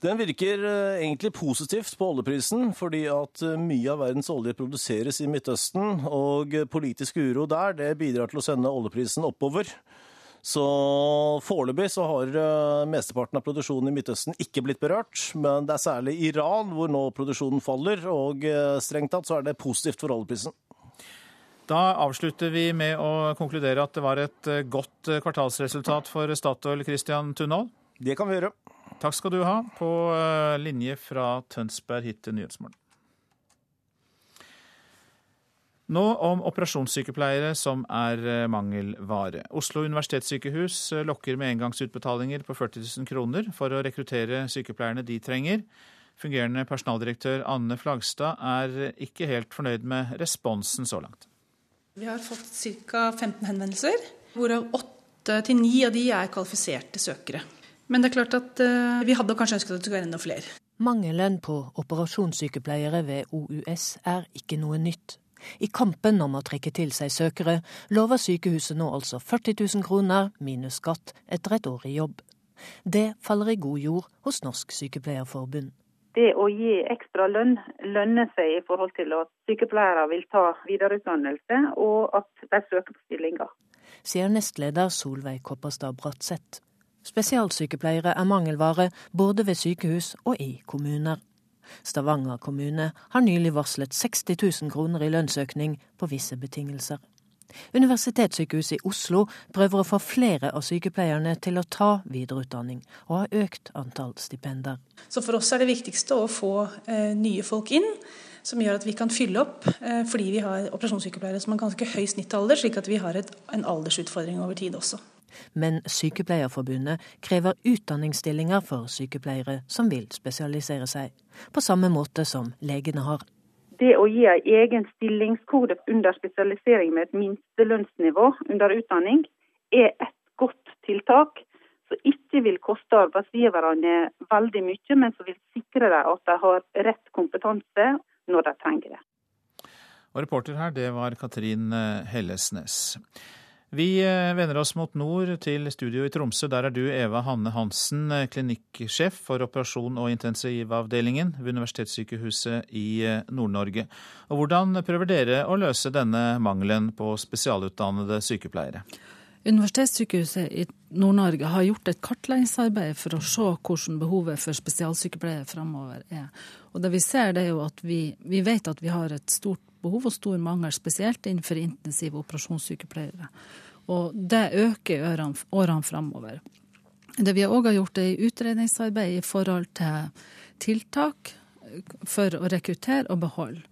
Den virker eh, egentlig positivt på oljeprisen, fordi at eh, mye av verdens olje produseres i Midtøsten. Og politisk uro der det bidrar til å sende oljeprisen oppover. Så foreløpig så har eh, mesteparten av produksjonen i Midtøsten ikke blitt berørt. Men det er særlig Iran hvor nå produksjonen faller, og strengt tatt så er det positivt for oljeprisen. Da avslutter vi med å konkludere at det var et godt kvartalsresultat for Statoil, Christian Tunhold. Det kan vi gjøre. Takk skal du ha, på eh, linje fra Tønsberg hit til Nyhetsmorgen. Nå om operasjonssykepleiere som er eh, mangelvare. Oslo universitetssykehus eh, lokker med engangsutbetalinger på 40 000 kroner for å rekruttere sykepleierne de trenger. Fungerende personaldirektør Anne Flagstad er ikke helt fornøyd med responsen så langt. Vi har fått ca. 15 henvendelser, hvorav 8-9 av de er kvalifiserte søkere. Men det er klart at uh, vi hadde kanskje ønsket at det skulle være enda flere. Mangelen på operasjonssykepleiere ved OUS er ikke noe nytt. I kampen om å trekke til seg søkere lover sykehuset nå altså 40 000 kroner minus skatt etter et år i jobb. Det faller i god jord hos Norsk Sykepleierforbund. Det å gi ekstra lønn lønner seg i forhold til at sykepleiere vil ta videreutdannelse, og at de søker på stillinger. Sier nestleder Solveig Kopperstad Bratseth. Spesialsykepleiere er mangelvare både ved sykehus og i kommuner. Stavanger kommune har nylig varslet 60 000 kroner i lønnsøkning på visse betingelser. Universitetssykehuset i Oslo prøver å få flere av sykepleierne til å ta videreutdanning, og har økt antall stipender. Så For oss er det viktigste å få eh, nye folk inn, som gjør at vi kan fylle opp. Eh, fordi vi har operasjonssykepleiere som har ganske høy snittalder, slik at vi har et, en aldersutfordring over tid også. Men Sykepleierforbundet krever utdanningsstillinger for sykepleiere som vil spesialisere seg, på samme måte som legene har. Det å gi en egen stillingskode under spesialisering med et minstelønnsnivå under utdanning, er et godt tiltak som ikke vil koste arbeidsgiverne veldig mye, men som vil sikre dem at de har rett kompetanse når de trenger det. Og Reporter her, det var Katrin Hellesnes. Vi eh, vender oss mot nord, til studio i Tromsø. Der er du, Eva Hanne Hansen, eh, klinikksjef for operasjon- og intensivavdelingen ved Universitetssykehuset i eh, Nord-Norge. Hvordan prøver dere å løse denne mangelen på spesialutdannede sykepleiere? Universitetssykehuset i Nord-Norge har gjort et kartleggingsarbeid for å se hvordan behovet for spesialsykepleiere framover er. Og det vi ser, det er jo at vi, vi vet at vi har et stort behov og stor mangel, spesielt innenfor intensive operasjonssykepleiere. Og det øker årene, årene framover. Det vi òg har gjort, er utredningsarbeid i forhold til tiltak for å rekruttere og beholde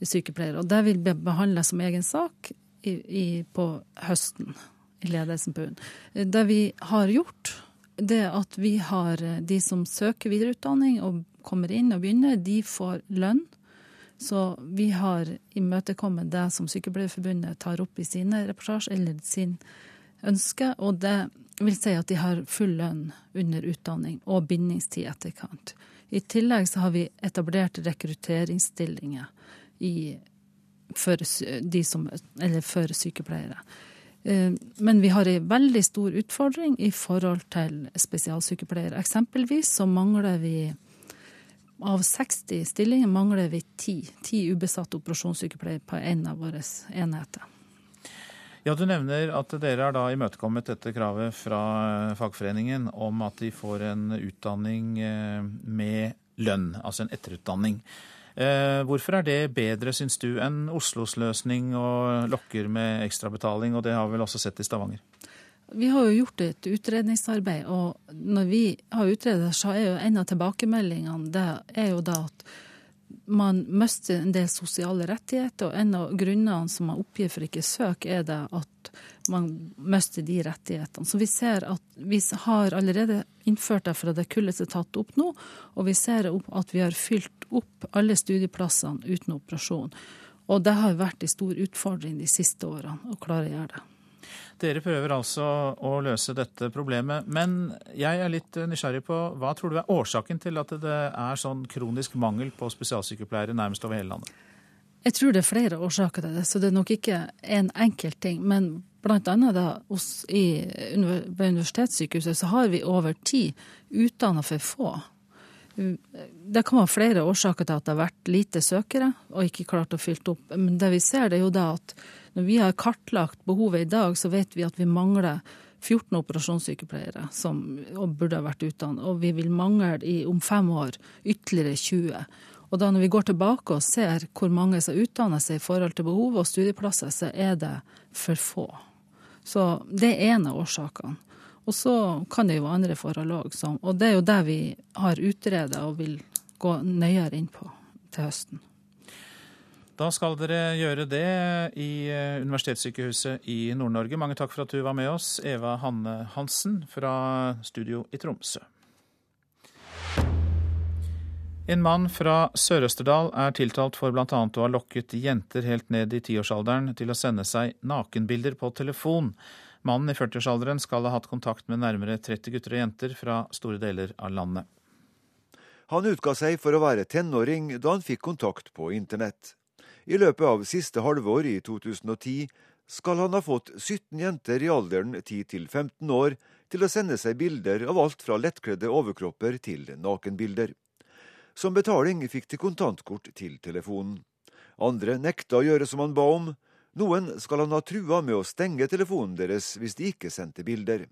sykepleiere. Og det vil bli behandla som egen sak i, i, på høsten i ledelsen på UNN. Det vi har gjort, det er at vi har de som søker videreutdanning og kommer inn og begynner, de får lønn. Så vi har imøtekommet det som Sykepleierforbundet tar opp i sine reportasjer, eller sin ønske. Og det vil si at de har full lønn under utdanning og bindingstid etterkant. I tillegg så har vi etablert rekrutteringsstillinger i, for, som, for sykepleiere. Eh, men vi har en veldig stor utfordring i forhold til spesialsykepleiere. Eksempelvis så mangler vi av 60 stillinger mangler vi 10, 10 ubesatte operasjonssykepleiere på en av våre enheter. Ja, Du nevner at dere har da imøtekommet dette kravet fra eh, fagforeningen om at de får en utdanning eh, med lønn, altså en etterutdanning. Eh, hvorfor er det bedre, syns du, enn Oslos løsning og lokker med ekstrabetaling, og det har vi vel også sett i Stavanger? Vi har jo gjort et utredningsarbeid, og når vi har utredet, så er jo en av tilbakemeldingene det er jo da at man mister en del sosiale rettigheter, og en av grunnene som man oppgir for ikke søk, er det at man mister de rettighetene. Så vi ser at vi har allerede innført det for at det kullet er tatt opp nå, og vi ser at vi har fylt opp alle studieplassene uten operasjon. Og det har vært en stor utfordring de siste årene å klare å gjøre det. Dere prøver altså å løse dette problemet, men jeg er litt nysgjerrig på hva tror du er årsaken til at det er sånn kronisk mangel på spesialsykepleiere nærmest over hele landet? Jeg tror det er flere årsaker til det, så det er nok ikke en enkelt ting. Men annet da, hos, i, ved universitetssykehuset så har vi over tid utdanna for få. Det kan være flere årsaker til at det har vært lite søkere og ikke klart å fylle opp. Men det vi ser, det er jo da at når vi har kartlagt behovet i dag, så vet vi at vi mangler 14 operasjonssykepleiere som burde ha vært utdannet. Og vi vil mangle i, om fem år ytterligere 20. Og da når vi går tilbake og ser hvor mange som utdanner seg i forhold til behovet og studieplasser, så er det for få. Så det er en av årsakene. Og så kan det jo være andre forhold òg. Og det er jo det vi har utredet og vil gå nøyere inn på til høsten. Da skal dere gjøre det i eh, Universitetssykehuset i Nord-Norge. Mange takk for at du var med oss, Eva Hanne Hansen fra studio i Tromsø. En mann fra Sør-Østerdal er tiltalt for bl.a. å ha lokket jenter helt ned i tiårsalderen til å sende seg nakenbilder på telefon. Mannen i 40-årsalderen skal ha hatt kontakt med nærmere 30 gutter og jenter fra store deler av landet. Han utga seg for å være tenåring da han fikk kontakt på internett. I løpet av siste halvår i 2010 skal han ha fått 17 jenter i alderen 10 til 15 år til å sende seg bilder av alt fra lettkledde overkropper til nakenbilder. Som betaling fikk de kontantkort til telefonen. Andre nekta å gjøre som han ba om. Noen skal han ha trua med å stenge telefonen deres hvis de ikke sendte bilder.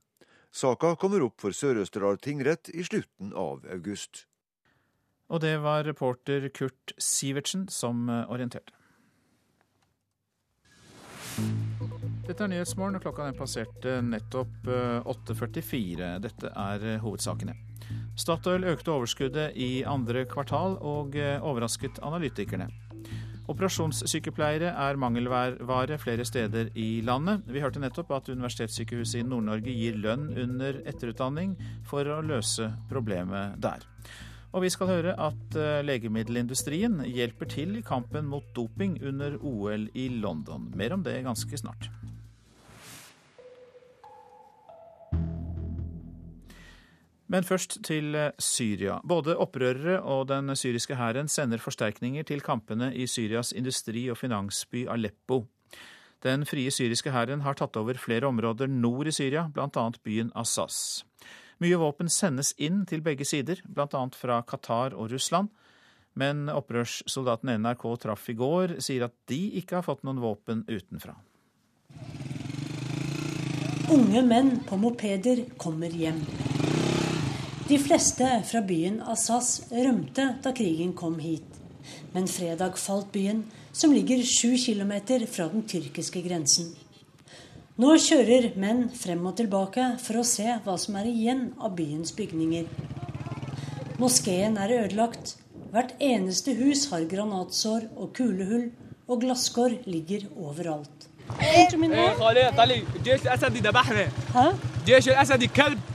Saka kommer opp for Sør-Østerdal tingrett i slutten av august. Og det var reporter Kurt Sivertsen som orienterte. Dette er Nyhetsmorgen, og klokka er passert nettopp 8.44. Eh, Dette er eh, hovedsakene. Statoil økte overskuddet i andre kvartal og eh, overrasket analytikerne. Operasjonssykepleiere er mangelvare flere steder i landet. Vi hørte nettopp at Universitetssykehuset i Nord-Norge gir lønn under etterutdanning for å løse problemet der. Og vi skal høre at eh, legemiddelindustrien hjelper til i kampen mot doping under OL i London. Mer om det ganske snart. Men først til eh, Syria. Både opprørere og den syriske hæren sender forsterkninger til kampene i Syrias industri- og finansby Aleppo. Den frie syriske hæren har tatt over flere områder nord i Syria, bl.a. byen Assas. Mye våpen sendes inn til begge sider, bl.a. fra Qatar og Russland. Men opprørssoldatene NRK traff i går, sier at de ikke har fått noen våpen utenfra. Unge menn på mopeder kommer hjem. De fleste fra byen Assas rømte da krigen kom hit. Men fredag falt byen, som ligger sju kilometer fra den tyrkiske grensen. Nå kjører menn frem og tilbake for å se hva som er igjen av byens bygninger. Moskeen er ødelagt. Hvert eneste hus har granatsår og kulehull, og glasskår ligger overalt.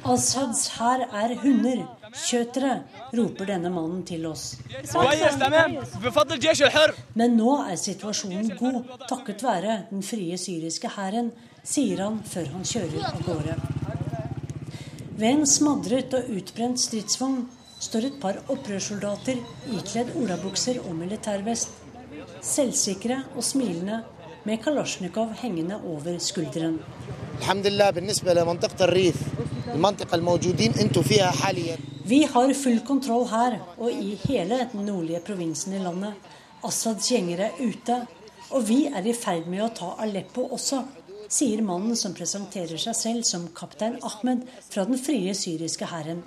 Assads hær er hunder. Kjøtere, roper denne mannen til oss. Men nå er situasjonen god takket være den frie syriske hæren, sier han før han kjører av gårde. Ved en smadret og utbrent stridsvogn står et par opprørssoldater ikledd olabukser og militærvest. Selvsikre og smilende, med kalasjnikov hengende over skulderen. Vi har full kontroll her og i hele den nordlige provinsen i landet. Assads gjengere er ute, og vi er i ferd med å ta Aleppo også, sier mannen som presenterer seg selv som kaptein Ahmed fra den frie syriske hæren.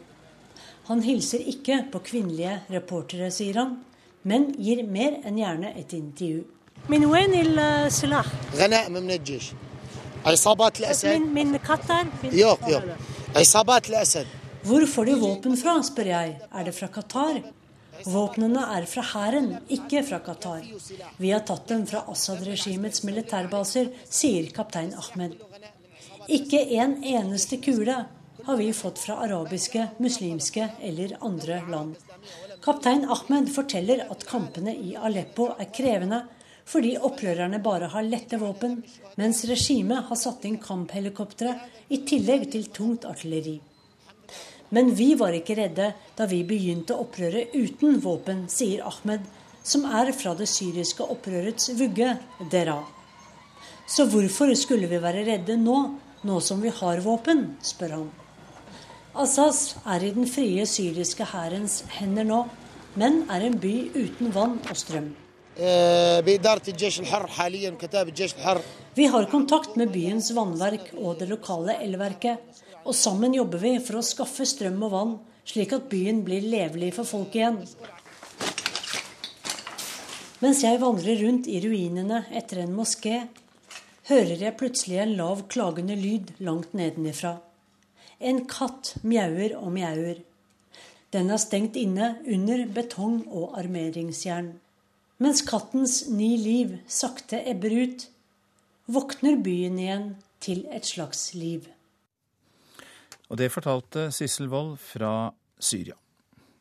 Han hilser ikke på kvinnelige reportere, sier han, men gir mer enn gjerne et intervju. من وين السلاح؟ غنائم من الجيش عصابات الاسد من من قطر؟ يوق يوق عصابات الاسد Hvor får de våpen fra, spør jeg. Er det fra Qatar? Våpnene er fra hæren, ikke fra Qatar. Vi har tatt dem fra Assad-regimets militærbaser, sier kaptein Ahmed. Ikke en eneste kule har vi fått fra arabiske, muslimske eller andre land. Kaptein Ahmed forteller at kampene i Aleppo er krevende fordi opprørerne bare har lette våpen, mens regimet har satt inn kamphelikoptre i tillegg til tungt artilleri. Men vi var ikke redde da vi begynte opprøret uten våpen, sier Ahmed, som er fra det syriske opprørets vugge, Dera. Så hvorfor skulle vi være redde nå, nå som vi har våpen, spør han. Assas er i den frie syriske hærens hender nå, men er en by uten vann og strøm. Vi har kontakt med byens vannverk og det lokale elverket, og sammen jobber vi for å skaffe strøm og vann, slik at byen blir levelig for folk igjen. Mens jeg vandrer rundt i ruinene etter en moské, hører jeg plutselig en lav, klagende lyd langt nedenifra. En katt mjauer og mjauer. Den er stengt inne under betong og armeringsjern. Mens kattens ni liv sakte ebber ut, våkner byen igjen til et slags liv. Og det fortalte Sissel Wold fra Syria.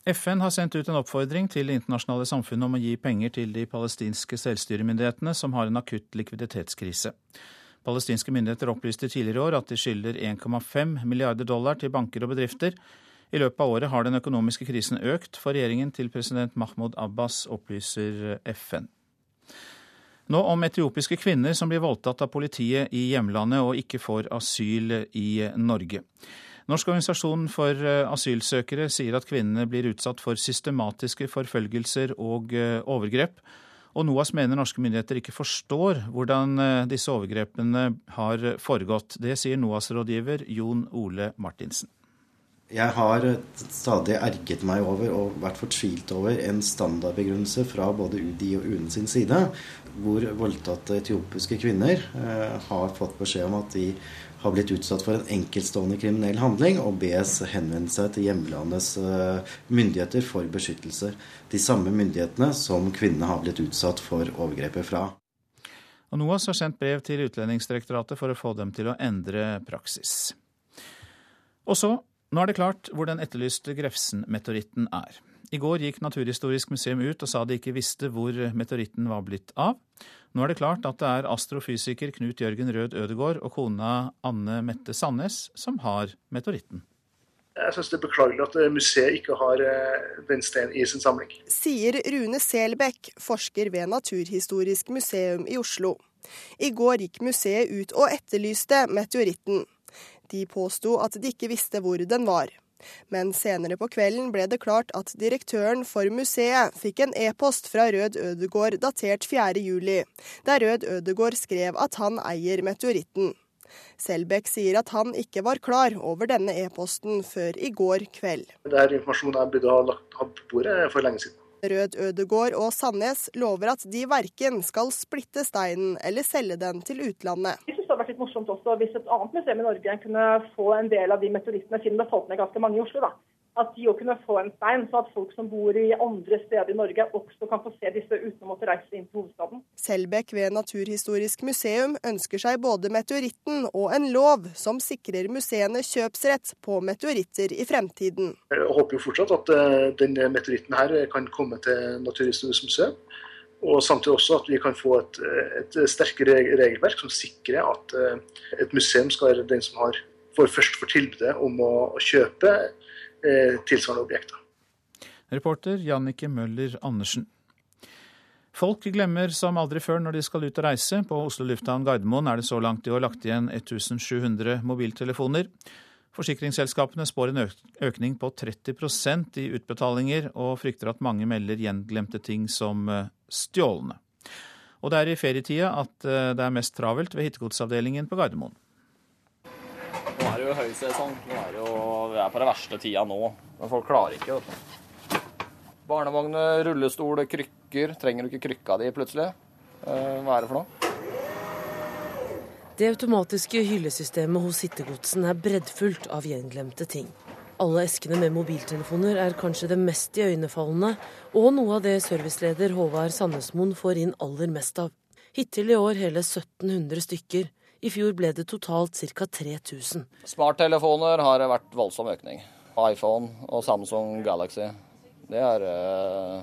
FN har sendt ut en oppfordring til det internasjonale samfunnet om å gi penger til de palestinske selvstyremyndighetene som har en akutt likviditetskrise. Palestinske myndigheter opplyste tidligere i år at de skylder 1,5 milliarder dollar til banker og bedrifter. I løpet av året har den økonomiske krisen økt for regjeringen til president Mahmoud Abbas, opplyser FN. Nå om etiopiske kvinner som blir voldtatt av politiet i hjemlandet og ikke får asyl i Norge. Norsk organisasjon for asylsøkere sier at kvinnene blir utsatt for systematiske forfølgelser og overgrep. Og NOAS mener norske myndigheter ikke forstår hvordan disse overgrepene har foregått. Det sier NOAS-rådgiver Jon Ole Martinsen. Jeg har stadig erget meg over og vært fortvilt over en standardbegrunnelse fra både UDI og UNE sin side, hvor voldtatte etiopiske kvinner eh, har fått beskjed om at de har blitt utsatt for en enkeltstående kriminell handling og bes henvende seg til hjemlandets eh, myndigheter for beskyttelse. De samme myndighetene som kvinnene har blitt utsatt for overgrepet fra. Og NOAS har sendt brev til Utlendingsdirektoratet for å få dem til å endre praksis. Og så nå er det klart hvor den etterlyste Grefsen-meteoritten er. I går gikk Naturhistorisk museum ut og sa de ikke visste hvor meteoritten var blitt av. Nå er det klart at det er astrofysiker Knut Jørgen Rød Ødegård og kona Anne Mette Sandnes som har meteoritten. Jeg syns det er beklagelig at museet ikke har den steinen i sin samling. Sier Rune Selbekk, forsker ved Naturhistorisk museum i Oslo. I går gikk museet ut og etterlyste meteoritten. De påsto at de ikke visste hvor den var. Men senere på kvelden ble det klart at direktøren for museet fikk en e-post fra Rød Ødegård datert 4. juli, der Rød Ødegård skrev at han eier meteoritten. Selbekk sier at han ikke var klar over denne e-posten før i går kveld. Det er informasjon jeg burde ha lagt på bordet for lenge siden. Rød Ødegård og Sandnes lover at de verken skal splitte steinen eller selge den til utlandet. Jeg synes det hadde vært litt morsomt også hvis et annet museum i Norge kunne få en del av de meteorittene, siden det falt ned ganske mange i Oslo. da at de òg kunne få en stein, så at folk som bor i andre steder i Norge også kan få se disse uten å måtte reise inn til hovedstaden. Selbekk ved Naturhistorisk museum ønsker seg både meteoritten og en lov som sikrer museene kjøpsrett på meteoritter i fremtiden. Jeg håper jo fortsatt at eh, denne meteoritten her kan komme til Naturhistorisk museum. Og samtidig også at vi kan få et, et sterkere regelverk som sikrer at eh, et museum skal være den som har, får først får tilbudet om å, å kjøpe Eh, tilsvarende objekter. Reporter Jannike Møller Andersen. Folk glemmer som aldri før når de skal ut og reise. På Oslo lufthavn Gardermoen er det så langt i år lagt igjen 1700 mobiltelefoner. Forsikringsselskapene spår en økning på 30% i utbetalinger, og frykter at mange melder gjenglemte ting som eh, stjålne. Og det er i ferietida at eh, det er mest travelt ved hittegodsavdelingen på Gardermoen. Nå er det jo høysesong. Nå er det jo, vi er på den verste tida nå. Men folk klarer ikke. vet du. Rullestol, krykker. Trenger du ikke krykka di plutselig? Eh, hva er det for noe? Det automatiske hyllesystemet hos hittegodsen er breddfullt av gjenglemte ting. Alle eskene med mobiltelefoner er kanskje det mest iøynefallende, og noe av det serviceleder Håvard Sandnesmoen får inn aller mest av. Hittil i år hele 1700 stykker. I fjor ble det totalt ca. 3000. Smarttelefoner har vært voldsom økning. iPhone og Samsung Galaxy. Det har, eh,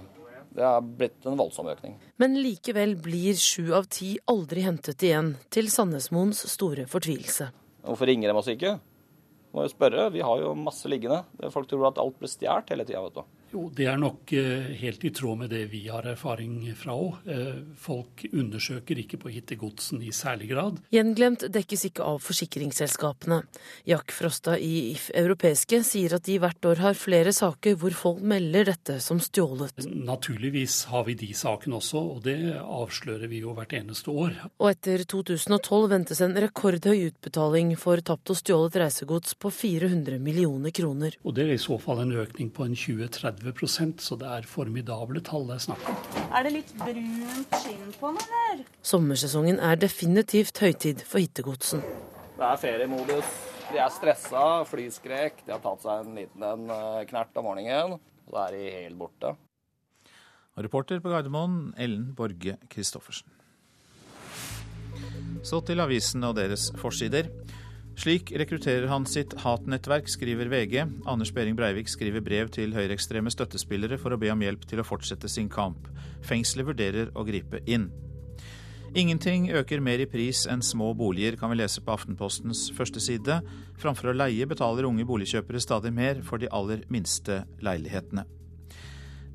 det er blitt en voldsom økning. Men likevel blir sju av ti aldri hentet igjen, til Sandnesmoens store fortvilelse. Hvorfor ringer de oss ikke? Må jo spørre. Vi har jo masse liggende. Folk tror at alt blir stjålet hele tida, vet du. Jo, Det er nok eh, helt i tråd med det vi har erfaring fra òg. Eh, folk undersøker ikke på hittegodsen i særlig grad. Gjenglemt dekkes ikke av forsikringsselskapene. Jack Frosta i If Europeiske sier at de hvert år har flere saker hvor folk melder dette som stjålet. Naturligvis har vi de sakene også, og det avslører vi jo hvert eneste år. Og etter 2012 ventes en rekordhøy utbetaling for tapt og stjålet reisegods på 400 millioner kroner. Og det er i så fall en økning på en 20-30 30 så det er formidable tall det er snakk om. Er det litt brunt skinn på den, eller? Sommersesongen er definitivt høytid for hittegodsen. Det er feriemodus. De er stressa, flyskrek. De har tatt seg en liten eh, knert om morgenen. Så er de helt borte. Og reporter på Gardermoen, Ellen Borge Christoffersen. Så til avisen og deres forsider. Slik rekrutterer han sitt hatnettverk, skriver VG. Anders Behring Breivik skriver brev til høyreekstreme støttespillere for å be om hjelp til å fortsette sin kamp. Fengselet vurderer å gripe inn. Ingenting øker mer i pris enn små boliger, kan vi lese på Aftenpostens første side. Framfor å leie betaler unge boligkjøpere stadig mer for de aller minste leilighetene.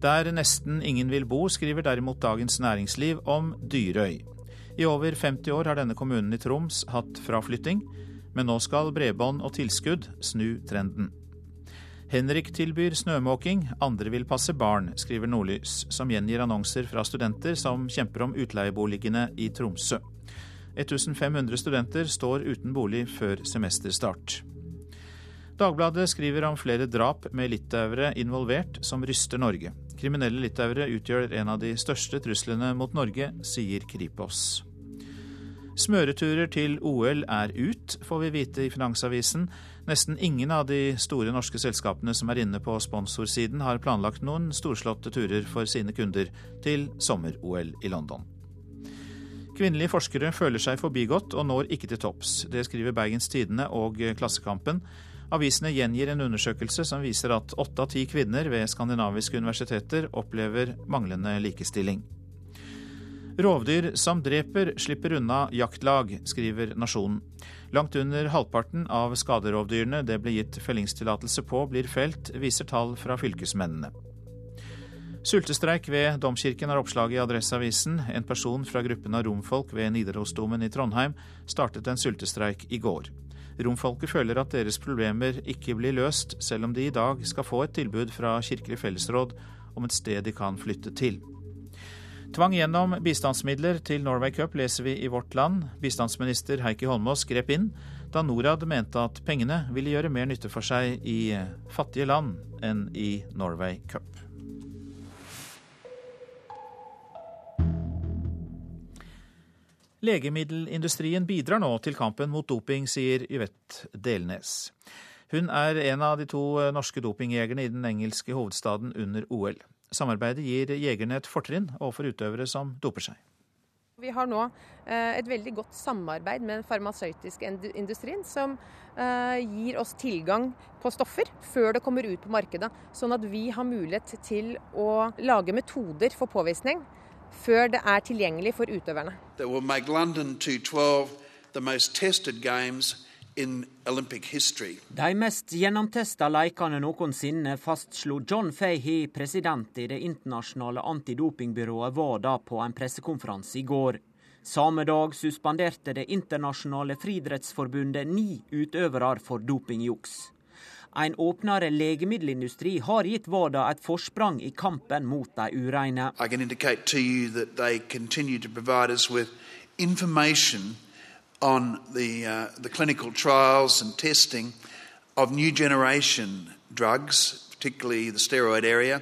Der nesten ingen vil bo, skriver derimot Dagens Næringsliv om Dyrøy. I over 50 år har denne kommunen i Troms hatt fraflytting. Men nå skal bredbånd og tilskudd snu trenden. Henrik tilbyr snømåking, andre vil passe barn, skriver Nordlys, som gjengir annonser fra studenter som kjemper om utleieboligene i Tromsø. 1500 studenter står uten bolig før semesterstart. Dagbladet skriver om flere drap med litauere involvert som ryster Norge. Kriminelle litauere utgjør en av de største truslene mot Norge, sier Kripos. Smøreturer til OL er ut, får vi vite i Finansavisen. Nesten ingen av de store norske selskapene som er inne på sponsorsiden, har planlagt noen storslåtte turer for sine kunder til sommer-OL i London. Kvinnelige forskere føler seg forbigått og når ikke til topps. Det skriver Bergens Tidende og Klassekampen. Avisene gjengir en undersøkelse som viser at åtte av ti kvinner ved skandinaviske universiteter opplever manglende likestilling. Rovdyr som dreper, slipper unna jaktlag, skriver Nasjonen. Langt under halvparten av skaderovdyrene det ble gitt fellingstillatelse på, blir felt, viser tall fra fylkesmennene. Sultestreik ved Domkirken er oppslaget i Adresseavisen. En person fra gruppen av romfolk ved Nidarosdomen i Trondheim startet en sultestreik i går. Romfolket føler at deres problemer ikke blir løst, selv om de i dag skal få et tilbud fra Kirkelig fellesråd om et sted de kan flytte til. Tvang gjennom bistandsmidler til Norway Cup leser vi i Vårt Land. Bistandsminister Heikki Holmås grep inn da Norad mente at pengene ville gjøre mer nytte for seg i fattige land enn i Norway Cup. Legemiddelindustrien bidrar nå til kampen mot doping, sier Yvette Delnes. Hun er en av de to norske dopingjegerne i den engelske hovedstaden under OL. Samarbeidet gir jegerne et fortrinn overfor utøvere som doper seg. Vi har nå eh, et veldig godt samarbeid med den farmasøytiske industrien, som eh, gir oss tilgang på stoffer før det kommer ut på markedet. Sånn at vi har mulighet til å lage metoder for påvisning før det er tilgjengelig for utøverne. That will make London 212 the most tested games de mest gjennomtesta lekene noensinne fastslo John Fahey, president i det internasjonale antidopingbyrået WADA, på en pressekonferanse i går. Samme dag suspenderte Det internasjonale friidrettsforbundet ni utøvere for dopingjuks. En åpnere legemiddelindustri har gitt WADA et forsprang i kampen mot de ureine. information on the, uh, the clinical trials and testing of new generation drugs, particularly the steroid area,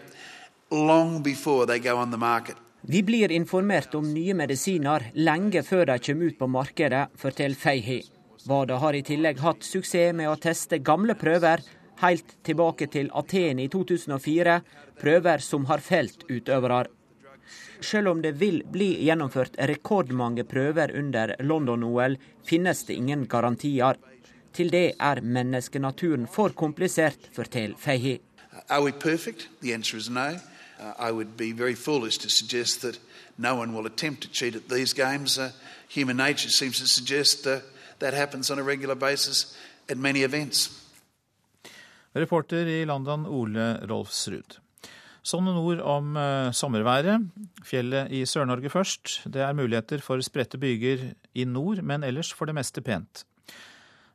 long before they go on the market. Vi blir informert om nye medisiner lenge før de kommer ut på markedet, forteller Feihi. WADA har i tillegg hatt suksess med å teste gamle prøver helt tilbake til Aten i 2004, prøver som har felt utøvere. Selv om det vil bli gjennomført rekordmange prøver under London-OL, finnes det ingen garantier. Til det er menneskenaturen for komplisert, forteller Fehi. Are we perfect? The answer is no. Uh, I would be very foolish to suggest that no one will attempt to cheat at these games. Uh, human nature seems to suggest uh, that happens on a regular basis at many events. Reporter i London, Ole Rolfsrud. Sånn noen ord om uh, sommerværet. Fjellet i Sør-Norge først. Det er muligheter for spredte byger i nord, men ellers for det meste pent.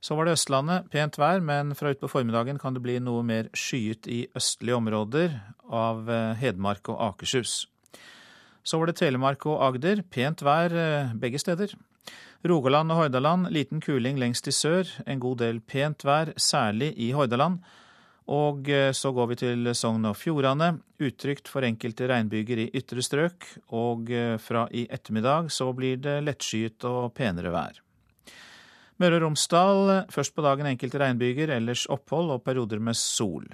Så var det Østlandet. Pent vær, men fra utpå formiddagen kan det bli noe mer skyet i østlige områder av uh, Hedmark og Akershus. Så var det Telemark og Agder. Pent vær uh, begge steder. Rogaland og Hordaland liten kuling lengst i sør. En god del pent vær, særlig i Hordaland. Og eh, så går vi til Sogn og Fjordane. Utrygt for enkelte regnbyger i ytre strøk. Og eh, fra i ettermiddag så blir det lettskyet og penere vær. Møre og Romsdal først på dagen enkelte regnbyger, ellers opphold og perioder med sol.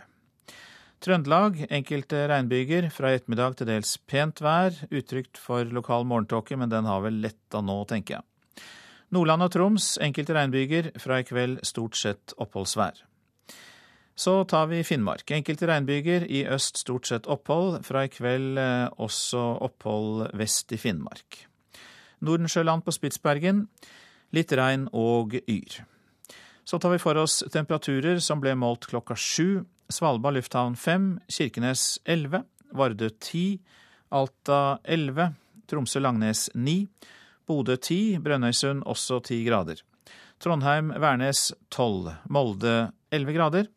Trøndelag enkelte regnbyger, fra i ettermiddag til dels pent vær. Utrygt for lokal morgentåke, men den har vel letta nå, tenker jeg. Nordland og Troms enkelte regnbyger, fra i kveld stort sett oppholdsvær. Så tar vi Finnmark. Enkelte regnbyger, i øst stort sett opphold. Fra i kveld eh, også opphold vest i Finnmark. Nordensjøland på Spitsbergen litt regn og yr. Så tar vi for oss temperaturer som ble målt klokka sju. Svalbard lufthavn fem, Kirkenes elleve, Vardø ti, Alta elleve, Tromsø-Langnes ni, Bodø ti, Brønnøysund også ti grader. Trondheim-Værnes tolv, Molde elleve grader.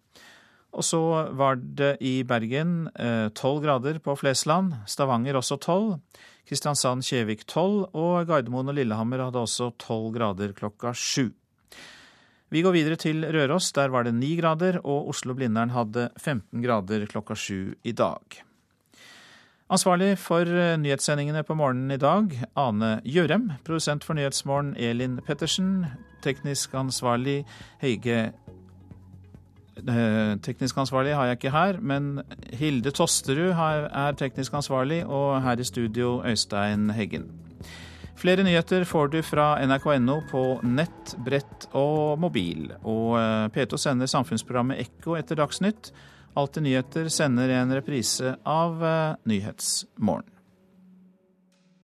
Og så var det i Bergen eh, tolv grader på Flesland, Stavanger også tolv, Kristiansand-Kjevik tolv, og Gardermoen og Lillehammer hadde også tolv grader klokka sju. Vi går videre til Røros, der var det ni grader, og Oslo-Blindern hadde 15 grader klokka sju i dag. Ansvarlig for eh, nyhetssendingene på morgenen i dag, Ane Gjørem. Produsent for Nyhetsmorgen, Elin Pettersen. Teknisk ansvarlig, Heige teknisk ansvarlig har jeg ikke her, men Hilde Tosterud er teknisk ansvarlig, og her i studio Øystein Heggen. Flere nyheter får du fra nrk.no på nett, brett og mobil. Og eh, P2 sender samfunnsprogrammet Ekko etter Dagsnytt. Alltid nyheter sender en reprise av eh, Nyhetsmorgen.